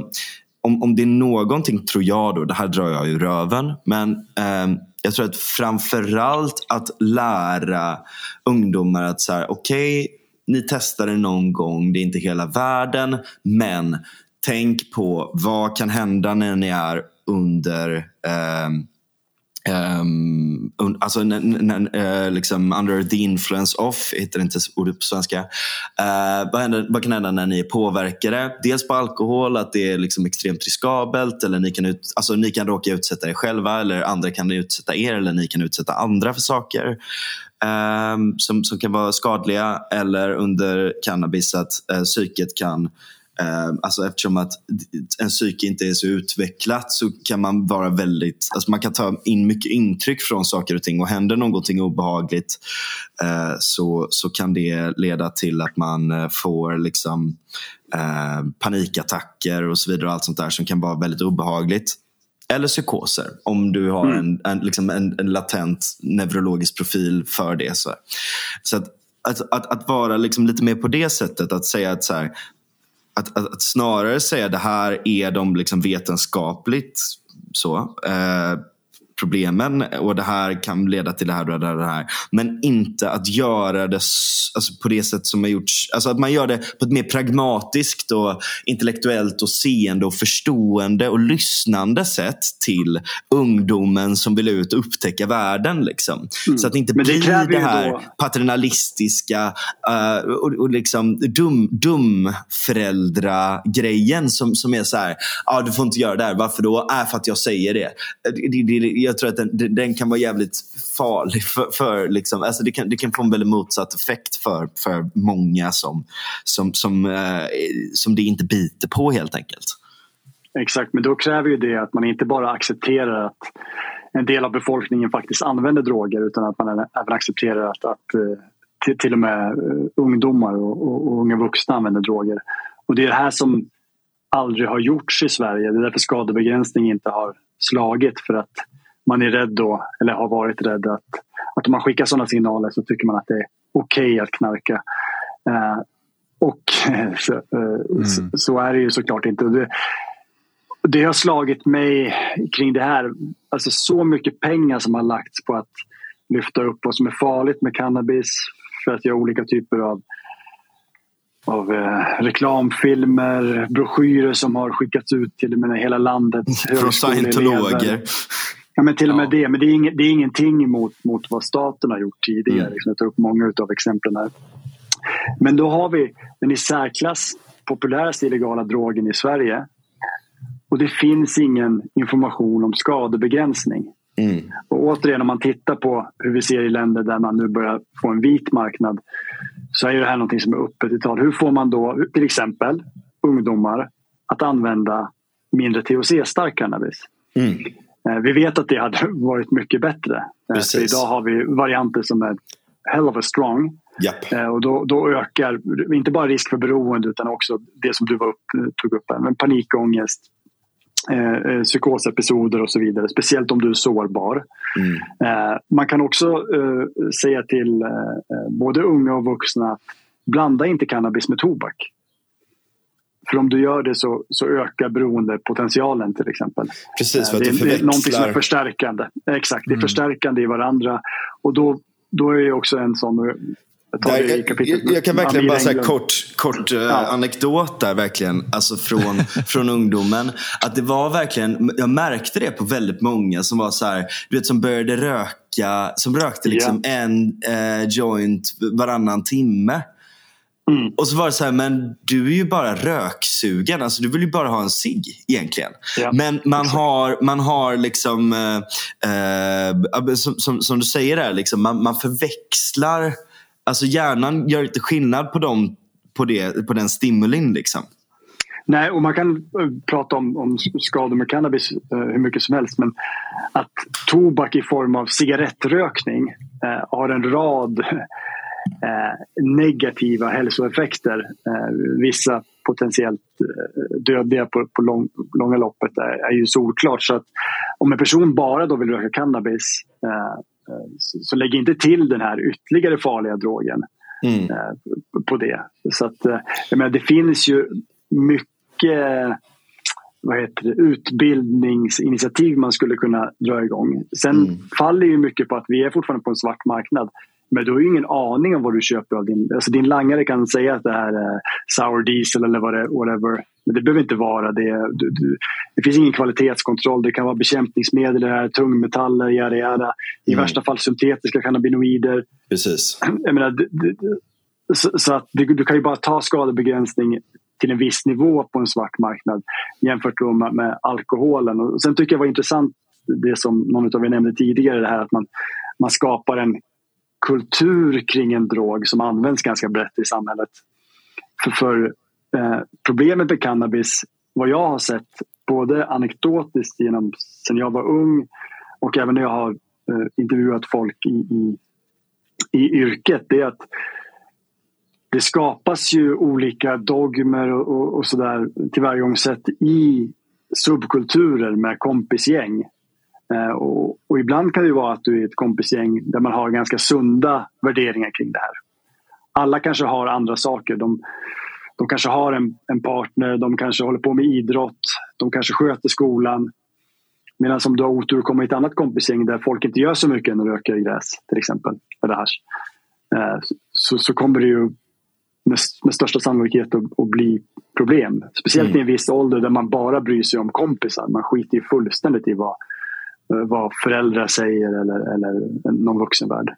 om, om det är någonting, tror jag, då, det här drar jag i röven, men eh, jag tror att framförallt att lära ungdomar att så här, okej, okay, ni testar det någon gång, det är inte hela världen, men tänk på vad kan hända när ni är under eh, Um, alltså uh, liksom under the influence of, heter det inte ordet på svenska. Uh, vad, händer, vad kan hända när ni är påverkade? Dels på alkohol, att det är liksom extremt riskabelt. Eller ni kan, ut, alltså ni kan råka utsätta er själva eller andra kan utsätta er eller ni kan utsätta andra för saker. Um, som, som kan vara skadliga. Eller under cannabis att uh, psyket kan alltså eftersom att en psyke inte är så utvecklat så kan man vara väldigt, alltså man kan ta in mycket intryck från saker och ting och händer någonting obehagligt eh, så, så kan det leda till att man eh, får liksom eh, panikattacker och så vidare och allt sånt där som kan vara väldigt obehagligt. Eller psykoser om du har mm. en, en, liksom en, en, latent neurologisk profil för det. Så, så att, att, att, att, vara liksom lite mer på det sättet, att säga att så här, att, att, att, snarare säga det här är de liksom vetenskapligt så, eh, problemen och det här kan leda till det här och det här. Och det här. Men inte att göra det alltså på det sätt som har gjorts. Alltså att man gör det på ett mer pragmatiskt och intellektuellt och seende och förstående och lyssnande sätt till ungdomen som vill ut och upptäcka världen. Liksom. Mm. Så att det inte blir det, det här då... paternalistiska uh, och, och liksom dum, dum grejen som, som är så här, ah, du får inte göra det här. Varför då? Äh, för att jag säger det. det, det, det jag tror att den, den kan vara jävligt farlig. För, för liksom, alltså det, kan, det kan få en väldigt motsatt effekt för, för många som, som, som, eh, som det inte biter på helt enkelt. Exakt, men då kräver ju det att man inte bara accepterar att en del av befolkningen faktiskt använder droger utan att man även accepterar att, att eh, till, till och med eh, ungdomar och, och, och, unga vuxna använder droger. Och det är det här som aldrig har gjorts i Sverige. Det är därför skadebegränsning inte har slagit för att man är rädd då, eller har varit rädd att, att om man skickar sådana signaler så tycker man att det är okej okay att knarka. Eh, och *laughs* så, eh, mm. så, så, är det ju såklart inte. Det, det har slagit mig kring det här, alltså så mycket pengar som har lagts på att lyfta upp vad som är farligt med cannabis för att göra olika typer av av eh, reklamfilmer, broschyrer som har skickats ut till menar, hela landet. Från scientologer. Ja, men till och med ja. det. Men det är, ing, det är ingenting mot, mot vad staten har gjort tidigare. Mm. Liksom, jag tar upp många av exemplen här. Men då har vi den i särklass populäraste illegala drogen i Sverige. Och det finns ingen information om skadebegränsning. Mm. Och återigen om man tittar på hur vi ser i länder där man nu börjar få en vit marknad så är det här någonting som är öppet i tal. Hur får man då till exempel ungdomar att använda mindre THC-stark cannabis? Mm. Eh, vi vet att det hade *laughs* varit mycket bättre. Eh, Precis. För idag har vi varianter som är hell of a strong. Yep. Eh, och då, då, ökar inte bara risk för beroende utan också det som du var upp, tog upp här, men panikångest, eh, psykosepisoder och så vidare. Speciellt om du är sårbar. Mm. Eh, man kan också eh, säga till både unga och vuxna att blanda inte cannabis med tobak. För om du gör det så, så ökar beroendepotentialen till exempel. Precis, för att det, förväxlar... det är någonting som är förstärkande. Exakt, det är mm. förstärkande i varandra. Och då, då är det också en sån där, jag, jag, kan verkligen bara säga kort, kort uh, ja. anekdot där verkligen. Alltså från, *laughs* från ungdomen. Att det var verkligen, jag märkte det på väldigt många som var så här, du vet som började röka, som rökte liksom yeah. en uh, joint varannan timme. Mm. Och så var det så här, men du är ju bara röksugen. Alltså, du vill ju bara ha en cigg egentligen. Ja. Men man har, man har liksom, eh, eh, som, som, som, du säger där, liksom, man, man förväxlar alltså hjärnan gör inte skillnad på, dem, på, det, på den stimulin. Liksom. Nej, och man kan eh, prata om, om skador med cannabis eh, hur mycket som helst. Men att tobak i form av cigarettrökning eh, har en rad negativa hälsoeffekter. Eh, vissa potentiellt eh, dödliga på, på lång, långa loppet är, är, ju solklart. Så att om en person bara då vill röka cannabis Eh, så lägg inte till den här ytterligare farliga drogen mm. Eh, på det. Så att, eh, jag menar, det finns ju mycket vad heter det, utbildningsinitiativ man skulle kunna dra igång. Sen mm. faller ju mycket på att vi är fortfarande på en svart marknad. Men du har ju ingen aning om vad du köper av din... Alltså din langare kan säga att det här är sour diesel eller vad det whatever. Men det behöver inte vara det. Du, du, det finns ingen kvalitetskontroll. Det kan vara bekämpningsmedel, det här, tungmetaller, yada, yada. I mm. värsta fall syntetiska cannabinoider. Precis. Jag menar, det, det, så, så, att du, du, kan ju bara ta skadebegränsning till en viss nivå på en svart marknad jämfört med, med alkoholen. Och sen tycker jag var intressant det som någon av er nämnde tidigare, det här att man, man skapar en kultur kring en drog som används ganska brett i samhället. För, för eh, problemet med cannabis, vad jag har sett både anekdotiskt genom sen jag var ung och även när jag har eh, intervjuat folk i, i, i yrket, det är att det skapas ju olika dogmer och, och, och sådär tillvägagångssätt i subkulturer med kompisgäng. Eh, och, och, ibland kan det vara att du är ett kompisgäng där man har ganska sunda värderingar kring det här. Alla kanske har andra saker. De, de kanske har en, en partner, de kanske håller på med idrott, de kanske sköter skolan. Medan om du har otur och kommer i ett annat kompisgäng där folk inte gör så mycket än att röka gräs till exempel, eller hasch. Eh, så, så kommer det ju med, med största sannolikhet att, att bli problem. Speciellt mm. i en viss ålder där man bara bryr sig om kompisar. Man skiter ju fullständigt i vad, vad föräldrar säger eller, eller någon vuxenvärld.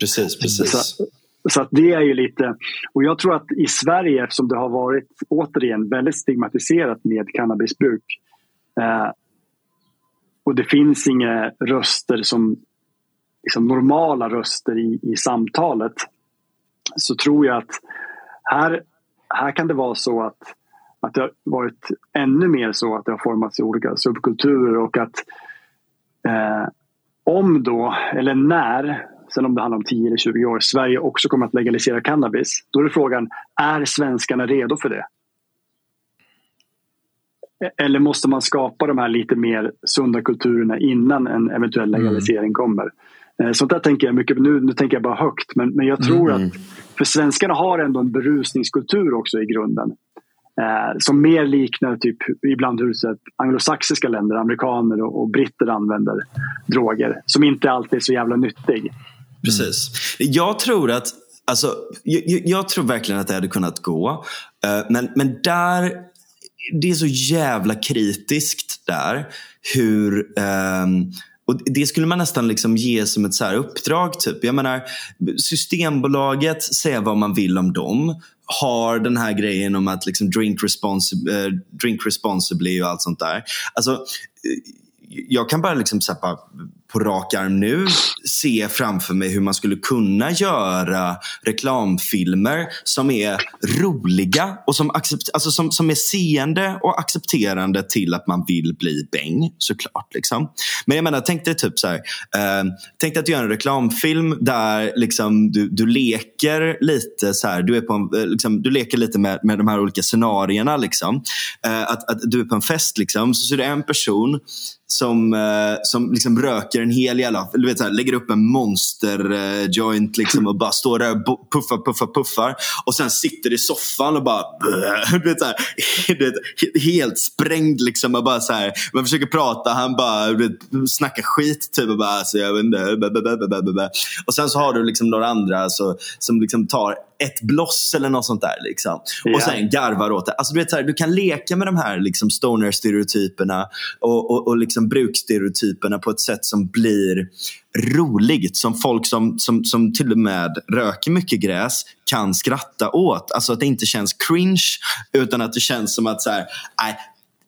Precis, precis. Så, så att det är ju lite... Och jag tror att i Sverige, eftersom det har varit återigen väldigt stigmatiserat med cannabisbruk eh, och det finns inga röster som liksom normala röster i, i samtalet så tror jag att här, här kan det vara så att, att det har varit ännu mer så att det har formats i olika subkulturer och att Eh, om då, eller när, sen om det handlar om 10 eller 20 år, Sverige också kommer att legalisera cannabis. Då är frågan, är svenskarna redo för det? Eller måste man skapa de här lite mer sunda kulturerna innan en eventuell mm. legalisering mm. kommer? Eh, sånt där tänker jag mycket Nu, nu tänker jag bara högt, men, men jag tror mm. att för svenskarna har ändå en berusningskultur också i grunden. Eh, som mer liknar typ ibland hur så anglosaxiska länder, amerikaner och, och, britter använder droger. Som inte alltid är så jävla nyttig. Precis. Jag tror att Alltså, jag, jag, tror verkligen att det hade kunnat gå. Eh, men, men där, det är så jävla kritiskt där hur eh, och Det skulle man nästan liksom ge som ett så uppdrag. Typ. Jag menar, Systembolaget, säger vad man vill om dem har den här grejen om att liksom drink, responsi eh, drink responsibly och allt sånt där. Alltså, eh, jag kan bara liksom så här, på rak arm nu se framför mig hur man skulle kunna göra reklamfilmer som är roliga och som, accept, alltså som, som är seende och accepterande till att man vill bli bäng såklart. Liksom. Men jag menar, tänk dig typ så här, eh, tänk dig att du gör en reklamfilm där liksom du, du leker lite så här, du, är på en, eh, liksom, du leker lite med, med de här olika scenarierna. Liksom. Eh, att, att du är på en fest liksom, så ser du en person som, eh, som liksom röker en hel jävla, eller vet, så här, lägger upp en monster eh, joint liksom, och bara står där och puffar, puffar, puffar. Och sen sitter i soffan och bara *laughs* du vet, så här, *laughs* du vet, helt sprängd. Liksom, och bara, så här, man försöker prata, han bara du vet, snackar skit. Typ, och, bara, alltså, jag vet inte, och sen så har du liksom några andra alltså, som liksom tar ett bloss eller något sånt där. Liksom. Yeah. Och sen garvar åt det. Alltså, du, vet, så här, du kan leka med de här liksom, stoner-stereotyperna och, och, och liksom brukstereotyperna på ett sätt som blir roligt. Som folk som, som, som till och med röker mycket gräs kan skratta åt. Alltså att det inte känns cringe utan att det känns som att så här, nej,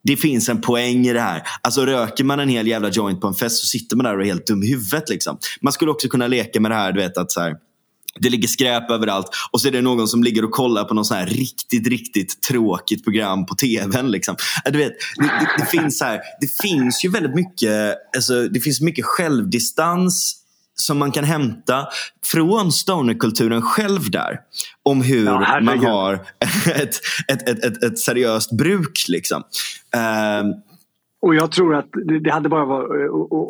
det finns en poäng i det här. Alltså röker man en hel jävla joint på en fest så sitter man där och är helt dum i huvudet. Liksom. Man skulle också kunna leka med det här, du vet att så här, det ligger skräp överallt och så är det någon som ligger och kollar på något sån här riktigt, riktigt tråkigt program på tvn. Liksom. Du vet, det, det, det finns här, det finns ju väldigt mycket, alltså, det finns mycket självdistans som man kan hämta från stonerkulturen själv där. Om hur ja, man har *laughs* ett, ett, ett, ett, ett seriöst bruk. Liksom. Uh, och jag tror att det hade bara varit... Och, och,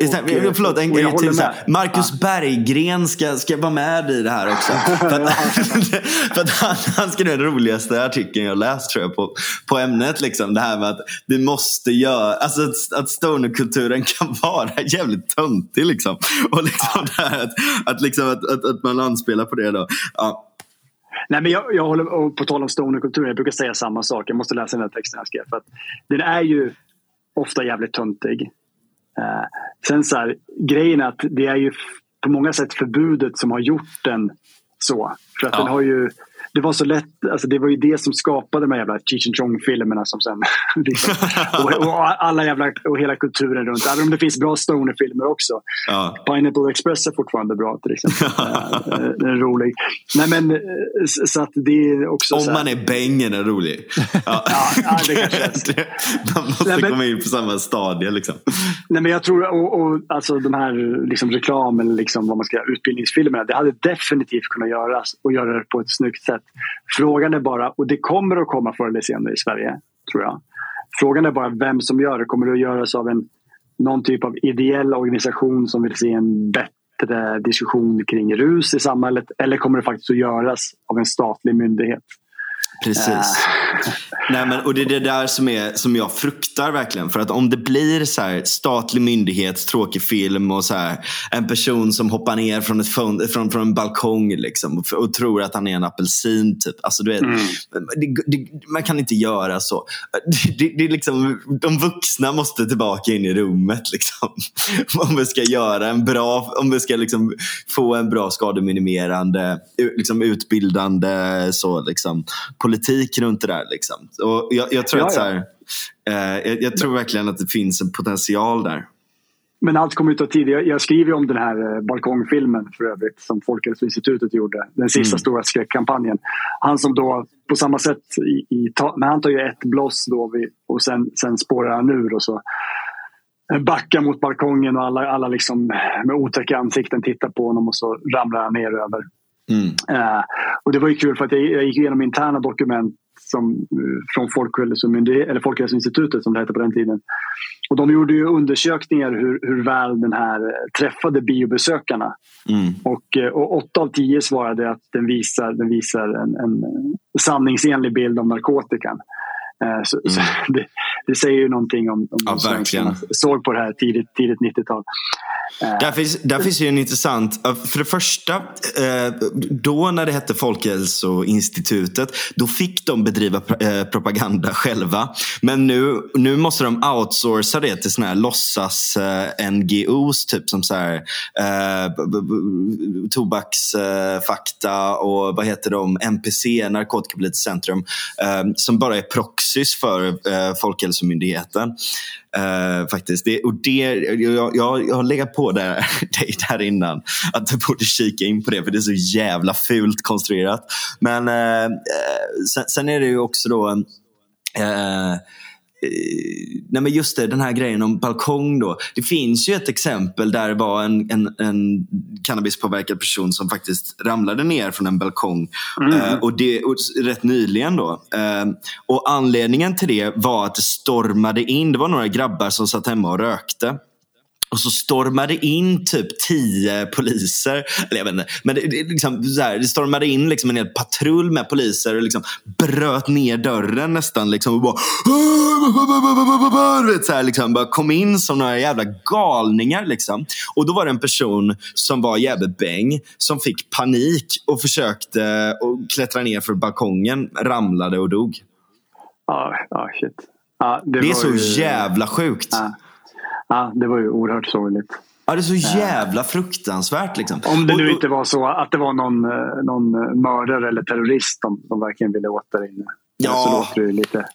Förlåt, en grej till. Så Marcus ja. Berggren ska, ska vara med i det här också. *laughs* för att, *laughs* för att han, han skrev den roligaste artikeln jag läst tror jag på, på ämnet. Liksom. Det här med att vi måste göra... Alltså att, att stonerkulturen *laughs* kan vara jävligt töntig. Liksom. Och liksom ja. här att, att, liksom, att, att, att man anspelar på det. Då. Ja. Nej, men jag, jag håller på tal om stonerkulturen. Jag brukar säga samma sak. Jag måste läsa den här texten jag skrev. För att den är ju ofta jävligt töntig. Eh, sen så här, grejen är att det är ju på många sätt förbudet som har gjort den så. För att ja. den har ju det var så lätt, alltså det var ju det som skapade de här jävla Cheech and Chong-filmerna som sen... *laughs* liksom, och, och, alla jävla, och hela kulturen runt. Även om det finns bra stoner-filmer också. Ja. Pineapple Express är fortfarande bra till exempel. *laughs* Den är rolig. Nej men så att det är också Om man är bängen är rolig. *laughs* Ja. ja, det kanske Man måste Nej, men, komma in på samma stadie liksom. Nej men jag tror, och, och alltså de här liksom reklam eller liksom vad man ska utbildningsfilmerna. Det hade definitivt kunnat göras och göra det på ett snyggt sätt. Frågan är bara, och det kommer att komma förr eller senare i Sverige, tror jag. Frågan är bara vem som gör det. Kommer det att göras av en, någon typ av ideell organisation som vill se en bättre diskussion kring rus i samhället? Eller kommer det faktiskt att göras av en statlig myndighet? Precis. Äh. Nej, men, och det är det där som, är, som jag fruktar verkligen. För att om det blir så här, statlig myndighet, tråkig film och så här, en person som hoppar ner från, ett från, från en balkong liksom, och, och, tror att han är en apelsin. Typ. Alltså, du vet, mm. det, det, man kan inte göra så. *laughs* Det, det, liksom, de vuxna måste tillbaka in i rummet. Liksom. *laughs* Om vi ska göra en bra, om vi ska liksom, få en bra skademinimerande, liksom, utbildande så, liksom, politik runt det där. Liksom. Och jag, jag tror ja, att så här, eh, jag, jag, tror verkligen att det finns en potential där. Men allt kommer ju ta tid. Jag, jag skriver om den här eh, balkongfilmen för övrigt som Folkhälsoinstitutet gjorde. Den sista mm. stora skräckkampanjen. Han som då på samma sätt, i, i, men han tar ju ett bloss då och sen, sen spårar han ur och så eh, backar mot balkongen och alla, alla liksom med otäcka ansikten tittar på honom och så ramlar han ner över Mm. Uh, och det var ju kul för att jag, jag gick igenom interna dokument som, uh, från Folkhälsoinstitutet som det hette på den tiden. Och de gjorde ju undersökningar hur, hur väl den här eh, träffade biobesökarna. Mm. Och, och åtta av tio svarade att den visar, den visar en, en sanningsenlig bild av narkotikan. Eh, så, mm. så *laughs* det, det, säger ju någonting om, om ja, verkligen. såg på det här tidigt, tidigt 90-tal. Eh, där finns, där finns ju en intressant, för det första, eh, då när det hette Folkhälsoinstitutet, då fick de bedriva propaganda *laughs* själva. Men nu, nu måste de outsourca det till såna här låtsas-NGOs, typ som så här, eh, tobaksfakta och vad heter de, NPC, Narkotikapolitiskt centrum, eh, som bara är proxys för eh, Folkhälsomyndigheten. Eh, faktiskt. Det, och det, jag, jag, jag har legat på där, *laughs* dig där innan att du borde kika in på det för det är så jävla fult konstruerat. Men eh, eh sen, sen, är det ju också då Eh, nej men just det, den här grejen om balkong. Då. Det finns ju ett exempel där det var en, en, en cannabispåverkad person som faktiskt ramlade ner från en balkong. Mm. Uh, och det, och rätt nyligen. då. Uh, och Anledningen till det var att det stormade in. Det var några grabbar som satt hemma och rökte. Och så stormade in typ tio poliser. Eller jag vet inte. Men det, det, liksom, så här, det stormade in liksom en hel patrull med poliser och liksom bröt ner dörren nästan. Liksom, och bara, vet, så här, liksom, bara kom in som några jävla galningar. Liksom. Och då var det en person som var jävligt bäng som fick panik och försökte och klättra ner för balkongen, ramlade och dog. Ja, ah, ah, shit. Ah, det, det är så ju... jävla sjukt. Ah. Ja, det var ju oerhört sorgligt. Ja, det är så jävla fruktansvärt. Liksom. Om det nu inte var så att det var någon, eh, någon mördare eller terrorist de, de verkligen ville åt där inne. Ja. Så låter det lite...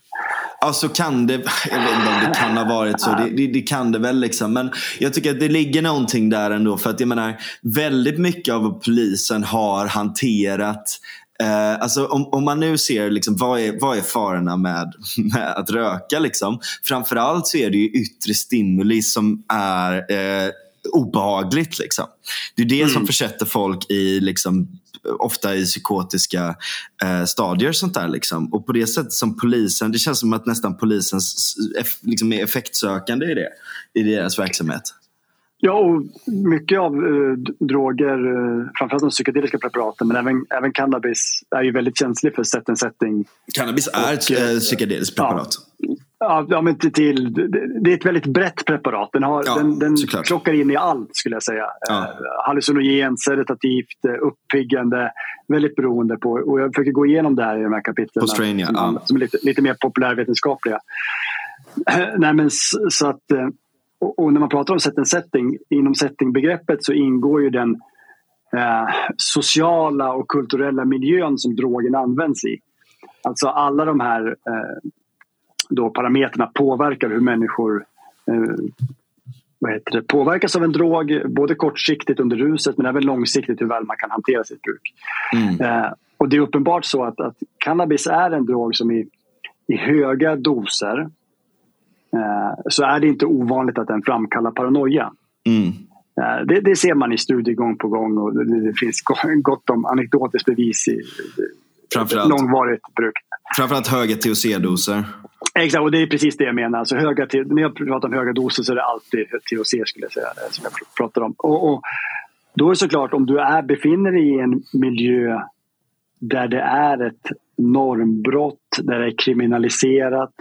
Ja, så kan det. *laughs* Jag vet inte om det kan ha varit så. Det, det, det, kan det väl. liksom. Men jag tycker att det ligger någonting där ändå. För att jag menar, väldigt mycket av polisen har hanterat Eh, alltså om, om, man nu ser liksom, vad, är, vad är farorna med, *laughs* med att röka. Liksom? Framförallt så är det ju yttre stimuli som är eh, obehagligt. Liksom. Det är det mm. som försätter folk i liksom, ofta i psykotiska eh, stadier. sånt där liksom. Och på det sättet som polisen, det känns som att nästan polisen liksom, är effektsökande i det, i deras verksamhet. Ja, och mycket av eh, droger, eh, framförallt de psykedeliska preparaten, men även, även cannabis är ju väldigt känslig för set and setting. Cannabis är ett eh, psykedeliskt preparat? Ja, ja men till, det är ett väldigt brett preparat. Den, har, ja, den, den klockar in i allt skulle jag säga. Ja. Eh, hallucinogen, sedatativt, eh, uppiggande, väldigt beroende på. Och jag försöker gå igenom det här i de här kapitlen. Strain, ja. Som, som är lite, lite mer populärvetenskapliga. *clears throat* Nej, men så att och, när man pratar om set and setting, inom settingbegreppet så ingår ju den eh, sociala och kulturella miljön som drogen används i. Alltså alla de här eh, då parametrarna påverkar hur människor eh, vad heter det, påverkas av en drog, både kortsiktigt under ruset men även långsiktigt hur väl man kan hantera sitt bruk. Mm. Eh, och det är uppenbart så att, att cannabis är en drog som i, i höga doser så är det inte ovanligt att den framkallar paranoia. Mm. Eh, det, det, ser man i studier gång på gång och det, det finns *laughs* gott om anekdotiskt bevis i Framförallt, långvarigt bruk. Framförallt höga THC-doser. Exakt, och det är precis det jag menar. Alltså höga, när jag pratar om höga doser så är det alltid THC skulle jag säga, som jag pratar om. Och, och då är det såklart, om du är, befinner dig i en miljö där det är ett normbrott, där det är kriminaliserat,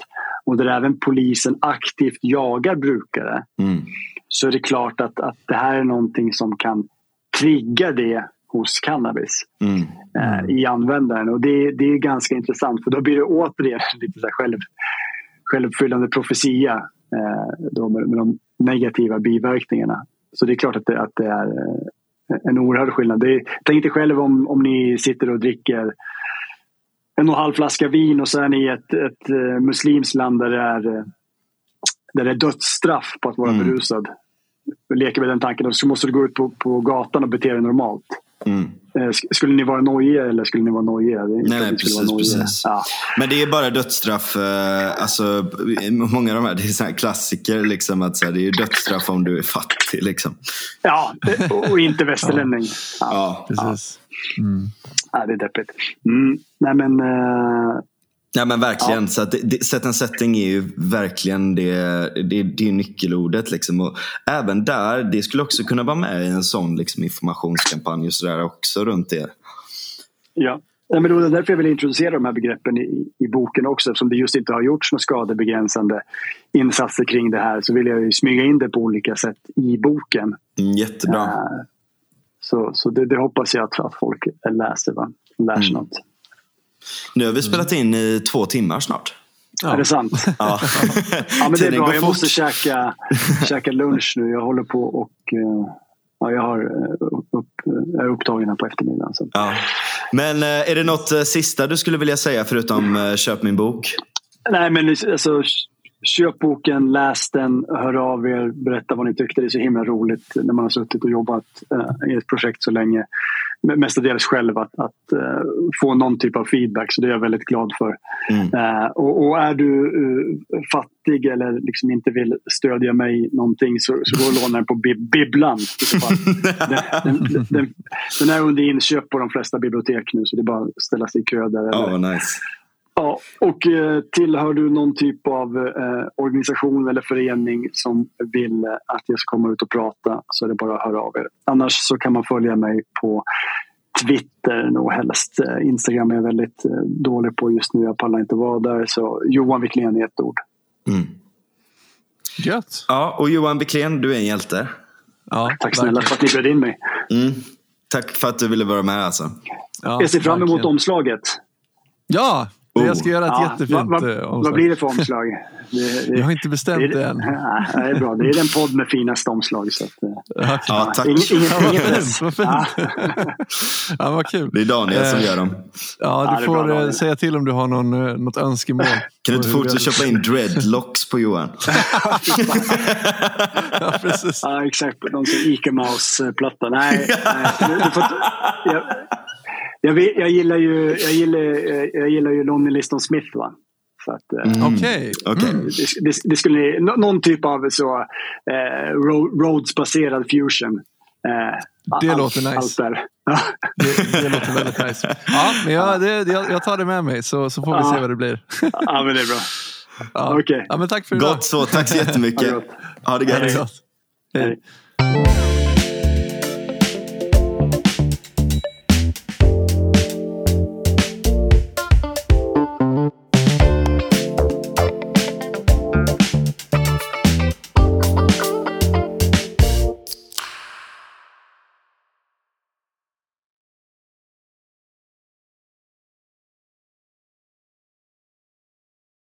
och där även polisen aktivt jagar brukare mm. så är det klart att, att det här är någonting som kan trigga det hos cannabis mm. Mm. Eh, i användaren. Och det, det är ganska intressant för då blir det återigen *laughs* lite så själv, självuppfyllande profetia eh, då med, med de negativa biverkningarna. Så det är klart att det, att det är eh, en oerhörd skillnad. Det tänk dig själv om, om ni sitter och dricker en och en halv flaska vin och så är ni i ett, ett uh, muslimskt land där det, är, uh, där det är dödsstraff på att vara mm. berusad. Leker med den tanken och så måste du gå ut på, på gatan och bete dig normalt. Mm. Uh, skulle ni vara nojiga eller skulle ni vara nojiga? Nej, nej precis. precis. Ja. Men det är bara dödsstraff. Alltså, många av de här, det är så här klassiker. Liksom, att så här, det är dödsstraff om du är fattig. Liksom. Ja, och inte västerlänning. ja. ja, precis. Mm. Ja, det är deppigt. Mm. Nej, men, uh... Ja men verkligen. Ja. Så att det, set and setting är ju verkligen det, det, det är nyckelordet. Liksom. Och även där, det skulle också kunna vara med i en sån liksom, informationskampanj och sådär också runt det. Ja. Ja, men det var därför jag ville introducera de här begreppen i, i boken också. Eftersom det just inte har gjorts några skadebegränsande insatser kring det här så vill jag ju smyga in det på olika sätt i boken. Mm, jättebra. Uh, så så det, det, hoppas jag att, att folk läser. Va? Lär sig mm. något. Nu har vi spelat in i två timmar snart. Ja. Är det sant? Ja, *laughs* ja men det är bra. Jag måste käka, käka lunch nu. Jag håller på och uh, ja, jag har, eh, upp, är upptagen här på eftermiddagen. Så. Ja. Men eh, är det något eh, sista du skulle vilja säga förutom köp min bok? Nej, men alltså, köp boken, läs den, hör av er, berätta vad ni tyckte. Det är så himla roligt när man har suttit och jobbat i ett projekt så länge mestadels själv att, att uh, få någon typ av feedback. Så det är jag väldigt glad för. Mm. Uh, och, och, är du fattig eller liksom inte vill stödja mig någonting så, så gå och låna den på bib bibblan. *laughs* den, den, den, den, är under inköp på de flesta bibliotek nu så det är bara att ställa sig i kö där. Oh, eller, nice. Ja, och eh, tillhör du någon typ av eh, organisation eller förening som vill eh, att jag ska komma ut och prata så är det bara att höra av er. Annars så kan man följa mig på Twitter nog helst. Eh, Instagram är jag väldigt eh, dålig på just nu. Jag pallar inte vara där. Så Johan Wiklén i ett ord. Mm. Gött. Ja, och Johan Wiklén, du är en hjälte. Ja, Tack snälla för att ni bjöd in mig. Mm. Tack för att du ville vara med alltså. Ja, jag ser fram emot verkligen. omslaget. Ja, Oh. Jag ska göra ett ja, jättefint vad, vad, eh, vad blir det för omslag? *laughs* Det, det, jag har inte bestämt det, än. Ja, det är bra. Det är en podd med finaste omslag. Så att, eh, okay. Ja, tack. Ingen, ingen, ingen press. Vad fint. Ja. *laughs* ja, vad kul. Det är Daniel som gör dem. Ja, du får bra, säga till om du har någon, något önskemål. Kan du inte fortsätta köpa in *laughs* dreadlocks på Johan? ja, precis. Ja, exakt. Någon som Ica Mouse-platta. Nej, nej. Du, du får, jag, jag, vet, jag, gillar ju, jag, gillar, jag gillar ju Lonnie Liston Smith. Va? Eh, mm. Okej. Okay. Mm. Det, det, det, skulle, någon typ av så eh, Rhodes-baserad fusion. Eh, det all, låter nice. Allt där. det, det låter väldigt nice. Ja, men jag, det, jag, jag tar det med mig så, så får vi ja. se vad det blir. ja, men det är bra. *laughs* Ja. Okay. Ja, men tack för idag. Gott så. Tack så jättemycket. ha det gött. Hej.